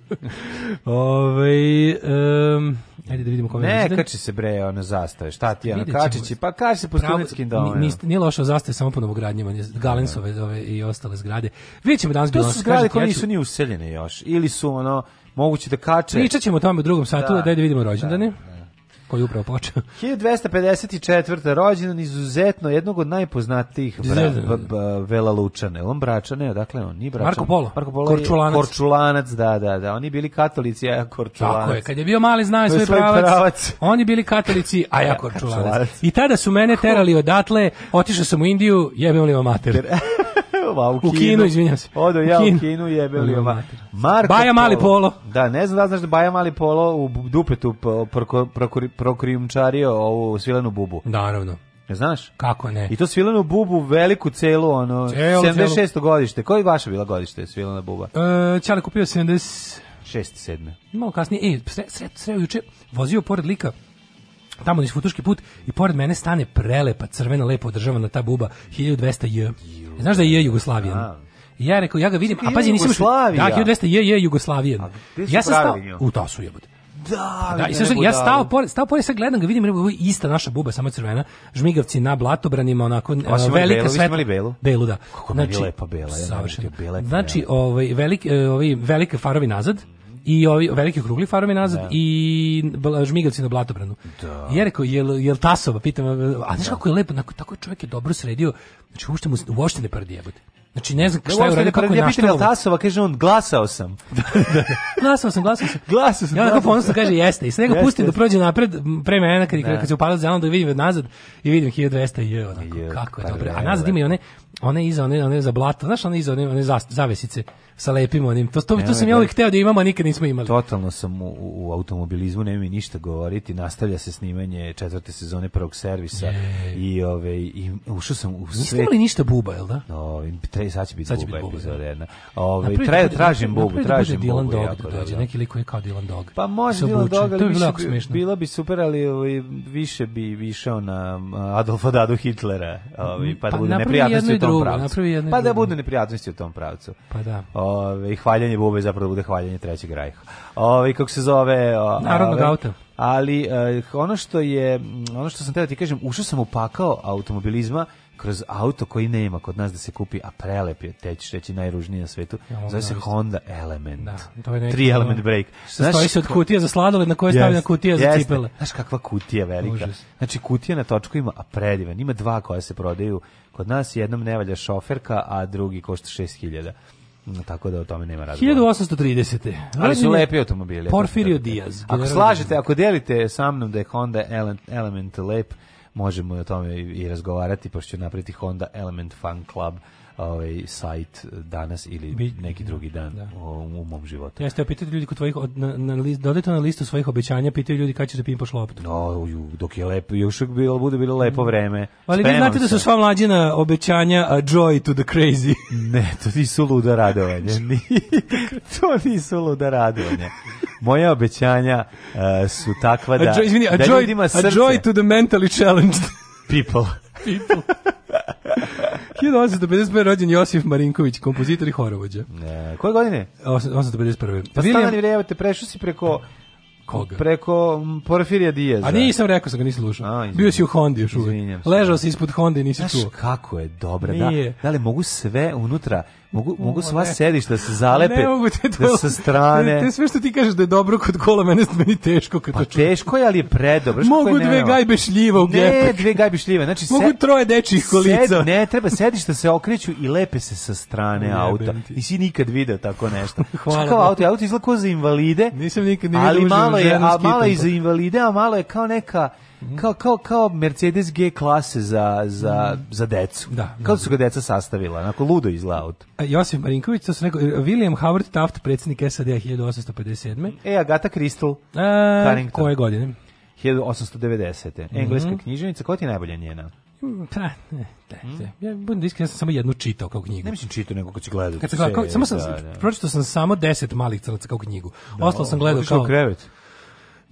(laughs) ovaj, um, ajde da vidimo kome Ne, mislite. kači se bre ona zastave, šta ti ona kačići, pa kači se po studentskim domima. Nije, nije loša zastave samo po novogradnjama, da, da. Galensove ove i ostale zgrade. Vidjet ćemo danas. To su zgrade koje nisu ni useljene još, ili su ono, moguće da kače. Pričat ćemo o tome u drugom satu, da, da, da vidimo rođendane. Da, da. da koji je upravo počeo. 1254. (laughs) rođendan izuzetno jednog od najpoznatijih Velalučane. On Bračane, dakle on nije Bračan. Marko Polo. Marko Polo Korčulanac. Korčulanac, da, da, da. Oni bili katolici, a ja Korčulanac. Tako je, kad je bio mali znao je svoj pravac. pravac. Oni bili katolici, a ja (laughs) Korčulanac. I tada su mene terali odatle, otišao sam u Indiju, jebem li vam mater. (laughs) jebeva, u Kinu. U Kinu, izvinjam se. Odo ja u Kinu jebeli ova. Marko Baja Mali Polo. Da, ne znam da znaš da Baja Mali Polo u dupetu prokrijumčario ovu svilenu bubu. Naravno. Ne Znaš? Kako ne? I to svilenu bubu, veliku celu, ono, Celo, 76. Celu. godište. Koji vaša bila godište svilena buba? E, Čale kupio 76. 6. 7. Malo kasnije. E, sre, sre, sre, juče vozio pored lika tamo niz futuški put i pored mene stane prelepa crvena lepo državna ta buba 1200 J. Znaš da je Jugoslavija? Jugoslavijan? Da. ja rekao, ja ga vidim, a pazi, nisi ušao. Da, 1200 J je Jugoslavija. Ja sam stao u tasu jebote. Da, pa da, i sad, ja stao pored, stao pored, sad gledam ga, vidim, rebo, ista naša buba, samo crvena, žmigavci na blatobranima, onako, Osim velika svetla. imali belu? Belu, da. Kako znači, lepa bela. Ja savršeno. Bela znači, ovaj, veliki, eh, ovaj, velike farovi nazad, i ovi veliki krugli farovi nazad da. i žmigalci na blatobranu. Da. I ja rekao, jel, jel Tasova, pitam, a znaš kako je lepo, tako, tako čovjek je dobro sredio, znači uopšte mu uopšte ne prdi Znači ne znam šta je uradio kako je našao. Ja Tasova, kaže on (laughs) da, da. glasao sam. glasao sam, glasao sam. glasao sam. Ja tako ponosno kaže jeste. I sve ga pustim da prođe napred pre mene kad, kad da. se upalio za da vidim nazad i vidim 1200 i je onako je, kako je pa dobro. A nazad ima i one one iza one one za blato, znaš one iza one one zavesice sa lepim onim. To to, to sam ja uvijek hteo da imamo, a nikad nismo imali. Totalno sam u, u automobilizmu, nema mi ništa govoriti. Nastavlja se snimanje četvrte sezone prvog servisa je. i ove i ušao sam u sve Niste imali ništa buba, jel da? No, im tre, sad će biti sad će buba, biti buba epizoda da. jedna. Ove, tre, da tražim bubu, da tražim bubu. Dylan Dog da dođe, neki lik koji je kao Dylan Dog. Pa može Dylan Dog, ali više, bi, smešno. bilo bi super, ali ovaj, više bi išao na Adolfa Dadu Hitlera, ovaj, pa, pa da pa bude neprijatnosti drugu, Napravi jednu pa da bude neprijatnosti u tom pravcu. Pa da. Ove, I hvaljanje bube zapravo da bude hvaljanje trećeg rajha. Ove, kako se zove... O, Narodnog auta. Ali uh, ono što je, ono što sam teo ti kažem, ušao sam u pakao automobilizma kroz auto koji nema kod nas da se kupi, a prelep je, te ćeš reći najružniji na svetu, ja, zove se Honda Element. Da, to je neki, Tri element brake. Znaš, stoji se od kutije za sladoled na kojoj yes, stavljena kutija yes, za cipele. Znaš kakva kutija velika. Užas. Znači kutija na točku ima, a predivan. Ima dva koja se prodaju kod nas, jednom ne valja šoferka, a drugi košta 6000. No, tako da o tome nema razgovora. 1830. Ali su lepi automobili. Porfirio da. Diaz. Ako slažete, ako delite sa mnom da je Honda Element lep, možemo o tome i razgovarati, pošto ću napraviti Honda Element Fan Club ovaj sajt danas ili neki drugi dan da. u, mom životu. Jeste, pitaju ljudi kod tvojih na, na list, dodajte na listu svojih obećanja, pitaju ljudi kad ćeš da pimpaš loptu. No, dok je lepo, još uvijek bilo bude bilo lepo mm. vreme. Ali vi znate da se. da su sva mlađina obećanja a joy to the crazy. (laughs) ne, to nisu luda radovanje. (laughs) to nisu luda radovanje. Moja obećanja uh, su takva da a joy, izvini, a da joy, A joy to the mentally challenged. People. People. 1851. rođen Josif Marinković, kompozitor i horovođa. Ne, koje godine? 1851. Pa William... Pa stani vreme, te prešao si preko... Koga? Preko Porfirija Dijeza. A nisam rekao, sam ga nisi slušao. Bio si u Hondi još uvijek. Ležao si ispod Honda i nisi Znaš, čuo. kako je dobra. Da. Nije. Da, da li mogu sve unutra Mogu, mogu sva sedišta da se zalepe ne mogu te da to, da sa strane. (laughs) Te, te sve što ti kažeš da je dobro kod kola, mene meni teško kad pa, teško je, ali je predobro. Mogu dve nema. gajbe šljiva u gepek. Ne, dve gajbe šljiva. Znači, mogu sed, troje dečih kolica. Sed, ne, treba sedišta se okreću i lepe se sa strane ne, auta. si nikad video tako nešto. (laughs) Hvala. Kao auto, auto izgleda za invalide. Nisam nikad ni vidio. Ali malo je, a malo je za invalide, a malo je kao neka Mhm. kao, kao, kao Mercedes G klase za, za, mhm. za decu. Da, kao da su ga deca sastavila, onako ludo izgleda auto. E, Josip Marinković, to su rekao, William Howard Taft, predsednik SAD 1857. E, Agata Crystal, e, Koje godine? 1890. Mhm. Engleska mm -hmm. književnica, koja ti je najbolja njena? Mm, pa, ne, ne, ne. Ja budem da iskren, ja sam samo jednu čitao kao knjigu. Ne mislim čitao, nego kad si gledao. Kad sam gledao, kao, samo sam, da, da. pročitao sam samo deset malih crnaca kao knjigu. Da, Ostalo sam gledao kao... krevet.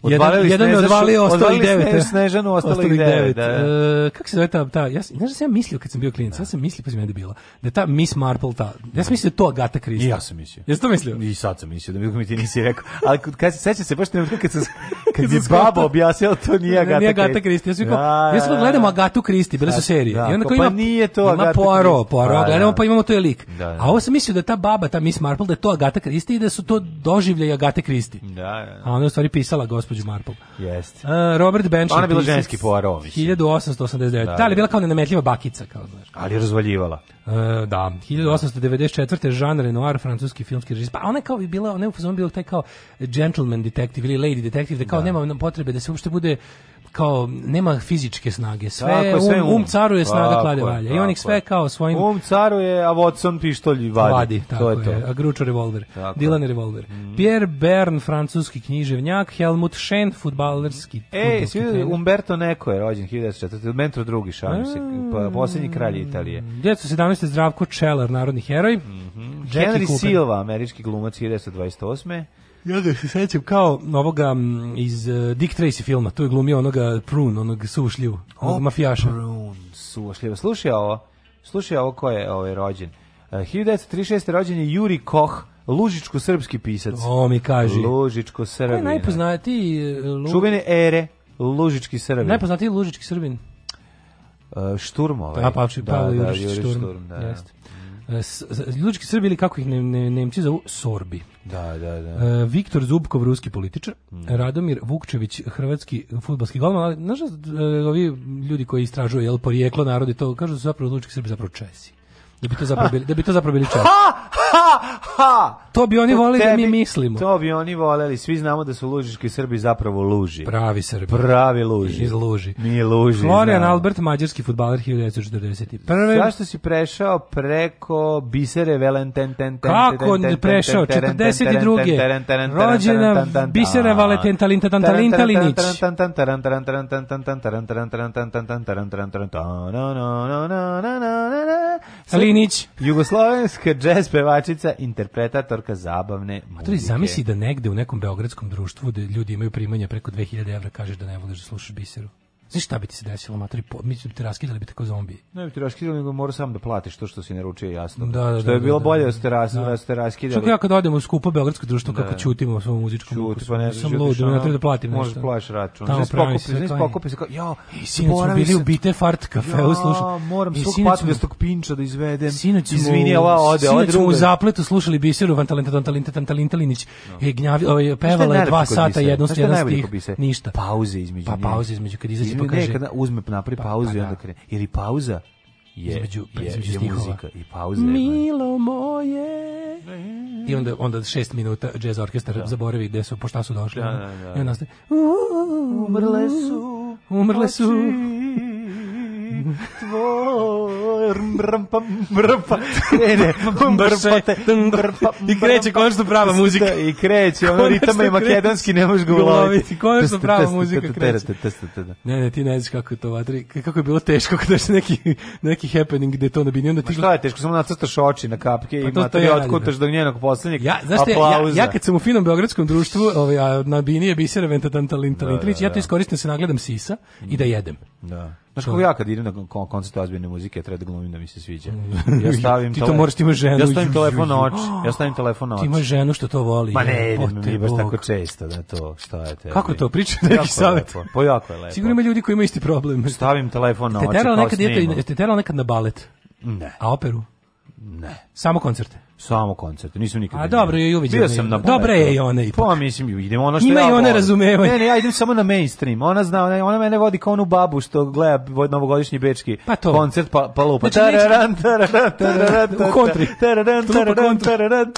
Odvalili jedan, jedan me odvalio, ostalo ih devet. Da. Snežanu, ostalo ih devet. Da, E, kako se zove ta, ta ja, znaš da sam ja mislio kad sam bio klinac, ja sam mislio, pa sam ja debila, da je ta Miss Marple ta, ja sam mislio da to Agatha Christie. I ja sam mislio. Jesi to mislio? I sad sam mislio, da mi da ti nisi rekao. Ali kad se seća se baš trenutka kad, sam, (laughs) kad je babo objasnila, to nije Agata Krista. Agatha Christie. Krista. Ja sam kao, ja sam gledamo Agatha Christie, bile su serije. Da, I onda pa kao ima, pa nije to ima Poirot, Poirot, gledamo pa imamo to je lik. A ovo sam mislio da ta baba, ta Miss Marple, da je to Agatha Christie i da su to doživlje Agatha Christie. Da, da. A ona je u stvari pisala, gospođu Marple. Jeste. Uh, Robert Bench. Ona je bila ženski poaro, 1889. Da, da, ali je da. bila kao nenametljiva bakica, kao znaš. Ali je razvaljivala. Uh, da, 1894. Jean Renoir, francuski filmski režisir. Pa ona je kao bila, ona je u fazonu bila taj kao gentleman detective ili lady detective, da kao da. nema potrebe da se uopšte bude kao nema fizičke snage. Sve, tako, sve um, um, um caruje, snaga tako, klade valja. I on sve kao svojim... Um caruje, a Watson pištolj vadi. vadi tako to je, to. A Gručo revolver. Tako. Dylan revolver. Mm. Pierre Bern, francuski književnjak. Helmut Schön, fudbalerski E, svi Umberto Neko je rođen 1904. Mentor drugi, šalim se. Mm. Pa, posljednji kralj Italije. 1917. Mm. Zdravko Čelar, narodni heroj. Mm -hmm. Henry Cooper. Silva, američki glumac 1928. Ja ga se sećam kao ovoga iz e, Dick Tracy filma, tu je glumio onoga Prun, onog sušljivu, onog mafijaša. Prune, sušljivu. Slušaj ovo, slušaj ovo ko je ovaj, rođen. 1936. E, rođen je Juri Koh, Lužičko-srpski pisac. O, mi kaži. Lužičko-srbin. Ko je najpoznatiji? E, lu... Čuvene ere, Lužički srbin. Najpoznatiji Lužički srbin. Uh, šturm ovaj. Pa, da, pa, da, da, Juri Šturm. šturm da, Da. Ljudički Srbi ili kako ih ne, ne, Nemci zovu Sorbi. Da, da, da. E, Viktor Zubkov, ruski političar. Mm. Radomir Vukčević, hrvatski futbalski golman. Ali, znaš, e, ovi ljudi koji istražuju jel, porijeklo narodi, to kažu da su zapravo Ljudički Srbi zapravo Česi. Da bi to zapravo bili, da bi to zapravo bili Česi. Ha! ha, ha. To bi oni voleli da mi mislimo. To bi oni voleli. Svi znamo da su lužiški Srbi zapravo luži. Pravi Srbi. Pravi luži. Iz luži. Mi luži. Florian znam. Albert, mađarski futbaler 1941. Zašto si prešao preko bisere Valenten ten ten Kako prešao? 42. Rođena bisere Valenten talinta talintalinić. Linić. Jugoslovenska džez pevačica pevačica, interpretatorka zabavne muzike. A to je zamisli da negde u nekom beogradskom društvu gde ljudi imaju primanja preko 2000 evra, kažeš da ne voliš da slušaš biseru. Znaš šta bi ti se desilo, matori, mi bi te raskidali bi tako zombi. Ne bi te raskidali, nego mora sam da platiš to što si naručio jasno. Da, da, što je da, bilo da, bolje da, da ste, ras, da. da. ste raskidali. Čak ja kad odem u skupo Beogradsko društvo, da. kako čutimo o svom muzičkom Čut, ukusu, pa ne, sam lud, ono, treba da platim možeš nešto. Možeš plaćaš račun. Tamo pravi se. Znaš pokupi se kao, jao, I sinoć smo bili u Bitefart kafeu, ja, slušam. moram svog patnestog pinča da izvedem. Sinoć ode, ode druga. smo u zapletu slušali Biseru, Vantalenta, Vantalenta, Vantalintalinić. Gnjavi, ovaj, pevala je dva sata, jednost, jedan stih, ništa. Pauze između Pa pauze između, kad izađe ili pokaže. nekada uzme pa napravi pa, pauzu pa, i onda da. krene. Ili pauza je, između, je, pa između je muzika i pauza. Milo moje. I onda, onda šest minuta jazz orkestar da. zaboravi gde su, po šta su došli. Da, da, da. I onda nastaje. Umrle su, umrle su tvoj mrmpa mrmpa krene mrmpate mrmpa i kreće konačno prava da, muzika i kreće ono ritam je makedonski ne možeš ga uloviti konačno prava muzika kreće da. ne ne ti ne znaš kako je to vatri kako je bilo teško (laughs) kada se neki neki happening gde to nabini onda ti šta je teško samo nacrtaš oči na kapke pa i materi otkutaš do njenog poslednjeg ja znaš ja, ja kad sam u finom beogradskom društvu ovaj, na Bini je bisera Ventatantalin Talintrić da, ja to iskoristim se nagledam sisa i da jedem da Znaš kako ja kad idem na koncert ozbiljne muzike, ja treba da glumim da mi se sviđa. Ja stavim ti to moraš, ti imaš ženu. Ja stavim telefon na oči. Ja stavim telefon na oči. Ti imaš ženu što to voli. Ma ne, idem baš tako često da to, šta je te. Kako to priča neki savet? Pa jako je lepo. Sigurno ima ljudi koji imaju isti problem. Stavim telefon na oči. Te terao nekad na balet? Ne. A operu? Ne. Samo koncerte? Samo koncerte, nisam nikad. A vidio. dobro, je uviđao. Bio sam na Dobro je i ona i. Pa mislim, idemo ono što Ima ja i ona razumevanje. Ne, ne, ja idem samo na mainstream. Ona zna, ona, ona mene vodi kao onu babu što gleda novogodišnji bečki pa to. koncert pa pa lupa. Znači, tararan, tararan, tararan, u kontri. Tararan, tararan, tararan,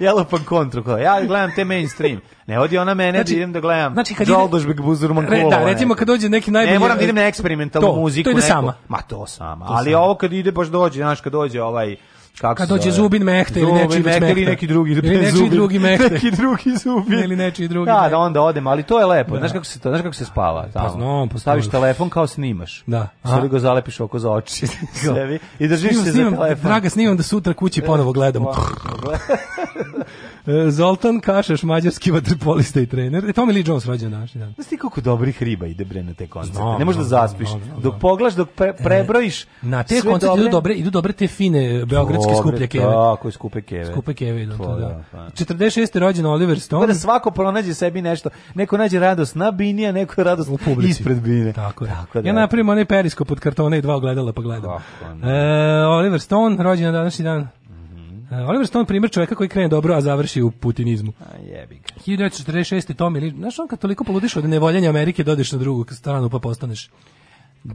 ja lupam kontru. Kao. Ja gledam te mainstream. Ne vodi ona mene, znači, da idem da gledam. Znači, kad Joldošbek Buzurman Kola. Da, recimo kad dođe neki najbolji... Ne, moram da idem na eksperimentalnu muziku. To ide sama. Ma to sama. Ali ovo kad ide baš dođe, znaš, kad dođe ovaj kako kad dođe Zubin Mehte ili nečiji Mehte ili neki drugi ili nečiji zubin, drugi (laughs) Mehte neki drugi Zubin ili nečiji drugi da, da onda odem ali to je lepo da. znaš kako se to znaš kako se spava pa tamo pa znam postaviš telefon kao snimaš da sve ga zalepiš oko za oči (laughs) sebi i držiš snimam, se za telefon draga snimam da sutra kući ponovo gledam (laughs) E, Zoltan Kašaš, mađarski vaterpolista i trener. E, Tommy Lee Jones rođen naš dan. Znaš ti koliko dobrih riba ide bre na te koncerte? Znam, ne možeš da zaspiš. Znam, znam, dok poglaš, dok pre, e, prebrojiš e, Na te koncerte dobre... idu, dobre, idu dobre te fine e, beogradske dobre, skuplje keve. Tako, skupe keve. Skupe keve idu to, da. da. Pa. 46. rođen Oliver Stone. Pa da svako pronađe sebi nešto. Neko nađe radost na bini, a neko radost u publici. ispred bine. Tako, Tako da. Ja napravim onaj periskop od kartona i dva ogledala pa gledam. Tako, e, Oliver Stone, rođen na današnji dan. Uh, Oliver Stone primjer čoveka koji krene dobro, a završi u putinizmu. A jebi ga. 1946. Tommy Lee, znaš on kad toliko poludiš od nevoljenja Amerike, dodeš na drugu stranu pa postaneš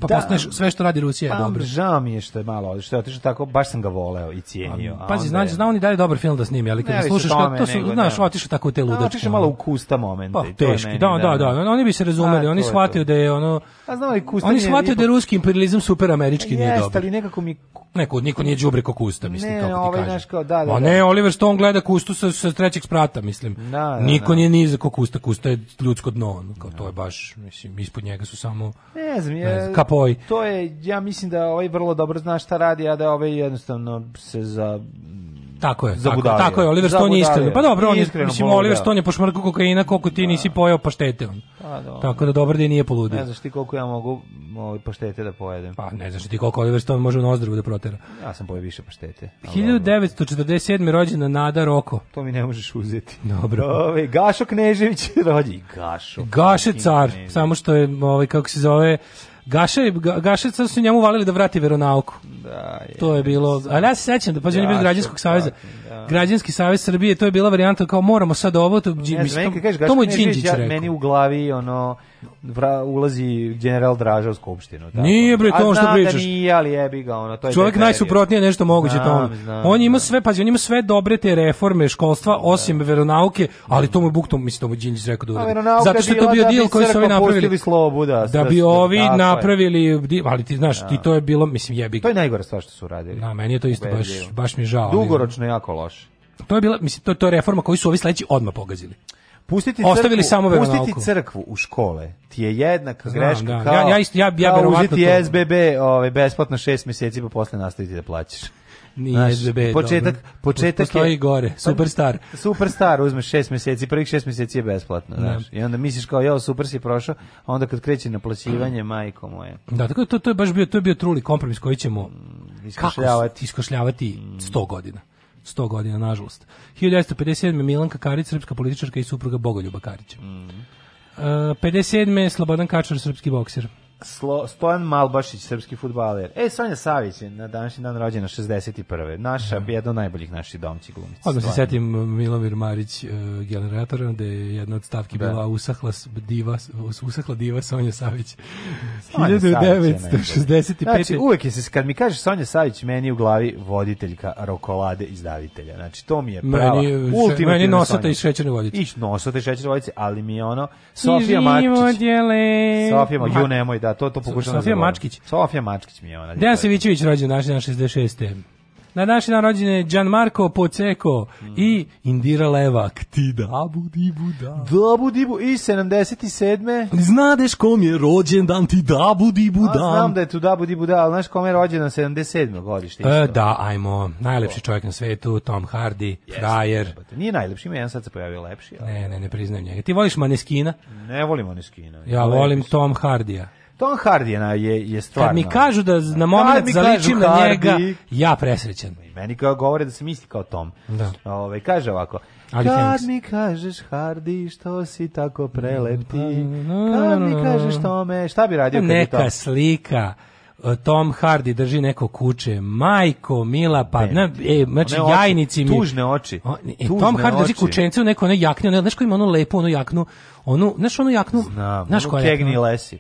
Pa da, postaneš sve što radi Rusija je pa, dobro. Žao mi je što je malo, što je otišao tako, baš sam ga voleo i cijenio. Pa, pazi, znači, zna oni i je dobar film da snimi, ali kad ne, slušaš, tome, to su, nego, znaš, da. otišao tako u te pa, ludačke. Otišao malo u kusta momente. Pa, teški, da da, da, da, da, oni bi se razumeli, oni shvataju da je ono... A znao i kusta Oni shvataju da je ruski imperializam super američki nije dobro. Jeste, ali nekako mi... Neko, niko nije đubre ko kusta, mislim, ne, kako ti ovaj, kažeš. Da, da, ne, Oliver Stone gleda kustu sa, sa trećeg sprata, mislim. niko nije ni za ko kusta, kusta je ljudsko dno, kao to je baš, mislim, ispod njega su samo... Ne znam, kapoj. To je, ja mislim da ovaj vrlo dobro zna šta radi, a da ovaj jednostavno se za tako je, tako, tako, je, Oliver Stone je iskreno. Pa dobro, on je, mislim, Oliver Stone da. je pošmrkao kokaina koliko ti da. nisi pojeo paštete on. Pa, da. tako da dobro da nije poludio. Ne znaš ti koliko ja mogu ovaj paštete da pojedem. Pa ne znaš ti koliko Oliver Stone može u nozdru da protera. Ja sam pojeo više paštete. 1947. rođena Nada Roko. To mi ne možeš uzeti. Dobro. Ove, ovaj, Gašo Knežević (laughs) rođi. Gašo. Gaše car, samo što je, ovaj, kako se zove, Gaša, Gaša sad su njemu valili da vrati veronauku. Da, je, to je bilo, ali ja se sećam da, pa je bio Građanskog saveza. Da. Građanski savez Srbije, to je bila varijanta kao moramo sad ovo, to, ne, mislim, to, to moj Đinđić ja, rekao. Meni u glavi, ono, vra, ulazi general Draža u skupštinu. Tako. Nije bre to što da pričaš. A da nije, ali jebi ga, ono, to je Čovjek najsuprotnije nešto moguće tome. On ima sve, pazi, on ima sve dobre te reforme školstva, da. osim da. veronauke, ali to mu je buktom, mislim, to mu Đinđić rekao da pa uradi. Zato što je to bio da deal koji su ovi napravili. Slobu, da, da bi ovi napravili, ali ti znaš, ti da. to je bilo, mislim, jebi ga. To je najgore stvar što su radili. Na, meni je to isto baš, baš mi žao. Dugoročno jako loše. To je bila, mislim, to, to je reforma koju su ovi sledeći odmah pogazili. Pustiti Ostavili crkvu, samo pustiti crkvu u škole ti je jednak Znam, greška da. kao ja, ja, isto, ja, ja kao uzeti to... SBB ovaj, besplatno šest meseci pa posle nastaviti da plaćaš. Nije Znaš, SBB, početak, dobro. početak Postoji je, gore, pa, superstar. Superstar, uzmeš šest meseci, prvih šest meseci je besplatno. Da. Znaš, I onda misliš kao, jel, super si prošao, a onda kad kreće naplaćivanje, mm. (clears throat) majko moje. Da, tako da to, to je baš bio, to je bio truli kompromis koji ćemo mm, iskošljavati, kako, iskošljavati 100 godina. 100 godina, nažalost. 1957. Milanka Karić, srpska političarka i supruga Bogoljuba Karića. Mm -hmm. Uh, 57. Slobodan Kačar, srpski bokser. Slo, Stojan Malbašić, srpski futbaler. E, Sonja Savić je na današnji dan rođena 61. Naša, mm. jedna od najboljih naših domci glumica. Odmah se setim Milomir Marić uh, generatora, gde je jedna od stavki da. bila usahla diva, usahla diva Sonja Savić. Sonja 1965. Znači, uvek je se, kad mi kažeš Sonja Savić, meni u glavi voditeljka rokolade iz davitelja. Znači, to mi je prava. Meni, ultimativna meni nosata Sonja. i šećerne vodice. I nosata i šećerne vodice, ali mi je ono Sofija Matić. Sofija, ma, ju nemoj da da, to to pokušavam. Sofija da Mačkić. Sofija Mačkić mi je ona. Dejan Savićević rođen naš na 66. Na današnji dan rođen Gianmarco Poceco mm. i Indira Levak. Ti da budi buda. Da, da budi bu i 77. Znadeš kom je rođen dan ti da budi buda. znam da je tu da budi buda, ali znaš kom je rođen na 77. godište. E, da, ajmo. Najlepši čovjek na svetu, Tom Hardy, yes, frajer. Nije najlepši, ima jedan sad se pojavio lepši. Ali... Ne, ne, ne priznajem njega. Ti voliš Maneskina? Ne volim Maneskina. Ja volim Tom Hardija. Tom Hardy je, je stvarno... Kad mi kažu da na moment zaličim na njega, ja presrećan. Meni kao govore da se misli kao Tom. Da. Ove, kaže ovako, ali kad Hanks. mi kažeš Hardy što si tako prelep pa, kad mi kažeš tome, šta bi radio kad Neka bi to? slika. E, Tom Hardy drži neko kuče. Majko, mila, pa ne, e, znači oči, jajnici mi. Tužne oči. O, e, tužne Tom Hardy drži kučence u neko ne jakne, ne, znaš ko ima onu lepu onu jaknu, onu, znaš onu jaknu, Znam, znaš koja je. lesi.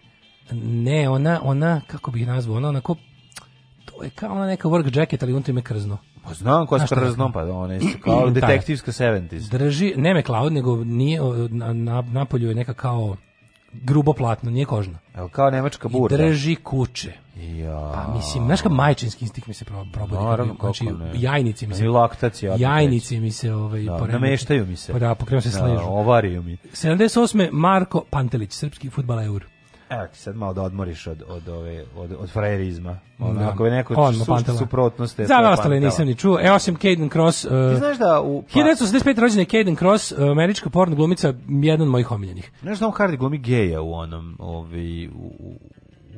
Ne, ona, ona, kako bih nazvao, ona onako, to je kao ona neka work jacket, ali unutra ime krzno. Pa znam koja je krzno, pa ona je kao (clears throat) da. detektivska 70s. Drži, ne me cloud, nego nije, na, na, napolju je neka kao grubo platno, nije kožno. Evo kao nemačka burda. I drži kuće. Ja. Pa mislim, znaš kao majčinski instinkt mi se pro, probudi. Naravno, znači, kako znači, ne. Jajnici mi se... I laktacija. Jajnici mi se... Ovaj, da, poremeti, nameštaju mi se. Pa da, pokrenu se da, sležu. Ovariju mi. 78. Marko Pantelić, srpski futbala eur. Evo sad malo da odmoriš od, od, ove, od, od frajerizma. Ono, da. Ako je neko su, suprotnost... Za ostale nisam ni čuo. E, osim Caden Cross... Uh, ti znaš da u... Pa... 1985. rođen Caden Cross, e, američka porno glumica, jedan od mojih omiljenih. Znaš da on Hardy glumi geja u onom, ovi, ovaj, u,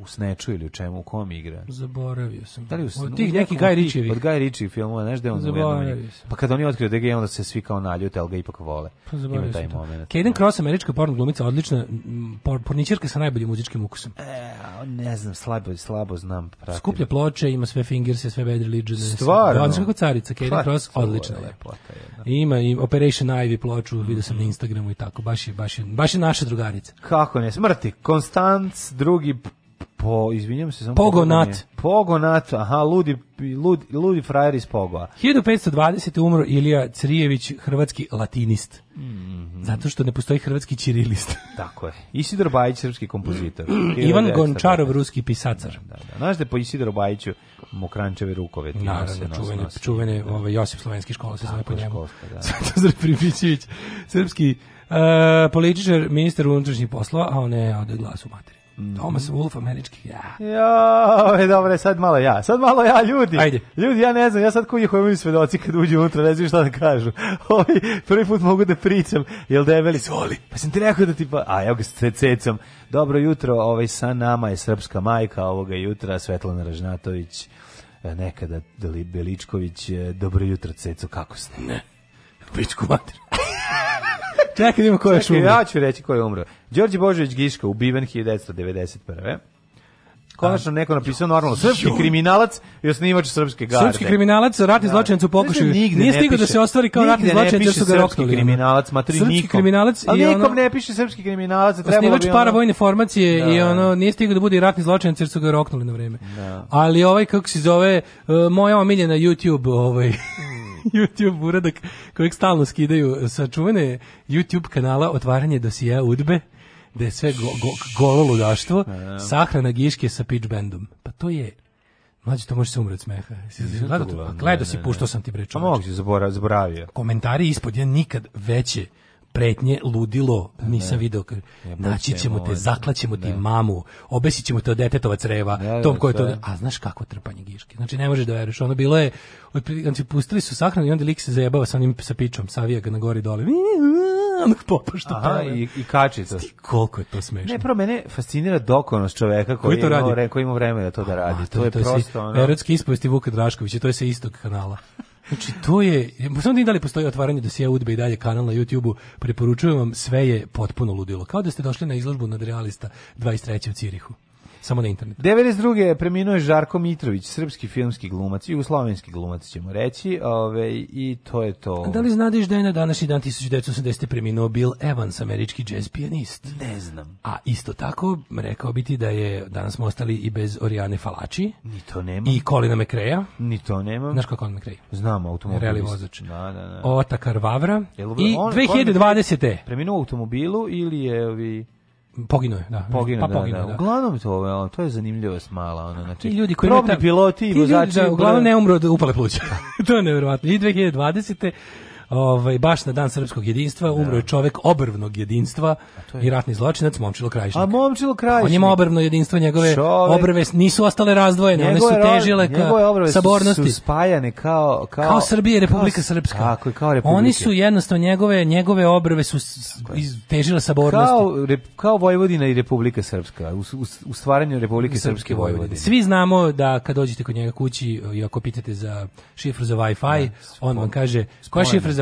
u Sneču ili u čemu, u kom igra? Zaboravio sam. Da li u, od tih nekih Gaj Ričevi. Od Gaj Ričevi filmova, znaš da on Zaboravio sam. Pa kad oni otkriju da je, onda se svi kao naljute, ali ga ipak vole. Pa zaboravio Ima taj sam moment. Caden Cross, američka porno glumica, odlična por, porničarka sa najboljim muzičkim ukusom. E, ne znam, slabo, slabo znam. Pratim. Skuplja ploče, ima sve fingers, sve bad liđe. Stvarno? Odlična da, kao carica, Caden pa, Cross, odlična je. Lepota, jedna. ima i Operation Ivy ploču, mm. vidio sam na Instagramu i tako, baš je, baš je, baš je naša drugarica. Kako ne, smrti, Konstanc, drugi Po, izvinjam se, samo Pogonat. Pogonat, aha, ludi, ludi, ludi frajer iz Pogoa. 1520. umro Ilija Crijević, hrvatski latinist. Mm -hmm. Zato što ne postoji hrvatski čirilist. (laughs) Tako je. Isidor Bajić, srpski kompozitor. (clears throat) Ivan Gončarov, ruski pisacar. Da, da. Znaš da po Isidoru Bajiću Mokrančeve rukove. Naravno, nos, čuvene, nosi. čuvene da. ovaj, Josip Slovenski škola se zove po njemu. Školska, da. Svetozar (laughs) srpski uh, političar, ministar unutrašnjih poslova, a on je ode glas u materiju. Mhm. Thomas Wolf, američki, ja. Jo, e, dobro, sad malo ja. Sad malo ja, ljudi. Ajde. Ljudi, ja ne znam, ja sad koji hojem svedoci kad uđu unutra, ne znam šta da kažu. (laughs) Ovi, prvi put mogu da pričam, jel da debeli svoli. Pa sam ti rekao da tipa, pa... A, evo ga s cecom. Dobro jutro, ovaj, sa nama je srpska majka ovoga jutra, Svetlana Ražnatović, e, nekada Beličković. E, dobro jutro, ceco, kako ste? Ne, Beličku mater. (laughs) Čekaj, ima ko je umro. Ja ću reći ko je umro. Đorđe Božović Giška, ubiven 1991. Konačno neko napisao normalno srpski kriminalac i osnivač srpske garde. Srpski kriminalac, ratni da. zločinac u da pokušaju. Nije stigao da se ostvari kao ratni zločinac, jer su ga roknuli. Srpski kriminalac, matri srpski nikom. kriminalac Ali nikom ne piše srpski kriminalac, da trebalo bi Osnivač paravojne formacije da. i ono nije stigao da bude ratni zločinac jer su ga roknuli na vreme. Da. Ali ovaj kako se zove e, moja omiljena YouTube ovaj (laughs) YouTube uradak kojeg stalno skidaju sa čuvene YouTube kanala otvaranje dosije Udbe gde je sve go, go, golo ludaštvo, sahrana Giške sa pitch bandom. Pa to je Mlađe, to može se umreti smeha. Gledao pa si, puštao sam ti bre pa čoveče. A mogu si, zaboravio. Komentari ispod je nikad veće pretnje, ludilo, da, nisam da. video. Naći ćemo te, zaklaćemo ti da. mamu, obesit te od detetova creva, ne, tom ko to... A znaš kako trpanje giške? Znači, ne možeš da veriš. Ono bilo je, znači, pustili su sahranu i onda lik se zajebava sa onim sa pičom, savija ga na gori dole. (laughs) Ono popa što Aha, i, i kači to. Sti, koliko je to smešno. Ne, pro mene fascinira dokonost čoveka koji, koji, to radi? Ima, koji ima vremena da to da radi. A, to, to, je to, je prosto... Ono... Erotski ispovesti Vuka Draškovića, to je sa istog kanala. Znači, to je, samo da, da li postoji otvaranje dosije Udbe i dalje kanal na YouTubeu, preporučujem vam, sve je potpuno ludilo. Kao da ste došli na izložbu nadrealista 23. u Cirihu samo na internetu. 92. je preminuo Žarko Mitrović, srpski filmski glumac i uslovenski glumac ćemo reći, ove, i to je to. Da li znadiš da je na današnji dan 1980. preminuo Bill Evans, američki jazz pijanist? Ne znam. A isto tako, rekao ti da je, danas smo ostali i bez Orijane Falači. Ni to nema. I Kolina Mekreja. Ni to nema. Znaš kako Kolina Mekreja? Znam, automobilist. Reli vozač. Da, da, da. Otakar Vavra. Jel, I on, 2020. Preminuo automobilu ili je ovi... Poginuo je, da. Poginuo, pa da, poginuo, da. da. Uglavnom to, to je zanimljivo zanimljivost mala. Ono, znači, I ljudi koji probni ta, piloti i vozači. Da, uglavnom ne umru od upale pluća. (laughs) to je nevjerovatno. I 2020. Ovaj, baš na dan srpskog jedinstva da. umro je čovjek obrvnog jedinstva je... i ratni zločinac Momčilo Krajišnik. A Momčilo Krajišnik. On ima obrvno jedinstvo, njegove čovek... obrve nisu ostale razdvojene, njegove, one su težile ka sabornosti. Su, spajane kao, kao, kao Srbije i Republika kao, Srpska. Tako, kao Republike. Oni su jednostavno, njegove, njegove obrve su težile sabornosti. Kao, rep, kao Vojvodina i Republika Srpska, u, u stvaranju Republike Srpske, Srpske Vojvodine. Vojvodine. Svi znamo da kad dođete kod njega kući i ako pitate za šifru za Wi-Fi, ja, da, on vam kaže, koja šifra za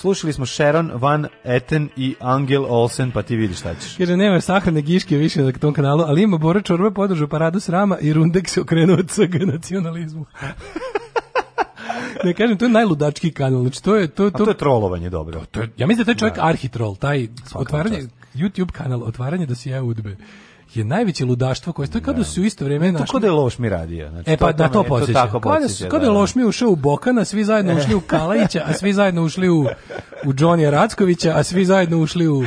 Slušali smo Sharon Van Etten i Angel Olsen, pa ti vidiš šta ćeš. Jer nema sahrane giške više na tom kanalu, ali ima Bora Čorba podržu paradu srama i Rundek se okrenuo od CG nacionalizmu. (laughs) ne kažem, to je najludački kanal. Znači, to je, to, to, A to je trolovanje, dobro. To, to je, ja mislim da taj čovjek da. arhitrol, taj Svaka otvaranje, YouTube kanal, otvaranje da si ja udbe je najveće ludaštvo koje je kada da. su u isto vrijeme znači. To da kod je loš mi radio, znači. E pa da to podsjeća. Kada da kada je loš mi ušao u Bokana, svi zajedno e. ušli u Kalajića, a svi zajedno ušli u u Johnny Rackovića, a svi zajedno ušli u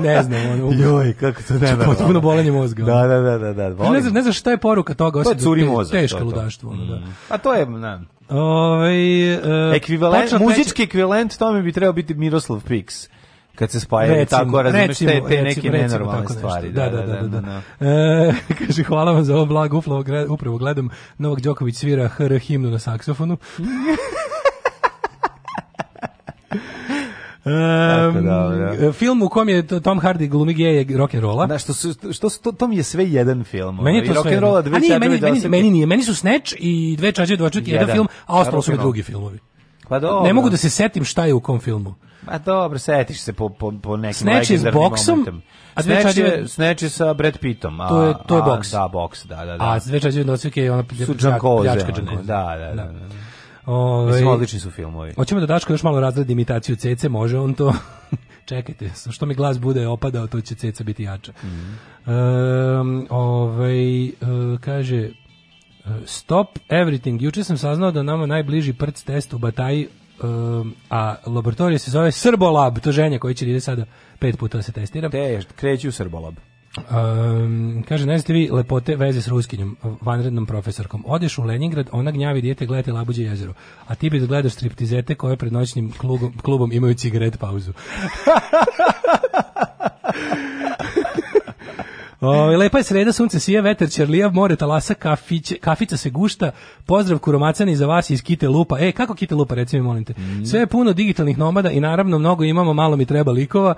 ne znam, ono. U... Joj, kako to ne. Znači, potpuno bolenje mozga. Da, da, da, da, da. Ne znam, ne znam šta je poruka toga, osim to je mozak, teško ludaštvo, ono, mm. da. A to je, na, Ovaj uh, ekvivalent muzički ekvivalent tome bi trebao biti Miroslav Piks kad se spajaju recimo, tako razumeš te, te neke nenormalne stvari. Da, da, da. da, da. da, da, da. E, (laughs) kaže, hvala vam za ovo blago, upravo gledam, Novak Đoković svira HR himnu na saksofonu. Um, (laughs) da, film u kom je Tom Hardy glumi geje rock'n'rolla. Da, što su, što su, to, to mi je sve jedan film. Meni je ovaj. to sve jedan. Dve a nije, meni, meni, meni nije. Meni su Snatch i dve čađe i jedan, jedan film, a ostalo su mi drugi filmovi. Pa dobro. Ne mogu da se setim šta je u kom filmu. A dobro, setiš se po, po, po nekim Snatch legendarnim boksom, momentom. A Snatch je, Snatch sa Brad Pittom. A, to je, to je boks. Da, boks, da, da. da. A Snatch je nosio je ona su džankoze. Da, da, da. da. da, da. Ove, ovaj- Mislim, odlični su filmovi. Hoćemo da Daško još malo razradi imitaciju CC, može on to... (laughs) Čekajte, što mi glas bude opadao, to će ceca biti jača. Mm -hmm. um, ovaj, e, kaže, e, stop everything. Juče sam saznao da nama najbliži prc test u Bataji Um, a laboratorija se zove Srbolab, to ženja koji će da ide sada pet puta da se testira. Te, kreću Srbolab. Um, kaže, ne znate vi lepote veze s ruskinjom, vanrednom profesorkom. Odeš u Leningrad, ona gnjavi dijete, gledate Labuđe jezero. A ti bi da gledaš striptizete koje pred noćnim klubom, klubom imaju cigaret pauzu. (laughs) O, ovaj, lepa je sreda, sunce sije, veter čerlija, more talasa, kafić, kafica se gušta. Pozdrav kuromacani za vas iz Kite Lupa. E, kako Kite Lupa, recimo, molim te. Mhm. Sve je puno digitalnih nomada i naravno mnogo imamo, malo mi treba likova.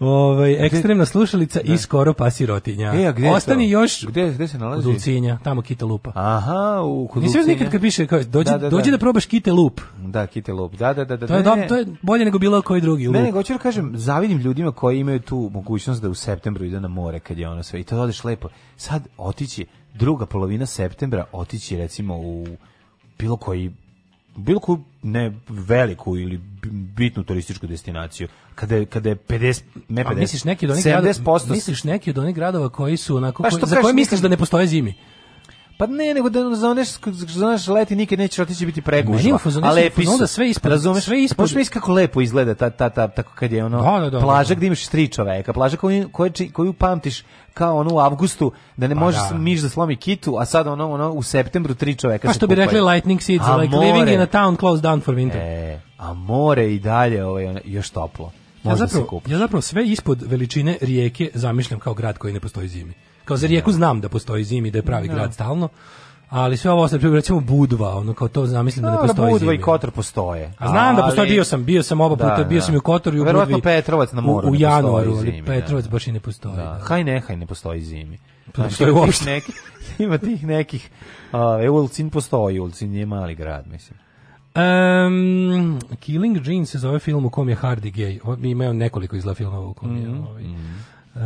Ovaj ekstremna slušalica da. i skoro pa sirotinja. E, a gde Ostani to? još gde, gde se nalazi? Dulcinja, tamo Kite Lupa. Aha, u kod Dulcinja. Nisi nikad kad piše kao dođi da, da, da. dođi da, da probaš Kite Lup. Da, Kite Lup. Da, da, da, da. To je, ne, to je bolje nego bilo koji drugi. Ne, nego hoću da kažem, zavidim ljudima koji imaju tu mogućnost da u septembru idu na more kad je ono sve i to odeš lepo. Sad otići druga polovina septembra otići recimo u bilo koji bilo koju ne veliku ili bitnu turističku destinaciju kada je, kada je 50 ne 50 A misliš neki od onih gradova misliš neki od onih gradova koji su onako pa koji, za koje misliš da ne postoje zimi Pa ne, nego da zoneš, zoneš leti nikad nećeš otići biti pregužva. A lepi su. Onda sve ispod, razumeš, sve ispod. Možeš vidjeti kako lepo izgleda ta, ta, ta, tako kad je ono, da, da, da, plaža da. gdje imaš tri čoveka, plaža koju, koju, koju pamtiš kao ono u avgustu, da ne pa možeš da. miš da slomi kitu, a sad ono, ono u septembru tri čoveka pa što bi rekli lightning seeds, a like more, living in a town closed down for winter. E, a more i dalje ovaj, ono, još toplo. Možda ja da zapravo, ja zapravo sve ispod veličine rijeke zamišljam kao grad koji ne postoji zimi. Kao za Rijeku znam da postoji zimi, da je pravi da. grad stalno, ali sve ovo ostalo recimo Budva, ono kao to zamislim da ne da, da, postoji. Budva zimi. i Kotor postoje. A znam ali... da postoji, bio sam, bio sam oba puta, da, bio sam i u Kotoru i u Verovatno Budvi. Petrovac na moru. U, u januaru, ali zimi, Petrovac da. baš i ne postoji. Da. da. Haj nehaj ne postoji zimi. Pa znači, znači, ima, tih neki, (laughs) ima tih nekih, uh, Ulcin postoji, Ulcin je mali grad, mislim. Um, Killing Jean se zove film u kom je Hardy gay. Imaju nekoliko izla filmova u kom je. Mm. Ovaj. Mhm. Uh,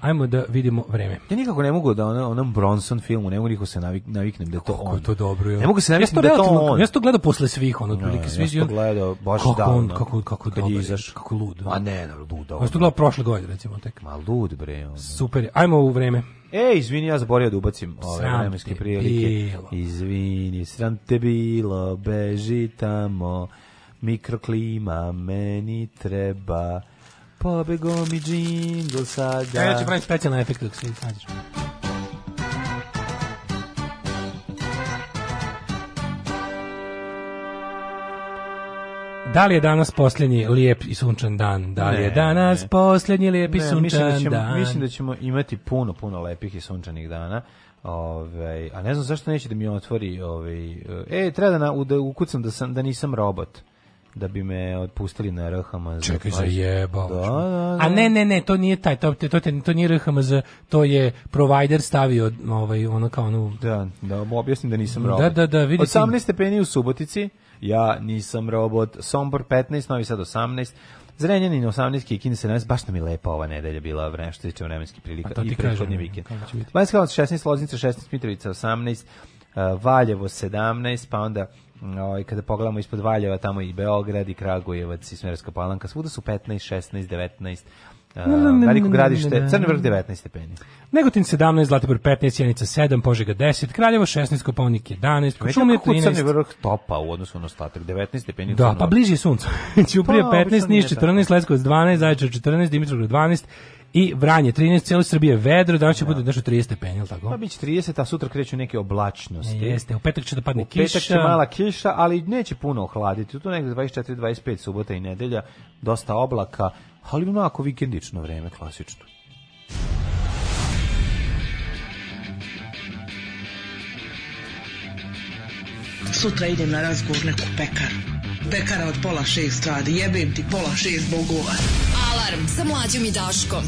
ajmo da vidimo vreme. Ja nikako ne mogu da ona, onom Bronson filmu, ne mogu niko se navik, naviknem da to on. Kako je to dobro, je. Ne mogu se naviknem ja da to on. Ja to gledao posle svih, ono, otprilike no, svi. Ja sam gledao baš kako davno. On, kako, kako Kad dobro, izaš. kako lud. A ne, no, lud. Ja sam to gledao prošle godine, recimo, tek. Ma lud, bre. on. Super, ajmo u vreme. Ej, izvini, ja zaboravio da ubacim ove sram vremenske prilike. Bilo. Izvini, sram te bilo, beži tamo, mikroklima meni treba. Pobego mi džingl sada. E, ja ću praviti specijalne efekte dok se nađeš. Da li je danas posljednji lijep i sunčan dan? Da li je danas ne. posljednji lijep i sunčan mislim da ćemo, dan? Mislim da ćemo imati puno, puno lepih i sunčanih dana. Ove, ovaj, a ne znam zašto neće da mi otvori ovaj e treba da na, da ukucam da sam da nisam robot da bi me otpustili na RHMZ. Čekaj, za jeba. Da, da, da. A ne, ne, ne, to nije taj, to, to, to, to nije RHMZ, to je provider stavio ovaj, ono kao onu... Da, da, objasnim da nisam da, robot. Da, da, da, vidi 18 stepeni u Subotici, ja nisam robot, Sombor 15, Novi Sad 18, Zrenjanin 18, Kikin 17, baš nam je lepa ova nedelja bila vremena što tiče vremenskih prilika i prethodni vikend. Banjska 16, Loznica 16, Mitrovica 18, uh, Valjevo 17, pa onda ovaj, kada pogledamo ispod Valjeva, tamo i Beograd, i Kragujevac, i Smerska palanka, svuda su 15, 16, 19, Uh, Veliko gradište, Crni vrh 19 stepeni. Negotin 17, Zlatibor 15, Janica 7, Požega 10, Kraljevo 16, Koponik 11, Kočumlje 13. Crni vrh topa u odnosu na ostatak, 19 stepeni. Da, pa bliži je suncu. (laughs) Ćuprije pa, 15, Niš 14, Leskovac 12, Zaječar 14, Dimitrovgrad 12, i Vranje 13, cijelo Srbije vedro, danas će ja. Da. bude nešto 30 stepeni, ili tako? Pa biće 30, a sutra kreću neke oblačnosti. E, jeste, u petak će da padne u kiša. U petak će mala kiša, ali neće puno ohladiti. Tu negde 24, 25 subota i nedelja, dosta oblaka, ali onako vikendično vreme, klasično. Sutra idem na razgovor neku pekaru Bekara od pola šest radi, jebem ti pola šest bogova. Alarm sa mlađom i Daškom.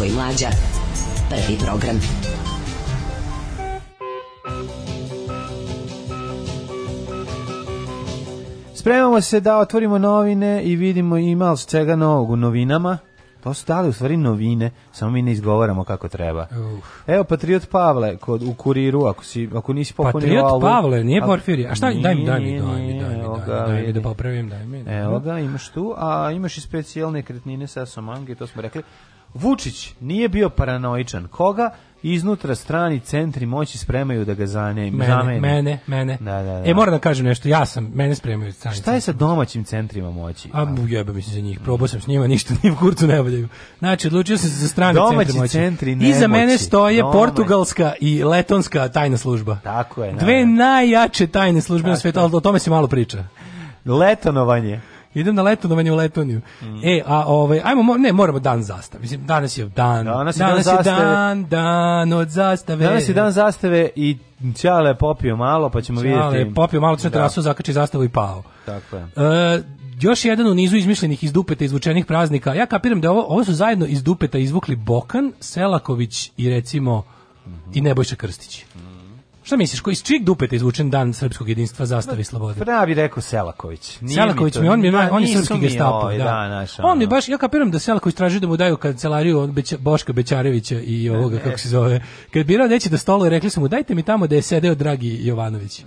Daško i Mlađa. Prvi program. Spremamo se da otvorimo novine i vidimo ima li čega novog u novinama. To su dali u stvari novine, samo mi ne izgovaramo kako treba. Uf. Evo Patriot Pavle kod u kuriru, ako si ako nisi popunio Patriot album, Pavle, nije Porfiri. A šta nije, daj mi, daj mi, daj mi, daj mi, daj mi, daj da popravim, daj mi. Evo ga, imaš tu, a imaš i specijalne kretnine sa Somange, to smo rekli. Vučić nije bio paranoičan. Koga? iznutra strani centri moći spremaju da ga zane, mene, zamene. Mene, mene. Da, da, da. E, moram da kažem nešto, ja sam, mene spremaju strani Šta je sa domaćim centrima moći? A, A jebe mi se za njih, probao sam s njima, ništa ni u kurcu ne boljaju. Znači, odlučio sam se za strani Domaći centri moći. Centri nemoći. Iza mene stoje Domać. portugalska i letonska tajna služba. Tako je. Naravno. Dve najjače tajne službe na svijetu, ali o tome se malo priča. Letonovanje idem na letovanje u Letoniju. Mm. E, a ovaj, ajmo, ne, moramo dan zastave. Mislim, danas je dan. Danas je, danas dan, je zastave. dan, dan od zastave. Danas je dan zastave i Ćale popio malo, pa ćemo Ćale vidjeti. Ćale popio malo, na da. terasu, zakači zastavu i pao. Tako je. E, još jedan u nizu izmišljenih iz dupeta izvučenih praznika. Ja kapiram da ovo, ovo su zajedno iz dupeta izvukli Bokan, Selaković i recimo mm -hmm. i Nebojša Krstić. Mm. Šta misliš, koji iz čijeg dupeta izvučen dan srpskog jedinstva zastave slobode? Pravi ja rekao Selaković. Nije Selaković mi, to, on mi on je srpski mi gestapo, ovaj, da. da on, mi baš ja kapiram da Selaković traži da mu daju kancelariju on Beća, Boška Bećarevića i ovoga ne. E. kako se zove. Kad birao neće da stolo, rekli su mu dajte mi tamo da je sedeo dragi Jovanović.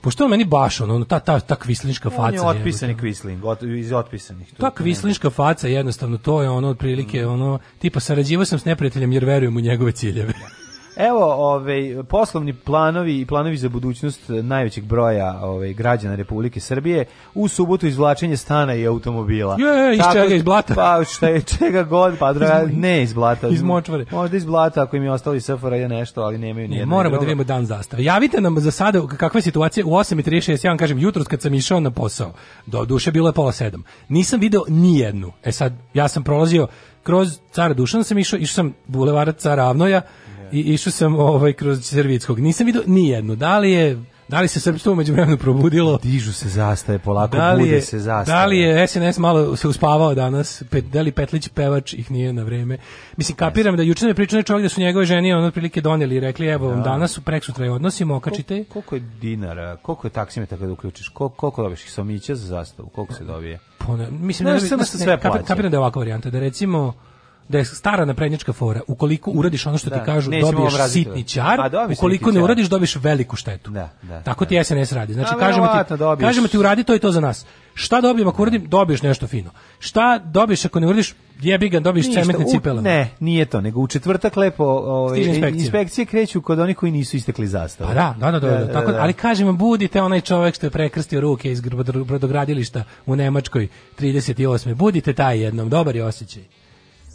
Pošto on meni baš ono, ta, ta, ta kvislinška faca. On je otpisani je, kvisling, od, iz otpisanih. Tu, ta kvislinška faca jednostavno, to je ono otprilike, mm. ono, tipa sarađivao sam s neprijateljem jer verujem u njegove ciljeve. (laughs) Evo, ovaj poslovni planovi i planovi za budućnost najvećeg broja ovaj građana Republike Srbije u subotu izvlačenje stana i automobila. Je, iz čega iz blata? Pa šta je čega god, pa dra, ne iz blata. iz močvare. Možda iz blata ako im je ostali sfora je nešto, ali nemaju ni ne, Moramo da vidimo dan zastave. Javite nam za sada kakva je situacija u 8:36, ja vam kažem jutros kad sam išao na posao. Do duše bilo je pola 7. Nisam video ni jednu. E sad ja sam prolazio kroz Car Dušan sam išao, išao sam bulevar Cara Avnoja I išao sam ovaj kroz Servitskog. Nisam video ni jednu. Da li je da li se srpstvo umeđu vremenu probudilo? Dižu se zastave, polako da bude se zastave. Da li je SNS malo se uspavao danas? Pet, da li Petlić pevač ih nije na vreme? Mislim, kapiram yes. da juče mi pričao čovjek da su njegove žene ono otprilike doneli i rekli, evo vam da. danas, preksutra je odnosimo, okačite. Kol, koliko je dinara, koliko je taksimeta kada uključiš? Kol, koliko dobiješ kisomića za zastavu? Koliko se dobije? Pone, pa mislim, ne, ne, ne, ne, ne, ne, ne, ne, ne, ne, da je stara naprednjačka fora. Ukoliko uradiš ono što da, ti kažu, dobiješ sitni čar, pa ukoliko ne uradiš, dobiješ veliku štetu. Da, da, Tako da. ti SNS radi. Znači, da, kažemo, ti, dobiješ. kažemo ti uradi, to je to za nas. Šta dobijem ako uradim? Dobiješ nešto fino. Šta dobiješ ako ne uradiš? Jebi ga, dobiješ cementne cipele. Ne, nije to, nego u četvrtak lepo ove, ovaj, inspekcije. inspekcije. kreću kod onih koji nisu istekli zastave. Pa da, da, da, da, da, da, da tako, ali kažemo, budite onaj čovjek što je prekrstio ruke iz brodogradilišta u Nemačkoj 38. Budite taj jednom, dobar je osjećaj.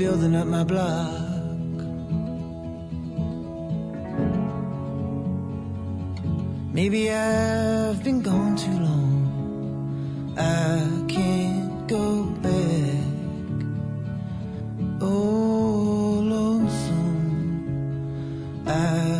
building up my block. Maybe I've been gone too long. I can't go back. Oh, lonesome. I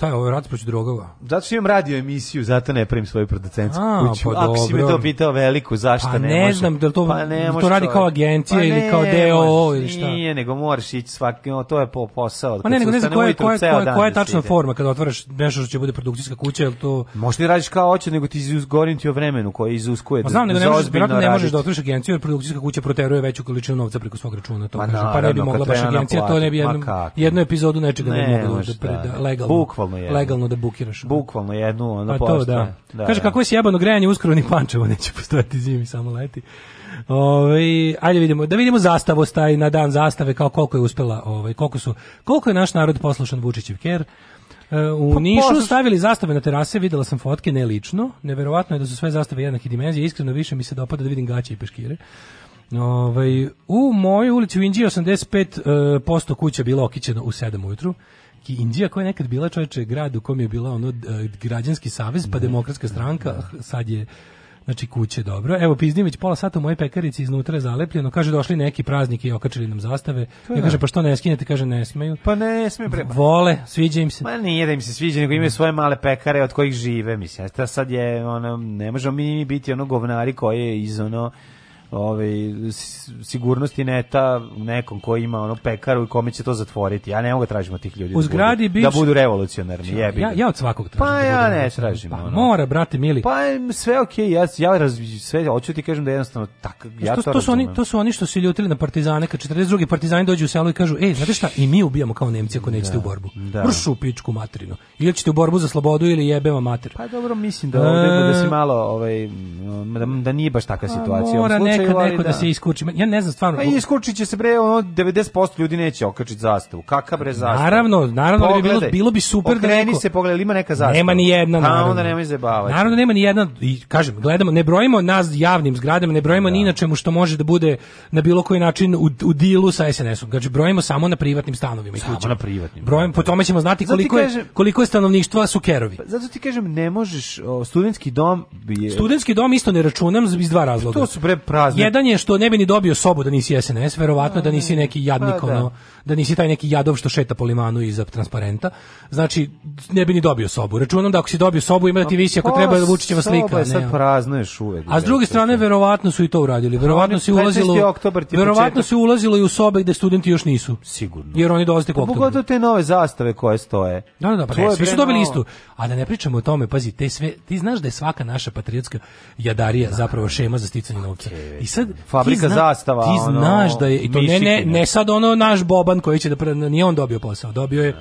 Šta je ovo, rad proći drogova? Zato što imam radio emisiju, zato ne primim svoju producentsku A, kuću. Pa Ako si me to pitao veliku, zašto pa ne, Pa ne znam, da li to, pa to radi kao agencija pa ili kao DOO ili šta? Nije, nego moraš ići svaki, to je po posao. Pa ne, nego ne znam koja, koja, koja, koja je da tačna forma kada otvaraš nešto što će bude produkcijska kuća, ili to... Možda ne radiš kao hoće, nego ti izgorim ti o vremenu koje izuskuje. Pa da znam, nego ne da možeš, ne možeš da otvoriš agenciju, jer produkcijska kuća proteruje veću količinu novca preko svog računa, to pa, kažem. Pa ne bi mogla baš agencija, to ne bi jednu, jednu epizodu nečega ne, ne mogla da, legalno bukvalno je legalno da bukiraš. Bukvalno jednu ono pa to, da. da. Kaže da. kako je sjebano grejanje uskoro ni Pančevo neće postojati zimi samo leti. Ovaj ajde vidimo, da vidimo zastavu staj na dan zastave kao koliko je uspela, ovaj koliko su koliko je naš narod poslušan Vučićev ker. E, u pa, Nišu posluš... stavili zastave na terase, videla sam fotke, ne lično. Neverovatno je da su sve zastave jednake dimenzije, iskreno više mi se dopada da vidim gaće i peškire. Ovaj, u mojoj ulici u Indiji 85% uh, posto kuća bila okićena u 7 ujutru čak i Indija koja je nekad bila čovječe grad u kom je bila ono e, građanski savez pa da. demokratska da, stranka, da. sad je znači kuće dobro. Evo pizdim pola sata u mojoj pekarici iznutra je zalepljeno, kaže došli neki praznici i okačili nam zastave. Ja ne. kaže pa što ne skinete, kaže ne smeju. Pa ne sme prema. Vole, sviđa im se. pa nije da im se sviđa, nego imaju svoje male pekare od kojih žive, mislim. Sad je ona ne možemo mi biti ono govnari koji je iz ono ovaj sigurnosti neta nekom ko ima ono pekaru i kome će to zatvoriti. Ja ne mogu da tražimo tih ljudi. U da budu, bič... da budu revolucionarni, jebi. Ja ja od svakog pa tražim. Pa da ja ne tražim. Pa, ono. Mora, brate mili. Pa sve okej, okay, ja ja raz, sve hoću ti kažem da jednostavno tako, ja to, to, to su oni to su oni što se ljutili na partizane kad 42. partizani dođu u selo i kažu: "Ej, znate šta, i mi ubijamo kao Nemci ako nećete da, u borbu." Da. Vršu pičku materinu. Ili ćete u borbu za slobodu ili jebe mater. Pa dobro, mislim da ovde da se malo ovaj da, da nije baš takva pa situacija. Mora neka neko da, da. se iskuči. Ja ne znam stvarno. Pa iskuči će se bre, ono 90% ljudi neće okačiti zastavu. Kakav bre zastavu? Naravno, naravno da bi bilo, bilo bi super da Okreni da neko... se pogledaj, ima neka zastava. Nema ni jedna, Pa onda nema izjebavati. Naravno nema ni jedna i kažem, gledamo, ne brojimo nas javnim zgradama, ne brojimo da. ni na čemu što može da bude na bilo koji način u, u dilu sa SNS-om. Znači brojimo samo na privatnim stanovima i kućama. Samo na privatnim. Brojimo, da. po tome ćemo znati koliko je kažem, koliko je stanovništva su kerovi. Pa zato ti kažem ne možeš o, studentski dom je Studentski dom isto ne računam iz dva pa razloga. To su bre kazne. Jedan je što ne bi ni dobio sobu da nisi SNS, verovatno da nisi neki pa jadnik, pa, da. ono, da nisi taj neki jadov što šeta po limanu iza transparenta. Znači, ne bi ni dobio sobu. Računam da ako si dobio sobu, ima da ti pa visi ako treba pa Vučićeva slika. Je sad prazneš uvek. A s druge strane, verovatno su i to uradili. Pa verovatno se ulazilo, verovatno se ulazilo i u sobe gde studenti još nisu. Sigurno. Jer oni dolaze tek Pogotovo te nove zastave koje stoje. Da, da, da, pa ne, svi su dobili istu. A da ne pričamo o tome, pazi, te sve, ti znaš da je svaka naša patriotska jadarija da. zapravo šema za sticanje novca. I sad, fabrika zastava, Ti znaš da je, i to ne, ne, ne sad ono naš Boba loban koji će da pre, nije on dobio posao, dobio je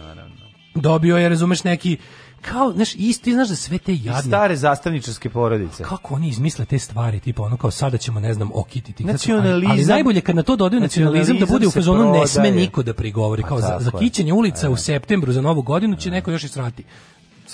dobio je, razumeš, neki kao, znaš, isti, znaš da sve te jadne... I stare zastavničarske porodice. Kako oni izmisle te stvari, tipa ono kao sada ćemo, ne znam, okititi. Nacionalizam... Ali, ali najbolje kad na to dodaju znači, nacionalizam, da bude u fazonu ne sme niko da prigovori. Pa kao za, za kićenje ulica e. u da. septembru za novu godinu će da. neko još i srati.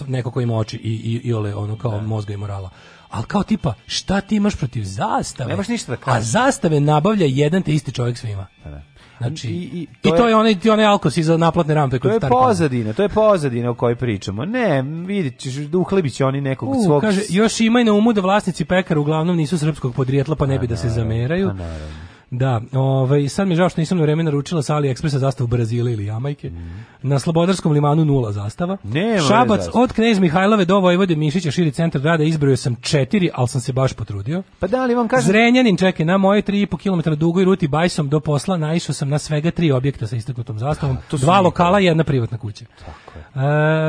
Neko ko ima oči i, i, i ole, ono kao e. mozga i morala ali kao tipa, šta ti imaš protiv zastave? Nemaš ništa da kažem. A zastave nabavlja jedan te isti čovjek svima. Pa da. Znači, I, i, to, i to je, je onaj, onaj alkos iza naplatne rampe. Kod to je pozadina, to je pozadina o kojoj pričamo. Ne, vidit ćeš, uhlebi će oni nekog uh, svog... Kaže, još imaj na umu da vlasnici pekara uglavnom nisu srpskog podrijetla, pa ne bi da pa se zameraju. A, pa naravno. Da, ovaj, sad mi je žao što nisam na vreme naručila sa AliExpressa zastavu Brazila ili Jamajke. Mm. Na Slobodarskom limanu nula zastava. Nema Šabac zastav. od Knez Mihajlove do Vojvode Mišića širi centar grada izbrojio sam četiri, ali sam se baš potrudio. Pa da, ali vam kažem... Zrenjanin, čekaj, na moje 3,5 km dugoj ruti bajsom do posla naišao sam na svega tri objekta sa istaknutom zastavom. Ha, to dva lokala i jedna privatna kuća. Tako Tako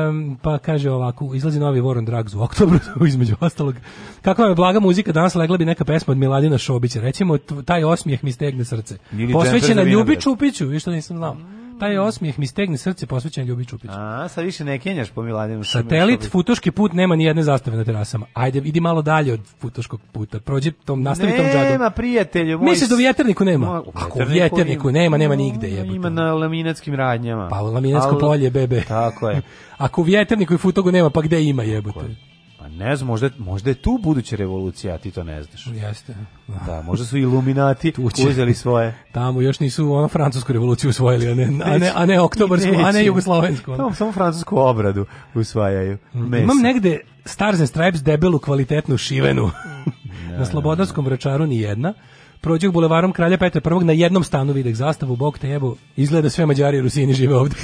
Um, pa kaže ovako, izlazi novi Warren Drugs u oktobru, (laughs) između ostalog. Kakva je blaga muzika, danas legla bi neka pesma od Miladina Šobića, recimo taj osmijeh mi stegne srce. Posvećena Ljubi Čupiću, vi što nisam znao. Taj osmijeh mi stegne srce posvećen Ljubi Čupiću. A, sad više ne kenjaš po Miladinu. Satelit, futoški put, nema ni jedne zastave na terasama. Ajde, idi malo dalje od futoškog puta. Prođi tom, nastavi nema, tom džadom. Nema, prijatelju. Moj... Misliš da u vjeterniku nema? Moj, Ako u vjeterniku nema, nema nigde. Jebote. Ima na laminatskim radnjama. Pa u laminatsko Al... polje, bebe. Tako je. (laughs) Ako u vjeterniku i futogu nema, pa gde ima jebote? ne znam, možda, možda je tu buduća revolucija, a ti to ne znaš. Jeste. Da, možda su iluminati uzeli svoje. Tamo još nisu ono francusku revoluciju usvojili, a ne, a ne, a ne oktobarsku, a ne jugoslovensku. Tamo samo francusku obradu usvajaju. Mhm. Mesa. Imam negde Stars and Stripes debelu kvalitetnu šivenu. (laughs) na Slobodarskom vračaru ni jedna Prođeg bulevarom Kralja Petra I na jednom stanu videh zastavu, bog te jebo, izgleda sve Mađari i Rusini žive ovde.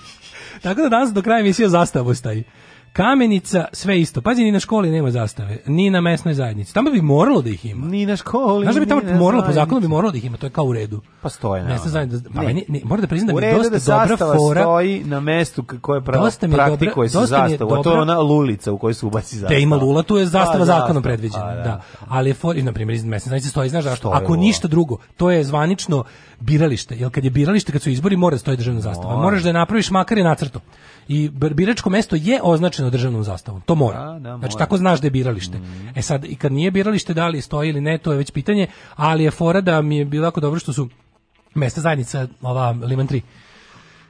(laughs) Tako da danas do kraja emisije zastavu staji. Kamenica, sve isto. Pazi, ni na školi nema zastave, ni na mesnoj zajednici. Tamo bi moralo da ih ima. Ni na školi. Znaš da bi tamo moralo, po zakonu bi moralo da ih ima, to je kao u redu. Pa stoje. Mesna zajednica, pa ne. meni, ne, mora da priznam da mi je dosta da dobra fora. stoji na mestu koje pravo dosta praktikuje se zastava, to je ona lulica u kojoj se ubaci zastava. Te ima lula, tu je pa zastava zakonom predviđena. Pa da. da. Ali, na primjer, iz mesne zajednice stoji, znaš zašto? Ako ništa drugo, to je zvanično biralište, jel kad je biralište, kad su izbori, mora da stoji državna zastava. Moraš da je napraviš makar i nacrtu. I biračko mesto je označeno državnom zastavom. To mora. Da, da, mora. Znači, tako znaš da je biralište. Mm. E sad, i kad nije biralište, da li stoji ili ne, to je već pitanje, ali je fora da mi je bilo jako dobro što su mesta zajednica, ova Liman 3,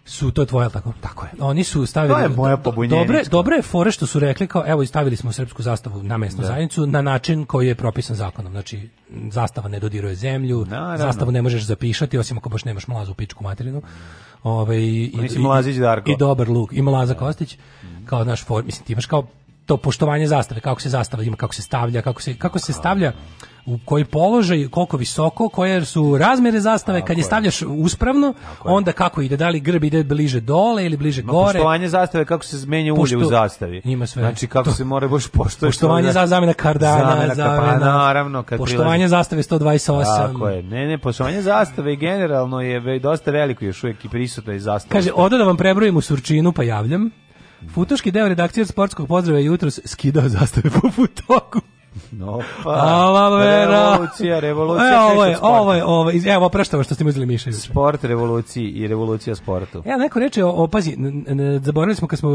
su to tvoje tako tako je oni su stavili to je moja dobre dobre je fore što su rekli kao evo stavili smo srpsku zastavu na mesnu da. zajednicu na način koji je propisan zakonom znači zastava ne dodiruje zemlju Naravno. zastavu ne možeš zapišati osim ako baš nemaš mlazu pičku materinu ovaj i, i, i, i dobar luk i mlaza da. kostić kao naš for mislim ti imaš kao to poštovanje zastave, kako se zastava ima, kako se stavlja, kako se, kako se stavlja u koji položaj, koliko visoko, koje su razmere zastave, kad je stavljaš uspravno, onda kako ide, da li grb ide bliže dole ili bliže gore. Poštovanje zastave, kako se zmenja ulje u zastavi. Ima sve. Znači kako se mora baš poštovati. Poštovanje za zamena kardana, zamena, zamena naravno. Kad poštovanje zastave 128. Tako je, ne, ne, poštovanje zastave generalno je dosta veliko još uvijek i prisutno je zastave. Kaže, odo da vam prebrojim u surčinu, pa javljam. Futoški deo redakcije sportskog pozdrava jutros skidao zastave po futoku. No, pa. Alavera. Revolucija, revolucija. E, ovo je, ovo je, ovo je, evo, preštava što ste muzili Miša. Juče. Sport revoluciji i revolucija sportu. Ja, neko reče, o, o pazi, zaboravili smo kad smo,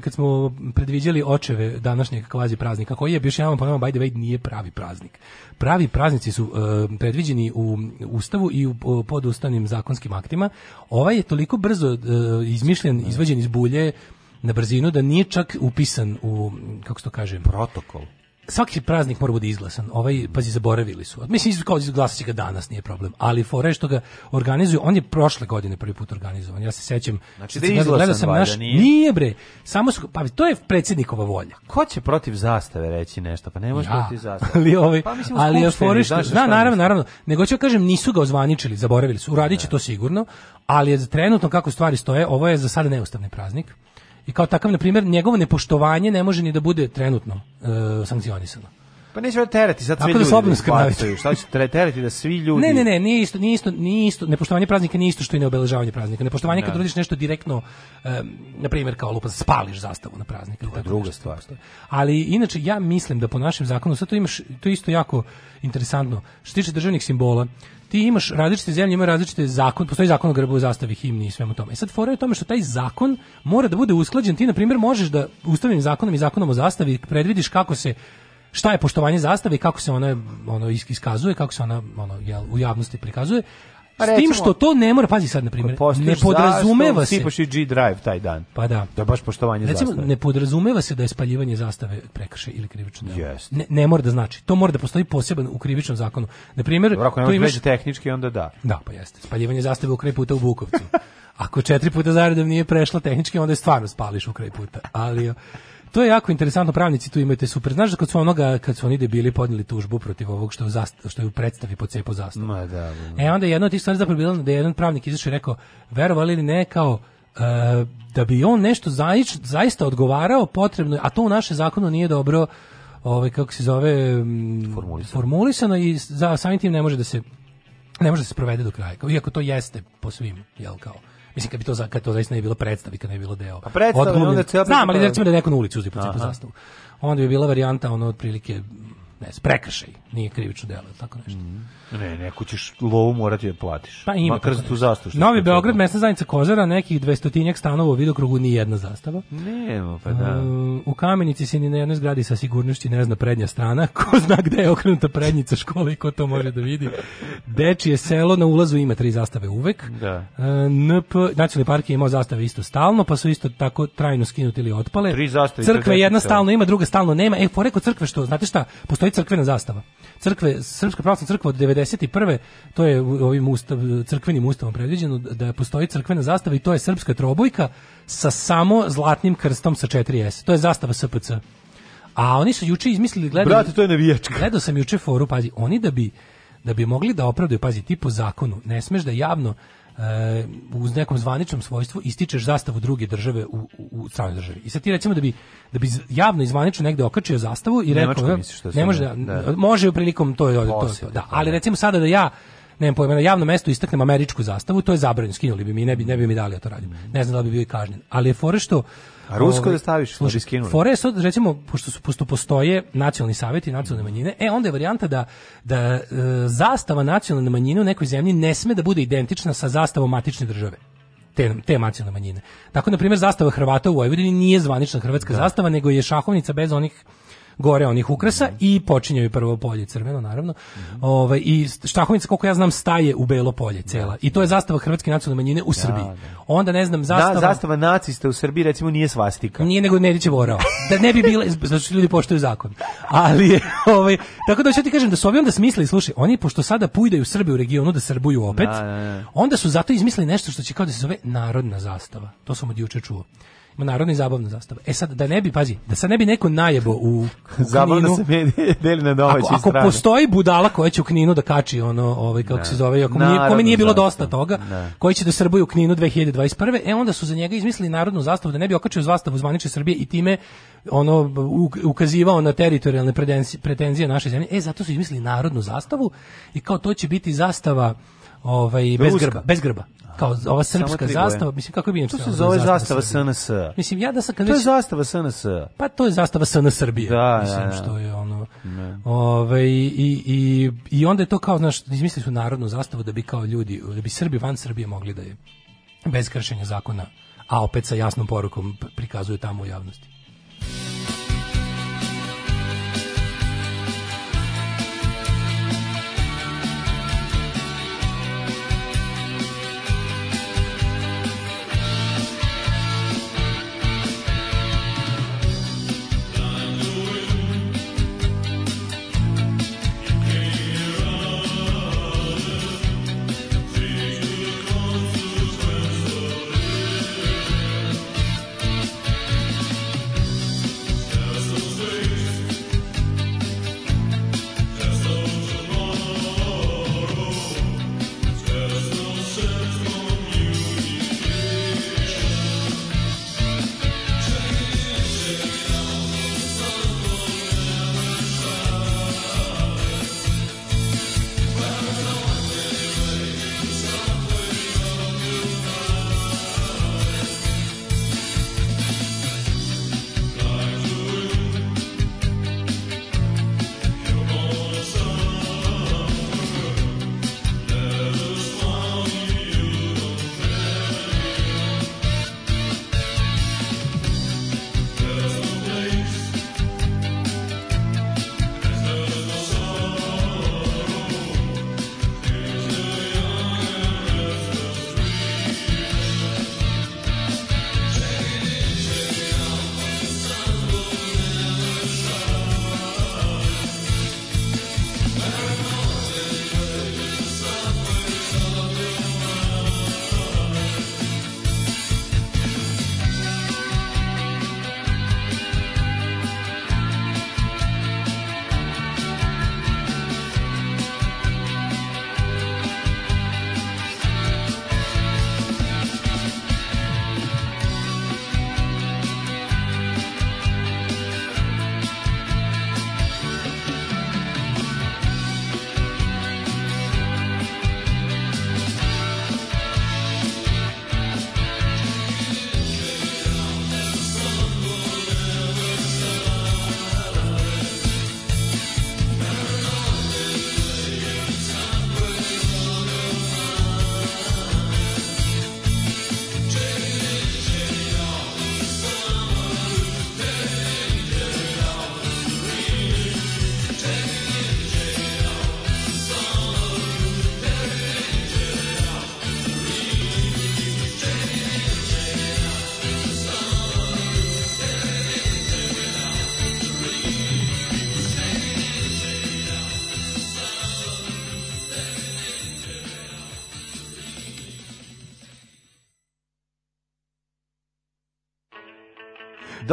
kad smo predviđali očeve današnjeg kvazi praznika, koji je, još jedan ponavljamo, by the way, nije pravi praznik. Pravi praznici su uh, predviđeni u Ustavu i u podustavnim zakonskim aktima. Ovaj je toliko brzo uh, izmišljen, izvađen iz bulje, na brzinu da nije čak upisan u, kako se to kaže? Protokol svaki praznik mora biti izglasan. Ovaj pazi zaboravili su. Mislim kao izglasati ga danas nije problem, ali fore što ga organizuju, on je prošle godine prvi put organizovan. Ja se sećam. Znači da izglasan gledao sam naš nije. nije. bre. Samo su, pa to je predsjednikova volja. Ko će protiv zastave reći nešto? Pa ne može ja. protiv zastave. ali ovaj pa, mislim, ali je fore što da naravno, naravno. Nego ću da kažem nisu ga ozvaničili, zaboravili su. Uradiće to sigurno, ali je trenutno kako stvari stoje, ovo je za sada neustavni praznik i kao takav, na primjer, njegovo nepoštovanje ne može ni da bude trenutno e, sankcionisano. Pa neće me da tereti, sad svi da ljudi da Šta će tereti da svi ljudi... Ne, ne, ne, nije isto, nije isto, nije isto, nepoštovanje praznika nije isto što i neobeležavanje praznika. Nepoštovanje ne. Da. kad rodiš nešto direktno, um, na primjer kao lupa, spališ zastavu na praznik. To je druga nešto. stvar. Ali inače, ja mislim da po našem zakonu, sad to imaš, to isto jako interesantno, što tiče državnih simbola, ti imaš različite zemlje, imaju različite zakon, postoji zakon o grbu, zastavi, himni i svemu tome. I e sad fora je u tome što taj zakon mora da bude usklađen. Ti, na primjer, možeš da ustavnim zakonom i zakonom o zastavi predvidiš kako se šta je poštovanje zastave i kako se ona ono iskazuje, kako se ona ono jel, u javnosti prikazuje, Pa S tim što to ne mora, pazi sad na primjer, pa ne podrazumeva se... Sipaš i G-Drive taj dan. Pa da. Da baš poštovanje recimo, zastave. ne podrazumeva se da je spaljivanje zastave prekrše ili krivično delo. Yes. Ne, ne, mora da znači. To mora da postoji poseban u krivičnom zakonu. Na primjer... Ako ne imaš... tehnički, onda da. Da, pa jeste. Spaljivanje zastave u kraju puta u Bukovcu. (laughs) Ako četiri puta zaredom nije prešla tehnički, onda je stvarno spališ u kraju puta. Ali to je jako interesantno, pravnici tu imate super. Znaš da kad su onoga, kad su oni debili podneli tužbu protiv ovog što, zast, što je u predstavi po cepu zastavu. Ma da, da, da. E onda jedna od tih stvari zapravo bila da je jedan pravnik izašao i rekao, verovali li ne, kao, e, da bi on nešto zaič, zaista odgovarao potrebno, a to u našem zakonu nije dobro, ovaj, kako se zove, formulisano. formulisano, i za, samim tim ne može da se ne može da se provede do kraja. Iako to jeste po svim, jel kao Mislim kad bi to kad to zaista nije bilo predstavi, kad ne bilo deo. Pa predstavi, onda je Znam, ali recimo da je neko na ulici uzdi po zastavu. Onda bi bila varijanta ono otprilike ne znam, prekršaj, nije krivično delo, tako nešto. Mm. Ne, neko ćeš lovu morati da platiš. Pa ima. Makar tu zastavu. Novi Beograd, mesna zajednica Kozara, nekih dvestotinjak stanova u vidokrugu, ni jedna zastava. Nema, pa da. Uh, u kamenici se ni na jednoj zgradi sa sigurnošću ne zna prednja strana, (laughs) ko zna gde je okrenuta prednjica škole i ko to može da vidi. Dečije selo na ulazu ima tri zastave uvek. Da. Uh, NP, nacionalni park je imao zastave isto stalno, pa su isto tako trajno skinuti ili otpale. Tri zastave. Crkve jedna stalno ima, druga stalno nema. E, poreko crkve što, znate šta, postoji postoji crkvena zastava. Crkve, Srpska pravoslavna crkva od 91. to je ovim ustav, crkvenim ustavom predviđeno da postoji crkvena zastava i to je srpska trobojka sa samo zlatnim krstom sa 4S. To je zastava SPC. A oni su juče izmislili, gledali... Brate, to je navijačka. Gledao sam juče foru, pazi, oni da bi da bi mogli da opravdaju, pazi, ti po zakonu, ne smeš da javno uh, uz nekom zvaničnom svojstvu ističeš zastavu druge države u, u, u stranoj državi. I sad ti recimo da bi, da bi javno i zvanično negde okačio zastavu i Nemačko rekao... Što da ne može, da, da. može prilikom to, to, to, to, da. Pa ali da. recimo sada da ja nemam pojma, na javnom mestu istaknem američku zastavu, to je zabranjeno, skinuli bi mi, ne bi, ne bi mi dali da to radim. Ne znam da li bi bio i kažnjen. Ali je fora što A rusko ovaj, da staviš, da služi skinuli. Fore sad, recimo, pošto, su, pošto postoje nacionalni savjeti i nacionalne manjine, e, onda je varijanta da, da e, zastava nacionalne manjine u nekoj zemlji ne sme da bude identična sa zastavom matične države te, te nacionalne manjine. Tako, na primjer, zastava Hrvata u Vojvodini nije zvanična hrvatska da. zastava, nego je šahovnica bez onih gore onih ukrasa mm -hmm. i počinjaju prvo polje crveno naravno. Mm -hmm. Ovaj i štahovnica koliko ja znam staje u belo polje cela. I to je zastava hrvatske nacionalne manjine u da, Srbiji. Da. Onda ne znam zastava da, zastava nacista u Srbiji recimo nije svastika. Nije nego Nedić vorao. Da ne bi bile (laughs) znači ljudi poštuju zakon. Ali je, ovaj tako da što ti kažem da su ovi onda smislili, slušaj, oni pošto sada pujdaju Srbi u regionu da Srbuju opet, da, da, da, onda su zato izmislili nešto što će kao da se zove narodna zastava. To sam od juče čuo. Ima narodna i zabavna zastava. E sad, da ne bi, pazi, da sad ne bi neko najebo u, u (laughs) Zabavno se (laughs) deli na domaći ako, ako postoji budala koja će u kninu da kači ono, ovaj, kako ne. se zove, ako nije, kome nije bilo dosta toga, ne. koji će da srbuju u kninu 2021. E onda su za njega izmislili narodnu zastavu da ne bi okačio zastavu zvanične Srbije i time ono ukazivao na teritorijalne pretenzije naše zemlje. E, zato su izmislili narodnu zastavu i kao to će biti zastava ovaj bez grba, bez grba. Kao ova srpska zastava, mislim kako bi inače. To se zove zastava SNS. Mislim ja da sam kad To je zastava SNS. Pa to je zastava SNS Srbije. Da, mislim da, da. što je ono. Ovaj i, i, i onda je to kao znaš, izmislili su narodnu zastavu da bi kao ljudi, da bi Srbi van Srbije mogli da je bez kršenja zakona, a opet sa jasnom porukom prikazuje tamo u javnosti.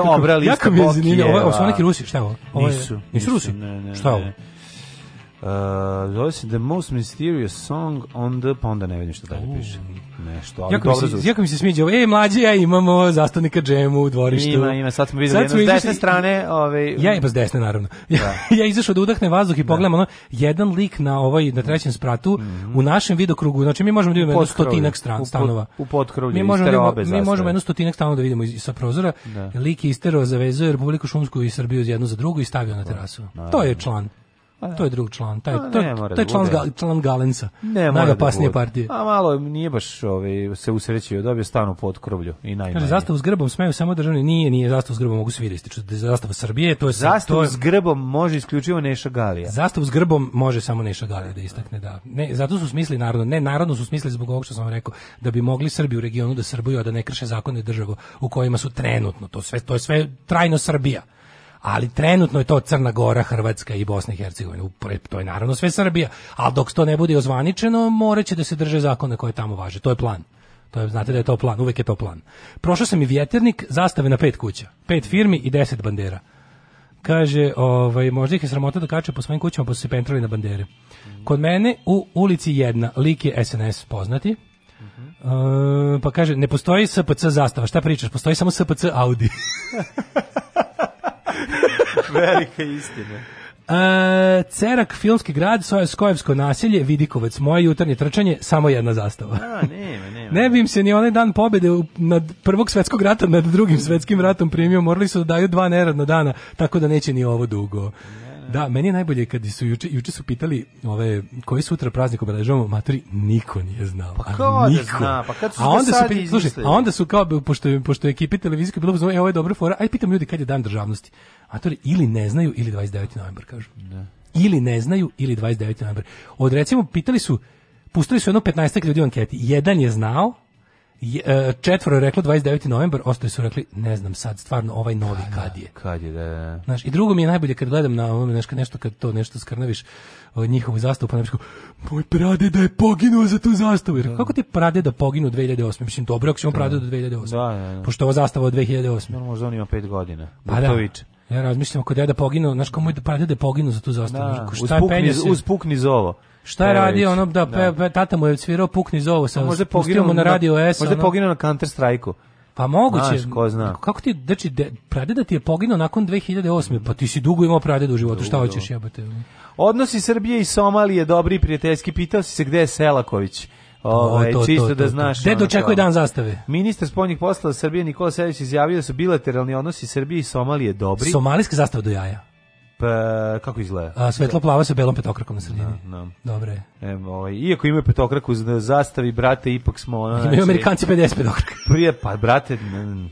dobra lista jako mi je zanimljivo, ovo su neki Rusi, šta je ovo? ovo je, nisu, nisu Rusi? Ne, ne, šta je ovo? Ne. Uh, zove se The Most Mysterious Song on the, pa onda ne vidim što dalje piše nešto. Ali jako, dobro se, jako mi se smiđa ovo, e, mlađe, ja imamo zastavnika džemu u dvorištu. Ima, ima, sad smo videli sad jedno s desne strane. Ovaj, Ja ima s desne, naravno. Da. (laughs) ja izašao da udahne vazduh i da. pogledam, da. ono, jedan lik na ovaj, na trećem spratu, mm -hmm. u našem vidokrugu, znači mi možemo da vidimo jedno stotinak stran, stanova. U potkrovlju, mi možemo, istero da Mi možemo jedno stotinak stanova da vidimo iz, sa prozora. Da. Lik istero zavezuje Republiku Šumsku i Srbiju jednu za drugu i stavio na da. terasu. Da. To je član. Pa da. To je drug član, taj a, taj, taj član da član Galensa. Ne mora da partije. A malo nije baš ovaj se usrećio, dobio stan u potkrovlju i najmanje. Kaže zastavu s grbom smeju samo državni, nije, nije zastavu s grbom mogu svi da ističu. Zastava Srbije, to je zastavu to je, s grbom može isključivo Neša Galija. Zastavu s grbom može samo Neša Galija da istakne, da. Ne, zato su smisli narodno, ne narodno su smisli zbog ovog što sam vam rekao, da bi mogli Srbi u regionu da srbuju, a da ne krše zakone države u kojima su trenutno. To sve to je sve trajno Srbija ali trenutno je to Crna Gora, Hrvatska i Bosna i Hercegovina. To je naravno sve Srbija, ali dok to ne bude ozvaničeno, moraće da se drže zakone koje tamo važe. To je plan. To je, znate da je to plan, uvek je to plan. Prošao sam i vjeternik, zastave na pet kuća, pet firmi i deset bandera. Kaže, ovaj, možda ih je sramota da kače po svojim kućama, pa su se pentrali na bandere. Kod mene u ulici jedna, lik je SNS poznati, Uh, pa kaže, ne postoji SPC zastava, šta pričaš? Postoji samo SPC Audi. (laughs) (laughs) Velika istina. E, Cerak, Filmski grad, svoje Skojevsko nasilje, Vidikovac, moje jutarnje trčanje, samo jedna zastava. A, nema, nema. (laughs) Ne bi im se ni onaj dan pobede nad prvog svetskog rata, nad drugim svetskim ratom primio, morali su da daju dva neradna dana, tako da neće ni ovo dugo. Da, meni je najbolje kad su juče, juče su pitali ove, koji sutra praznik obeležavamo, maturi, niko nije znao. Pa kao da niko. da zna, pa kad su a onda su, pitali, slušaj, a onda su kao, pošto, pošto je ekipi televizijske bilo, e, ovo je dobra fora, aj pitam ljudi kad je dan državnosti. Maturi, ili ne znaju, ili 29. novembar, kažu. Da. Ili ne znaju, ili 29. novembar. Od recimo, pitali su, pustili su jedno 15 ljudi u anketi. Jedan je znao, E, četvoro je reklo 29. novembar, ostali su rekli, ne znam sad, stvarno ovaj novi da, kad je. Kad je, da, da, da. Znaš, I drugo mi je najbolje kad gledam na ovome nešto, nešto kad to nešto skrnaviš od ovaj, njihovu zastavu, pa nešto, moj prade da je poginuo za tu zastavu. Jer, da. kako ti prade da poginu 2008? Mislim, dobro, ako ćemo prade do 2008. Da, da, da. Pošto je zastava od 2008. No, možda on ima pet godina. Pa da. Ja razmišljam ako deda poginuo, znaš kao moj pa deda poginuo za tu zastavu. Da, šta uz, pukni, se, uz pukni zovo. Šta je radio ono da, da. Pe, tata mu je svirao pukni zovo sa pa možda poginuo na radio S. Možda ono, poginuo na Counter Strike-u. Pa moguće. Znaš, ko zna. Kako ti, znači, de, pradeda ti je poginuo nakon 2008. Pa ti si dugo imao pradedu u životu, šta hoćeš da. jebate? Odnosi Srbije i Somalije, dobri prijateljski, pitao si se gde je Selaković. Ovaj, čisto to, da to, da znaš. Gde dočekuje dan zastave? Ministar spoljnih poslova Srbije Nikola Savić izjavio da su bilateralni odnosi Srbije i Somalije dobri. Somalijska zastava do jaja. Pa, kako izgleda? A, svetlo plava sa belom petokrakom na sredini. No, da, no. Da. Dobre. E, ovaj, iako imaju petokraku za zastavi, brate, ipak smo... Ona, imaju znači, Amerikanci 50 petokraka. Prije, pa, brate,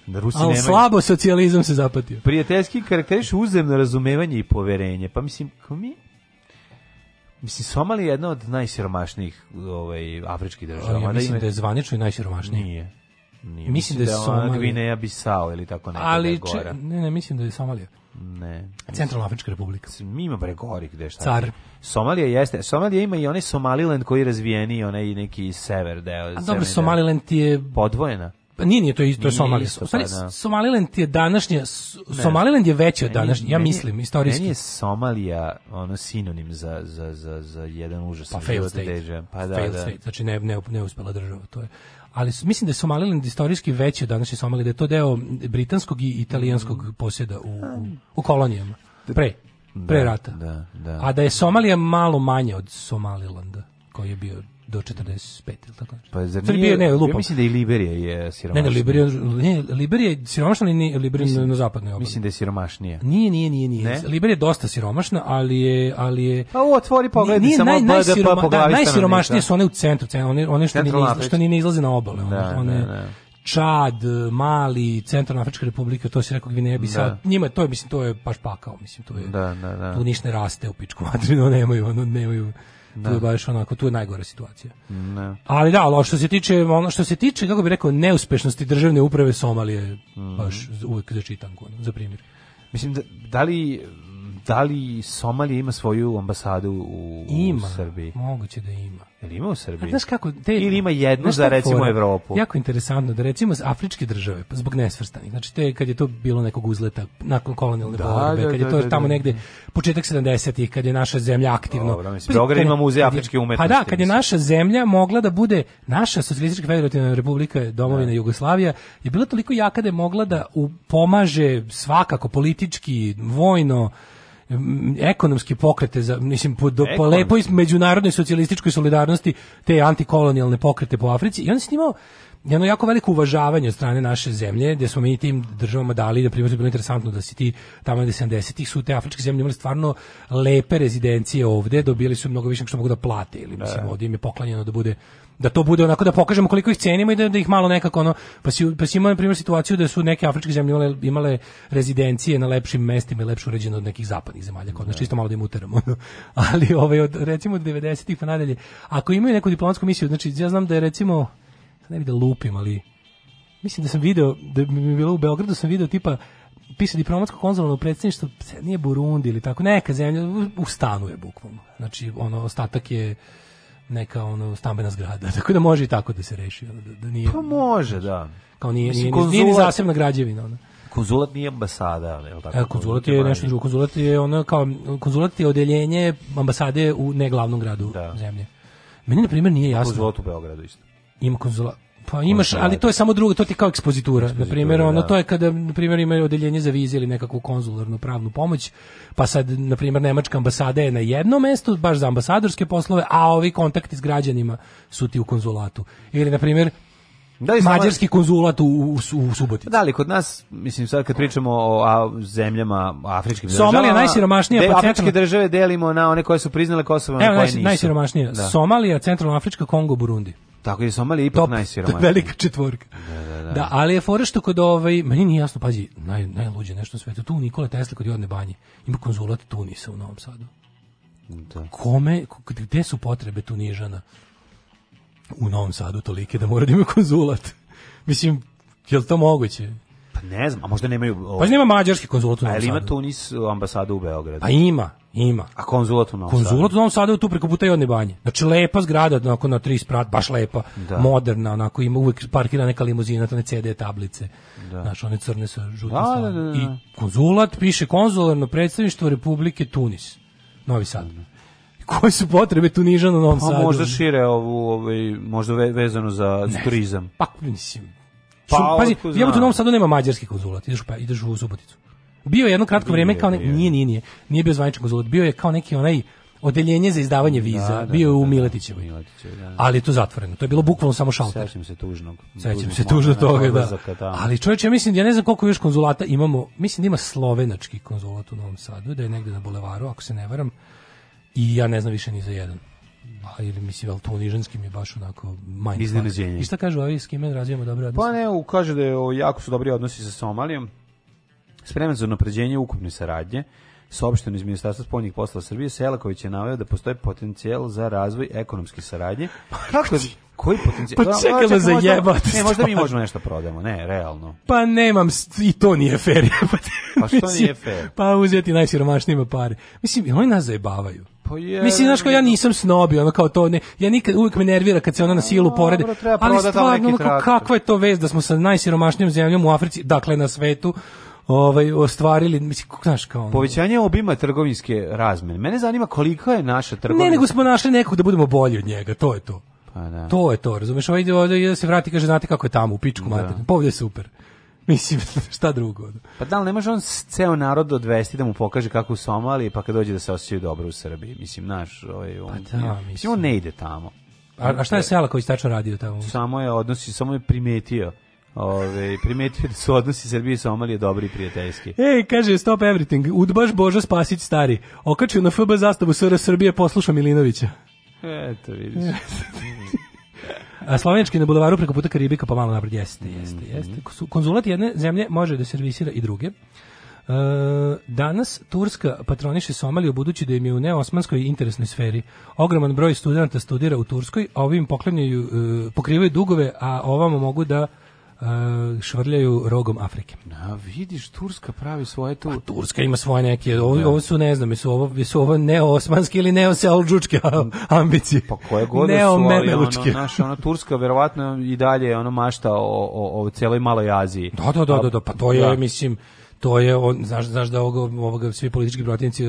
na Rusiji nema. slabo socijalizam se zapatio. Prijateljski karakteriš uzemno razumevanje i poverenje. Pa mislim, ko mi Mislim, Somalija je jedna od najsiromašnijih ovaj, afričkih država. Ja mislim da je zvanično i najsiromašnija. Nije. Nije. Mislim, mislim da je da Somalija. Gvineja Bisao ili tako nekada Ali, da gora. Če, ne, ne, mislim da je Somalija. Ne. Centralna Afrička republika. Ima bre gori gde šta. Car. Somalija jeste. Somalija ima i onaj Somaliland koji je razvijeni, onaj neki sever deo. A dobro, da. Somaliland je... Podvojena. Pa nije, nije to isto, to je Somaliland. Pa u pa, da. Somaliland je današnje, Somaliland je veći od današnje, ja mislim, istorijski. Meni je Somalija ono sinonim za, za, za, za jedan užasni pa, fail Pa da, fail da. state, znači ne, ne, ne uspela država, to je ali mislim da je Somaliland istorijski veći od današnje Somalije, da je to deo britanskog i italijanskog mm. posjeda u, u, kolonijama. Pre, pre da, rata. da, da. A da je Somalija malo manje od Somalilanda, koji je bio do 45 ili tako nešto. Pa zar nije, Srbija ne, lupa. Ja mislim da i Liberija je siromašnija. Ne, ne, Liberija, ne, Liberija je siromašna, ni Liberija mislim, na zapadnoj obali. Mislim da je siromašnija. Nije, nije, nije, nije. Ne? Liberija je dosta siromašna, ali je ali je Pa u otvori pogled nije, samo naj, najsiroma, pa po glavi da, najsiromašnije su one u centru, centru one one što ni ne što ni ne izlaze na obale, one, da, one, da, da. Čad, Mali, Centralna Afrička republika, to se rekao Gvineja Bisao. Da. Njima to je, mislim, to je baš pakao, mislim, to je. Da, da, da. Tu ništa ne raste u pičku materinu, (laughs) nemaju, ono, nemaju Da. Tu je baš onako, tu je najgora situacija. Ne. Ali da, ono što se tiče, ono što se tiče, kako bih rekao, neuspešnosti državne uprave Somalije, mm. baš uvek da čitam, za primjer. Mislim, da, da li da li Somalija ima svoju ambasadu u, ima, u Srbiji? Ima, moguće da ima. Jel ima u Srbiji? Znaš kako, te, Ili ima jednu za recimo fora, Evropu? Jako interesantno da recimo afričke države, pa zbog nesvrstanih, znači te kad je to bilo nekog uzleta nakon kolonijalne da, borbe, da, kad je da, to da, da tamo da. negde početak 70-ih, kad je naša zemlja aktivno... Dobro, mislim, Beograd muzej afričke umetnosti. Pa da, kad je naša zemlja mogla da bude, naša socijalistička federativna republika domovina Jugoslavija, je bila toliko jaka da je mogla da pomaže svakako politički, vojno, ekonomski pokrete za mislim po, do, po lepoj međunarodnoj socijalističkoj solidarnosti te antikolonijalne pokrete po Africi i on se imao jedno jako veliko uvažavanje od strane naše zemlje, gdje smo mi tim državama dali, da primjer, bilo interesantno da si ti tamo 70-ih su te afričke zemlje imali stvarno lepe rezidencije ovdje, dobili su mnogo više nego što mogu da plate, ili mislim, da. ovdje im je poklanjeno da bude da to bude onako da pokažemo koliko ih cenimo i da, da ih malo nekako ono pa si pa si imao na primjer situaciju da su neke afričke zemlje imale, imale rezidencije na lepšim mestima i lepše uređene od nekih zapadnih zemalja kao znači da. isto malo da im uteramo (laughs) ali ovaj od recimo od 90-ih pa nadalje ako imaju neku diplomatsku misiju znači ja znam da je recimo ne bi da lupim ali mislim da sam video da mi je bilo u Beogradu sam video tipa piše diplomatsko konzularno predstavništvo nije Burundi ili tako neka zemlja ustanuje bukvalno znači ono ostatak je neka ono stambena zgrada. (laughs) Tako da može i tako da se reši, da, da nije. Pa može, da. Kao nije, Mislim, nije, nije ni zasebna građevina ona. Konzulat nije ambasada, ali je tako? E, konzulat je nešto drugo. Konzulat je ono kao konzulat je odeljenje ambasade u neglavnom gradu da. zemlje. Meni na primjer nije jasno. Konzulat u Beogradu isto. Ima konzulat Pa imaš, ali to je samo drugo, to ti kao ekspozitura. na primjer, ono da. to je kada na primjer imaju odjeljenje za vize ili nekakvu konzularnu pravnu pomoć, pa sad na primjer nemačka ambasada je na jednom mestu baš za ambasadorske poslove, a ovi kontakti s građanima su ti u konzulatu. Ili na primjer da li mađarski sama... konzulat u, u, u Subotici. Da li kod nas, mislim sad kad pričamo o a, zemljama afričkim Somalija državama, Somalija najsiromašnija, de, pa afričke države delimo na one koje su priznale Kosovo, na koje nisu. Najsiromašnija. Da. Somalija, Centralna Afrička, Kongo, Burundi. Tako je Somalija ipak Top, najsiromašnija. (laughs) velika četvorka. Da, da, da, da. da, ali je fora što kod ovaj, meni nije jasno, pađi, naj, najluđe nešto u svetu. Tu Nikola Tesla kod Jodne banje ima konzulat Tunisa u Novom Sadu. Da. Kome, gde su potrebe Tunižana u Novom Sadu tolike da mora da ima konzulat? (laughs) Mislim, je li to moguće? Pa ne znam, a možda nemaju... Ovo... Pa nema mađarski konzulat u Novom Sadu. ima Tunis e, ambasadu u Beogradu? Pa ima, ima. A konzulat u Novom Sadu? Konzulat u Novom Sadu tu preko puta i odne banje. Znači, lepa zgrada, onako na tri sprat, baš lepa, da. moderna, onako ima uvek parkira neka limuzina, to ne CD tablice, da. znaš, one crne sa žutim da da, da, da, I konzulat piše konzularno predstavništvo Republike Tunis, Novi Sad. Mm koje su potrebe tu nižano u Novom pa Sadu. možda šire ovu, ovaj, možda vezano za, za turizam. Pa, mislim, Pa, Su, pazi, ja u Novom Sadu nema mađarski konzulat, ideš pa, ideš u Suboticu. Bio je jedno kratko vrijeme kao ne, nije, nije, nije, nije bio zvaničan konzulat, bio je kao neki onaj odeljenje za izdavanje da, viza, da, da, bio je u da, da, Miletićevoj. Da, ali je to zatvoreno. To je bilo bukvalno samo šalter. Sećam se tužnog. Sećam se tužno toga, da. Ali čovječe, ja mislim, ja ne znam koliko još konzulata imamo, mislim da ima slovenački konzulat u Novom Sadu, da je negde na bulevaru, ako se ne varam, i ja ne znam više ni za jedan ali mislim vel to nižanski mi je baš onako manje iznenađenje. I šta kažu ovi s kime razvijamo dobre odnose? Pa ne, kaže da je jako su dobri odnosi sa Somalijom. Spreman za unapređenje ukupne saradnje. Saopšteno iz Ministarstva spoljnih poslova Srbije, Selaković je naveo da postoji potencijal za razvoj ekonomske saradnje. (laughs) Pa Kako, koji potencijal? Pa da, čekaj da, da za jebati. Ne, možda mi možemo nešto prodamo, ne, realno. Pa nemam, i to nije fair. (laughs) pa što nije fair? Pa uzeti najsiromašnijima pare. Mislim, oni nas zajebavaju. Pa je... Mislim, znaš kao ja nisam snobi, ono kao to, ne, ja nikad, uvijek me nervira kad se ona na silu porede, ali stvarno, ono kao, kakva je to vez da smo sa najsiromašnijom zemljom u Africi, dakle na svetu, ovaj ostvarili mislim kako znaš kao ono. povećanje obima trgovinske razmene mene zanima koliko je naša trgovina ne nego smo našli nekog da budemo bolji od njega to je to pa da. to je to razumeš ovaj ide ovde se vrati kaže znate kako je tamo u pičku da. mater pa ovde je super Mislim, (laughs) šta drugo? Pa da li ne može on ceo narod odvesti da mu pokaže kako u Somaliji, pa kad dođe da se osjećaju dobro u Srbiji? Mislim, naš, ovaj, on, pa da, mislim, on ne ide tamo. A, a šta je Selaković tačno radio tamo? Samo je odnosi, samo je primetio. Ove, primetio da su odnosi Srbije i Somalije dobri i prijateljski. Ej, kaže, stop everything, udbaš Božo Spasić stari. Okačio na FB zastavu SR Srbije, posluša Milinovića. Eto, vidiš. (laughs) A slovenički na bulevaru preko puta Karibika pa malo napred jeste, mhm. jeste, jeste. Konzulat jedne zemlje može da servisira i druge. E, danas Turska patroniše Somaliju budući da im je u neosmanskoj interesnoj sferi. Ogroman broj studenta studira u Turskoj, a ovim poklanjaju, e, pokrivaju dugove, a ovamo mogu da Eh, švrljaju rogom Afrike. Na, vidiš, Turska pravi svoje tu... Pa, Turska ima svoje neke, ovo, da. ovo su, ne znam, su ovo, su ovo neo-osmanske ili neoselđučke (laughs) ambicije. Pa koje godine da su, ali ono, naša, ona Turska verovatno i dalje ono mašta o, o, o celoj maloj Aziji. Da, da, da, da, da pa to je, da. mislim, to je on znaš znaš da ovoga, ovoga svi politički protivnici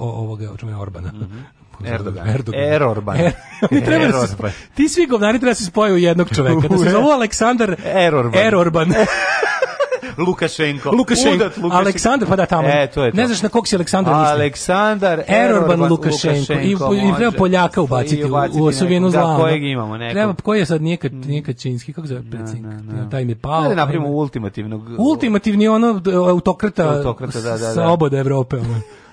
ovoga čume Orbana. Mm -hmm kako zove? Erdogan. Erdogan. Erorban. (laughs) Er, treba da se, ti svi govnari treba da se spoje u jednog čoveka. Da se (laughs) zove Aleksandar Erorban. Erorban. (laughs) Lukašenko. Lukašenko. Udat Lukašenko. Aleksandar, pa da tamo. E, to je to. Ne znaš na kog si Aleksandar misli. Aleksandar Erorban Lukašenko. Lukašenko. I, I treba Poljaka ubaciti, u, u osovinu zla. Da, kojeg imamo nekog. Treba, koji je sad nijeka, mm. nijeka činski, kako zove da, predsjednik? No, no, no. Taj mi je pao. Da, da napravimo ultimativnog. Ultimativni ono autokrata, autokrata da, da, da. sa oboda Evrope. Ono.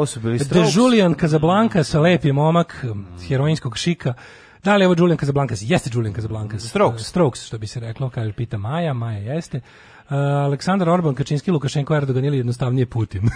ovo su bili Strokes. De Julian Casablanca sa lepim momak mm, heroinskog šika. Da li je ovo Julian Casablancas? Jeste Julian Casablanca. Strokes. Strokes, što bi se reklo, kaže, pita Maja, Maja jeste. Uh, Aleksandar Orban, Kačinski, Lukašenko, Erdogan ili jednostavnije Putin. (laughs)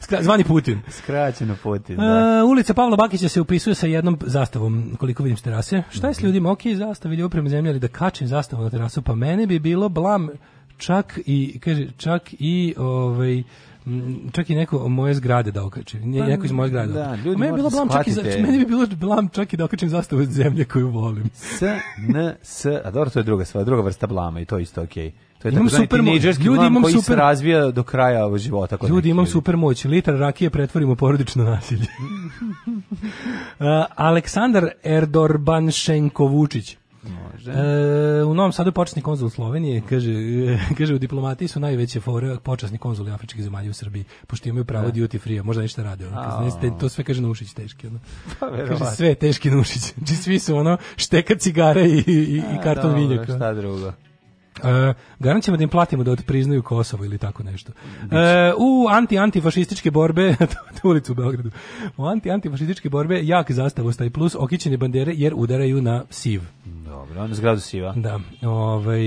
Skra, zvani Putin. Skraćeno Putin, uh, da. Uh, ulica Pavla Bakića se upisuje sa jednom zastavom, koliko vidim s terase. Šta je s mhm. ljudima? Ok, zastav ili oprem zemlje, ali da kačem zastavu na terasu, pa mene bi bilo blam čak i, kaže, čak i, ovaj, Mm, čak i neko moje zgrade da okači. Ne, pa, neko iz moje zgrade. Da, da ljudi, meni bilo da blam čak i za, meni bi bilo blam čak i da okačim zastavu zemlje koju volim. S N S, a dobro to je druga sva, druga vrsta blama i to isto okej. Okay. To je imam super moć. Ljudi imam koji super se razvija do kraja ovog života kod Ljudi imam ljudi. super moć. Litar rakije pretvorimo porodično nasilje. uh, (laughs) (laughs) Aleksandar Erdorbanšenko Vučić kažeš, da. E, u Novom Sadu počasni konzul Slovenije, kaže, (laughs) kaže u diplomatiji su najveće fore počasni konzuli afričkih zemalja u Srbiji, pošto imaju pravo da. duty free, možda ništa rade. Ono, ste, to sve kaže Nušić teški. Ono. Pa, kaže, sve teški Nušić. (laughs) Znači, svi su ono šteka cigare i, i, i karton vinjaka. Šta drugo? E, garant ćemo da im platimo da odpriznaju Kosovo ili tako nešto. E, u anti-antifašističke borbe, (laughs) tu ulicu u Beogradu, u anti-antifašističke borbe jak zastav ostaje plus okićene bandere jer udaraju na siv. Dobro, on zgradu siva. Da. Ovaj,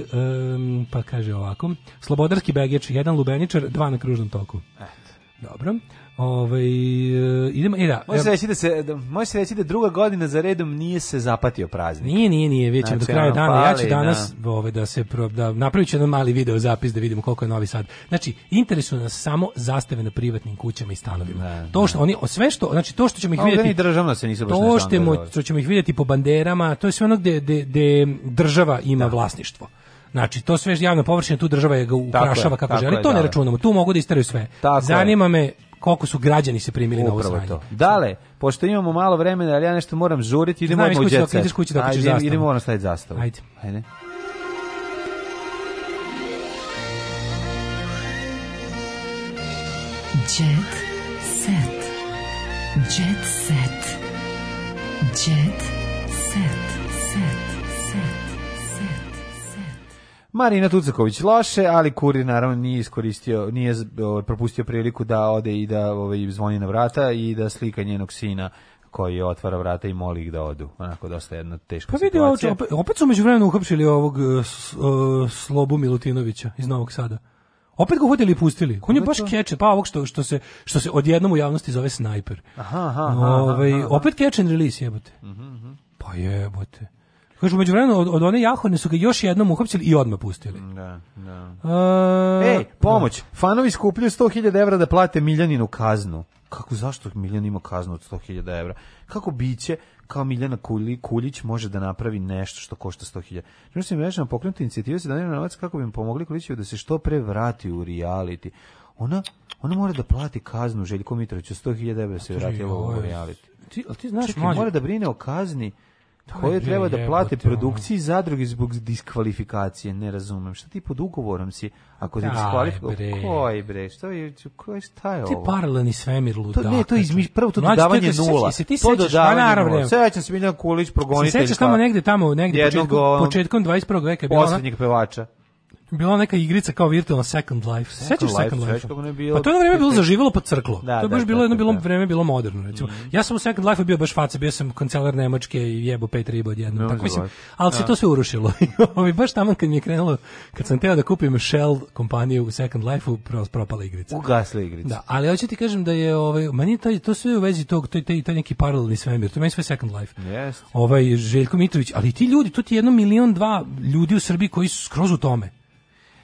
um, pa kaže ovako. Slobodarski begeč, jedan lubeničar, dva na kružnom toku. Eto. Dobro. Ovaj e, idemo e da. Može se reći da se da, može se reći da druga godina za redom nije se zapatio praznik. Nije, nije, nije, već znači, do kraja dana. Pali, ja ću danas da. ovaj da se pro, da napraviću jedan mali video zapis da vidimo koliko je Novi Sad. Znači, interesuje nas samo zastave na privatnim kućama i stanovima. Ne, da, to da. što ne. oni sve što znači to što ćemo ih videti. vidjeti državno se nisu baš To što, što ćemo ih videti po banderama, to je sve ono gde, gde, gde država ima da. vlasništvo. Znači, to sve je javna površina, tu država je ga ukrašava kako tako želi. Je, to da, ne računamo, tu mogu da isteraju sve. Tako Zanima je. me koliko su građani se primili Upravo na ovo sranje. To. Dale, pošto imamo malo vremena, ali ja nešto moram žuriti, idemo odmah u djeca. Ideš kući da idemo, idemo moram staviti zastavu. Ajde. Ajde. Jet set. Jet set. Jet set. Marina Tucaković loše, ali Kurir naravno nije iskoristio, nije e, propustio priliku da ode i da ovaj, zvoni na vrata i da slika njenog sina koji otvara vrata i moli ih da odu. Onako dosta jedna teška pa vidi, situacija. Opet, opet su među vremenu uhapšili ovog uh, Slobu Milutinovića iz Novog Sada. Opet ga hodili i pustili. On je pa baš keče, pa ovog što, što, se, što se odjednom u javnosti zove snajper. Aha, aha, aha, Ove, ovaj, aha, aha. Opet catch and release, jebote. Uh mhm, -huh. Mhm. Pa jebote. Kažu, među vremenu, od, od one jahodne su ga još jednom uhapsili i odmah pustili. Da, da. E, Ej, pomoć. Da. Fanovi skupljaju 100.000 evra da plate Miljaninu kaznu. Kako, zašto Miljan ima kaznu od 100.000 evra? Kako biće kao Miljana Kuljić može da napravi nešto što košta 100.000. Znači se mreža pokrenuti inicijativu se da danira novac kako bi im pomogli Kuljiću da se što pre vrati u reality. Ona, ona mora da plati kaznu Željko Mitroviću 100.000 evra da se vratila u reality. Ti, ali ti znaš, Čekaj, mora da brine o kazni koje treba da plati produkciji zadrugi zbog diskvalifikacije, ne razumem. Šta ti pod ugovorom si, ako ti diskvalifikuju? Koji bre, Šta je, koji šta je ovo? Ti paralelni svemir To Ne, to je izmiš, prvo to Mlađe, dodavanje se, nula. Se, se ti to dodavanje naravno, nula. se Miljan Kulić, progonitelj. Se sećaš tamo pa- negde, tamo negde početkom, početkom 21. veka. bio Poslednjeg pevača bila neka igrica kao virtualna Second Life. Sećaš Second Life? life bilo... Pa to je vreme bilo zaživelo pa crklo. Da, to je da, baš da, bilo jedno da, bilo da. vreme bilo moderno, recimo. Mm -hmm. Ja sam u Second Life bio baš faca, bio sam kancelar Nemačke i jebo pet riba odjednom. No, tako mislim, ali se to sve urušilo. (laughs) I ovaj, baš tamo kad mi je krenulo, kad sam teo da kupim Shell kompaniju u Second Life-u, propala igrica. Ugasla igrica. Da, ali hoće ti kažem da je ovaj meni taj to sve u vezi tog to, taj, taj neki paralelni svemir, to je meni sve Second Life. Yes. Ovaj Željko Mitrović, ali ti ljudi, to ti je jedno milion dva ljudi u Srbiji koji su skroz u tome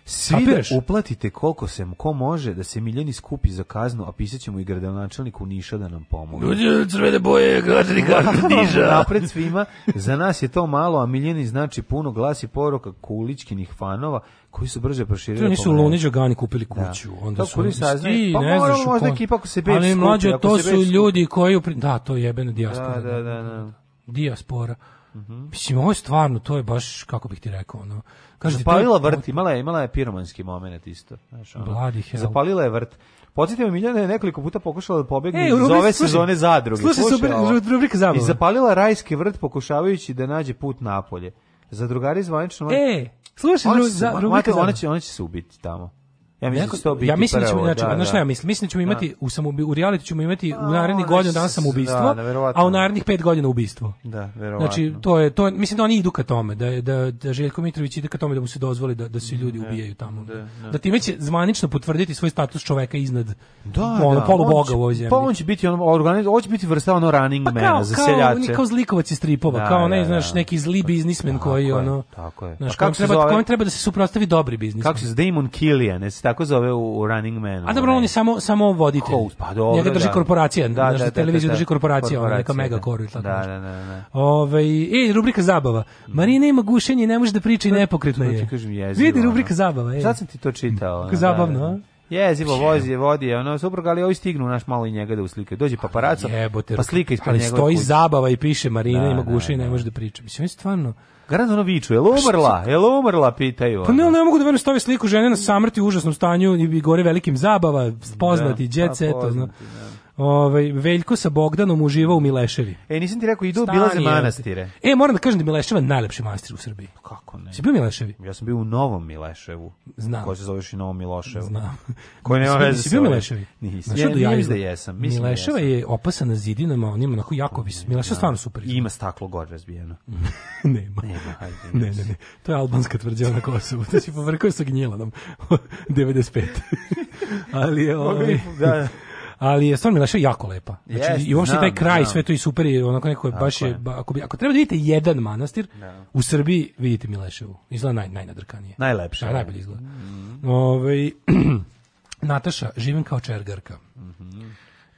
svi da uplatite koliko se, ko može da se miljeni skupi za kaznu, a pisat ćemo i gradonačelniku Niša da nam pomogu. Ljudi, crvene boje, kartni kartu Niša. Napred svima, za nas je to malo, a miljeni znači puno glasi poroka Kulićkinih fanova, koji su brže proširili. Oni su Lunić Gani kupili da. kuću, da. onda su oni saznali, pa ne znaš možda, ekipa ako se beži. Ali mlađe to su ljudi koji upri... da, to je jebena dijaspora. Da, da, da, da. Dijaspora. Mm -hmm. Mislim, ovo je stvarno, to je baš, kako bih ti rekao, ono, Kaže, zapalila to... vrt, imala je, imala je piromanski momenat isto. Znaš, hell. Zapalila je vrt. Podsjetite me, Miljana je nekoliko puta pokušala da pobegne e, iz ove sezone zadruge. Slušaj, rubrika zabava. I zapalila rajski vrt pokušavajući da nađe put napolje. Zadrugari zvanično... E, slušaj, ona, ona, ona će se ubiti tamo. Ja mislim da će to ja mislim da prvo, znači, da, pa da. mislim? Mislim da ćemo da. imati, da. u, samobi, u reality ćemo imati a, u narednih godinu dana samoubistvo, da, a u narednih pet godina ubistvo. Da, verovatno. Znači, to je, to, mislim da oni idu ka tome, da, da, da Željko Mitrović ide ka tome da mu se dozvoli da, da se ljudi ne, ubijaju tamo. Da, da. da time će zvanično potvrditi svoj status čoveka iznad da, ono, da. polu boga u ovoj zemlji. Pa on će biti, on organiz, hoće biti vrsta ono running pa kao, za seljače. Kao, kao zlikovac iz stripova, da, kao ne, da, znaš, neki zli biznismen koji, ono, znaš, pa kako treba, treba da se suprotstavi dobri biznismen. Kako se Damon Killian, tako zove u, Running Man. A dobro, on je samo, samo voditelj. Host, pa dobro, Njega drži da. korporacija, da, da, da, da televiziju da, drži korporacija, ona neka mega koru da. tako da, da, da, da. Ove, e, rubrika zabava. Mhm. Marina ima gušenje ne može da priča i nepokretna je. Vidi, rubrika zabava. E. Sad sam ti to čitao. Zabavno, Jezivo vozi je vodi, ono suprug, ali ovi stignu naš malo i njega da uslike. Dođe paparaco, pa, pa slika ispred njega. Ali stoji kuće. zabava i piše Marina da, ima guše i ne može da priča. Mislim, on je stvarno Garant ono viču, jel pa umrla? Jel umrla, pitaju. Pa ne, ne mogu da verujem da stavi sliku žene na samrti u užasnom stanju i gore velikim zabava, da, pa poznati, da, djece, eto. Poznati, ovaj Veljko sa Bogdanom uživa u Mileševi. E nisam ti rekao idu bila za manastire. E moram da kažem da Mileševa najlepši manastir u Srbiji. Kako ne? Si bio u Mileševi? Ja sam bio u Novom Mileševu. Znam. Ko se zoveš i Novom Miloševo. Znam. Ko nema veze. Si bio u Mileševi? Nisam. Ja, ja mislim da jesam. Mislim da Mileševa da jesam. je opasana zidinama, on ima onako jako vis. Mileševa da. stvarno super. ima staklo gore razbijeno. (laughs) nema. Nema, hajde. (laughs) Ne, ne, ne. To je albanska tvrđava na Kosovu. To se povrkao sa gnjilanom 95. (laughs) Ali je ovaj, da, ali je stvarno Mileša jako lepa. Znači, yes, i uopšte taj kraj, znam. sve to i super, i onako neko je baš je, ako, bi, ako treba da vidite jedan manastir, no. Da. u Srbiji vidite Mileševu. Izgleda naj, najnadrkanije. Najlepše. Da, najbolje izgleda. Mm. Ove, ovaj, (clears throat) Nataša, živim kao čergarka. Mm -hmm.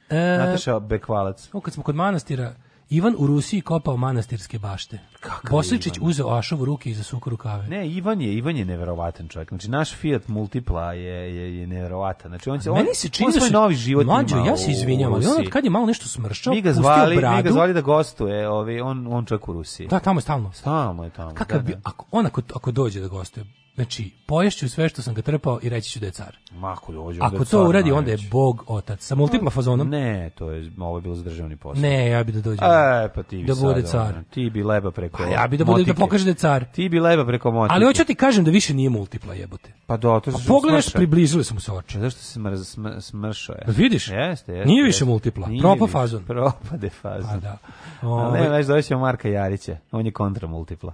e, Nataša Bekvalac. O, kad smo kod manastira, Ivan u Rusiji kopao manastirske bašte. Kakav Bosličić uzeo Ašov u ruke i zasuku rukave. Ne, Ivan je, Ivan je neverovatan čovjek. Znači, naš Fiat Multipla je, je, je neverovatan. Znači, on, će, on, se čini on da svoj novi život mlađo, ja se izvinjavam, ali on kad je malo nešto smršao, mi ga zvali, bradu, mi ga zvali da gostuje, ovi, ovaj, on, on čak u Rusiji. Da, tamo je stalno. Stalno je tamo. Kako da, bi, da. ako, on ako, ako dođe da gostuje, Znači, poješću sve što sam ga trpao i reći ću da je car. Mako dođe, Ako to car, uradi, onda je bog otac. Sa multipla fazonom. Ne, to je, ovo je bilo zadržavni posao. Ne, ja bi da dođe. E, pa ti bi da sad, bude car. ti bi leba preko pa, ja bi da bude da pokaže da je car. Ti bi leba preko motike. Ali hoću da ti kažem da više nije multipla jebote. Pa do, da, to što pa pogledaš, približili smo se oči. Pa zašto se smr, smr, smršao je? Pa vidiš? Jeste, jeste. Nije više multipla. Nije propa fazon. Propade fazon. Pa da. Ove... Ne, znaš, ovaj- došao Marka Jarića. On je kontra multipla.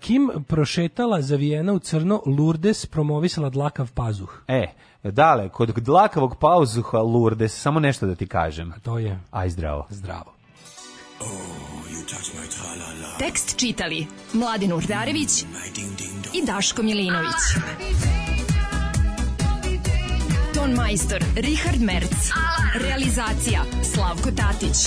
Kim prošetala zavijena u crno, Lourdes promovisala dlakav pazuh. E, dale, kod dlakavog pauzuha Lourdes, samo nešto da ti kažem. A to je? Aj, zdravo. Zdravo. Oh, Tekst čitali Mladin Urdarević i Daško Milinović. Ton majstor Richard Merc. Realizacija Slavko Tatić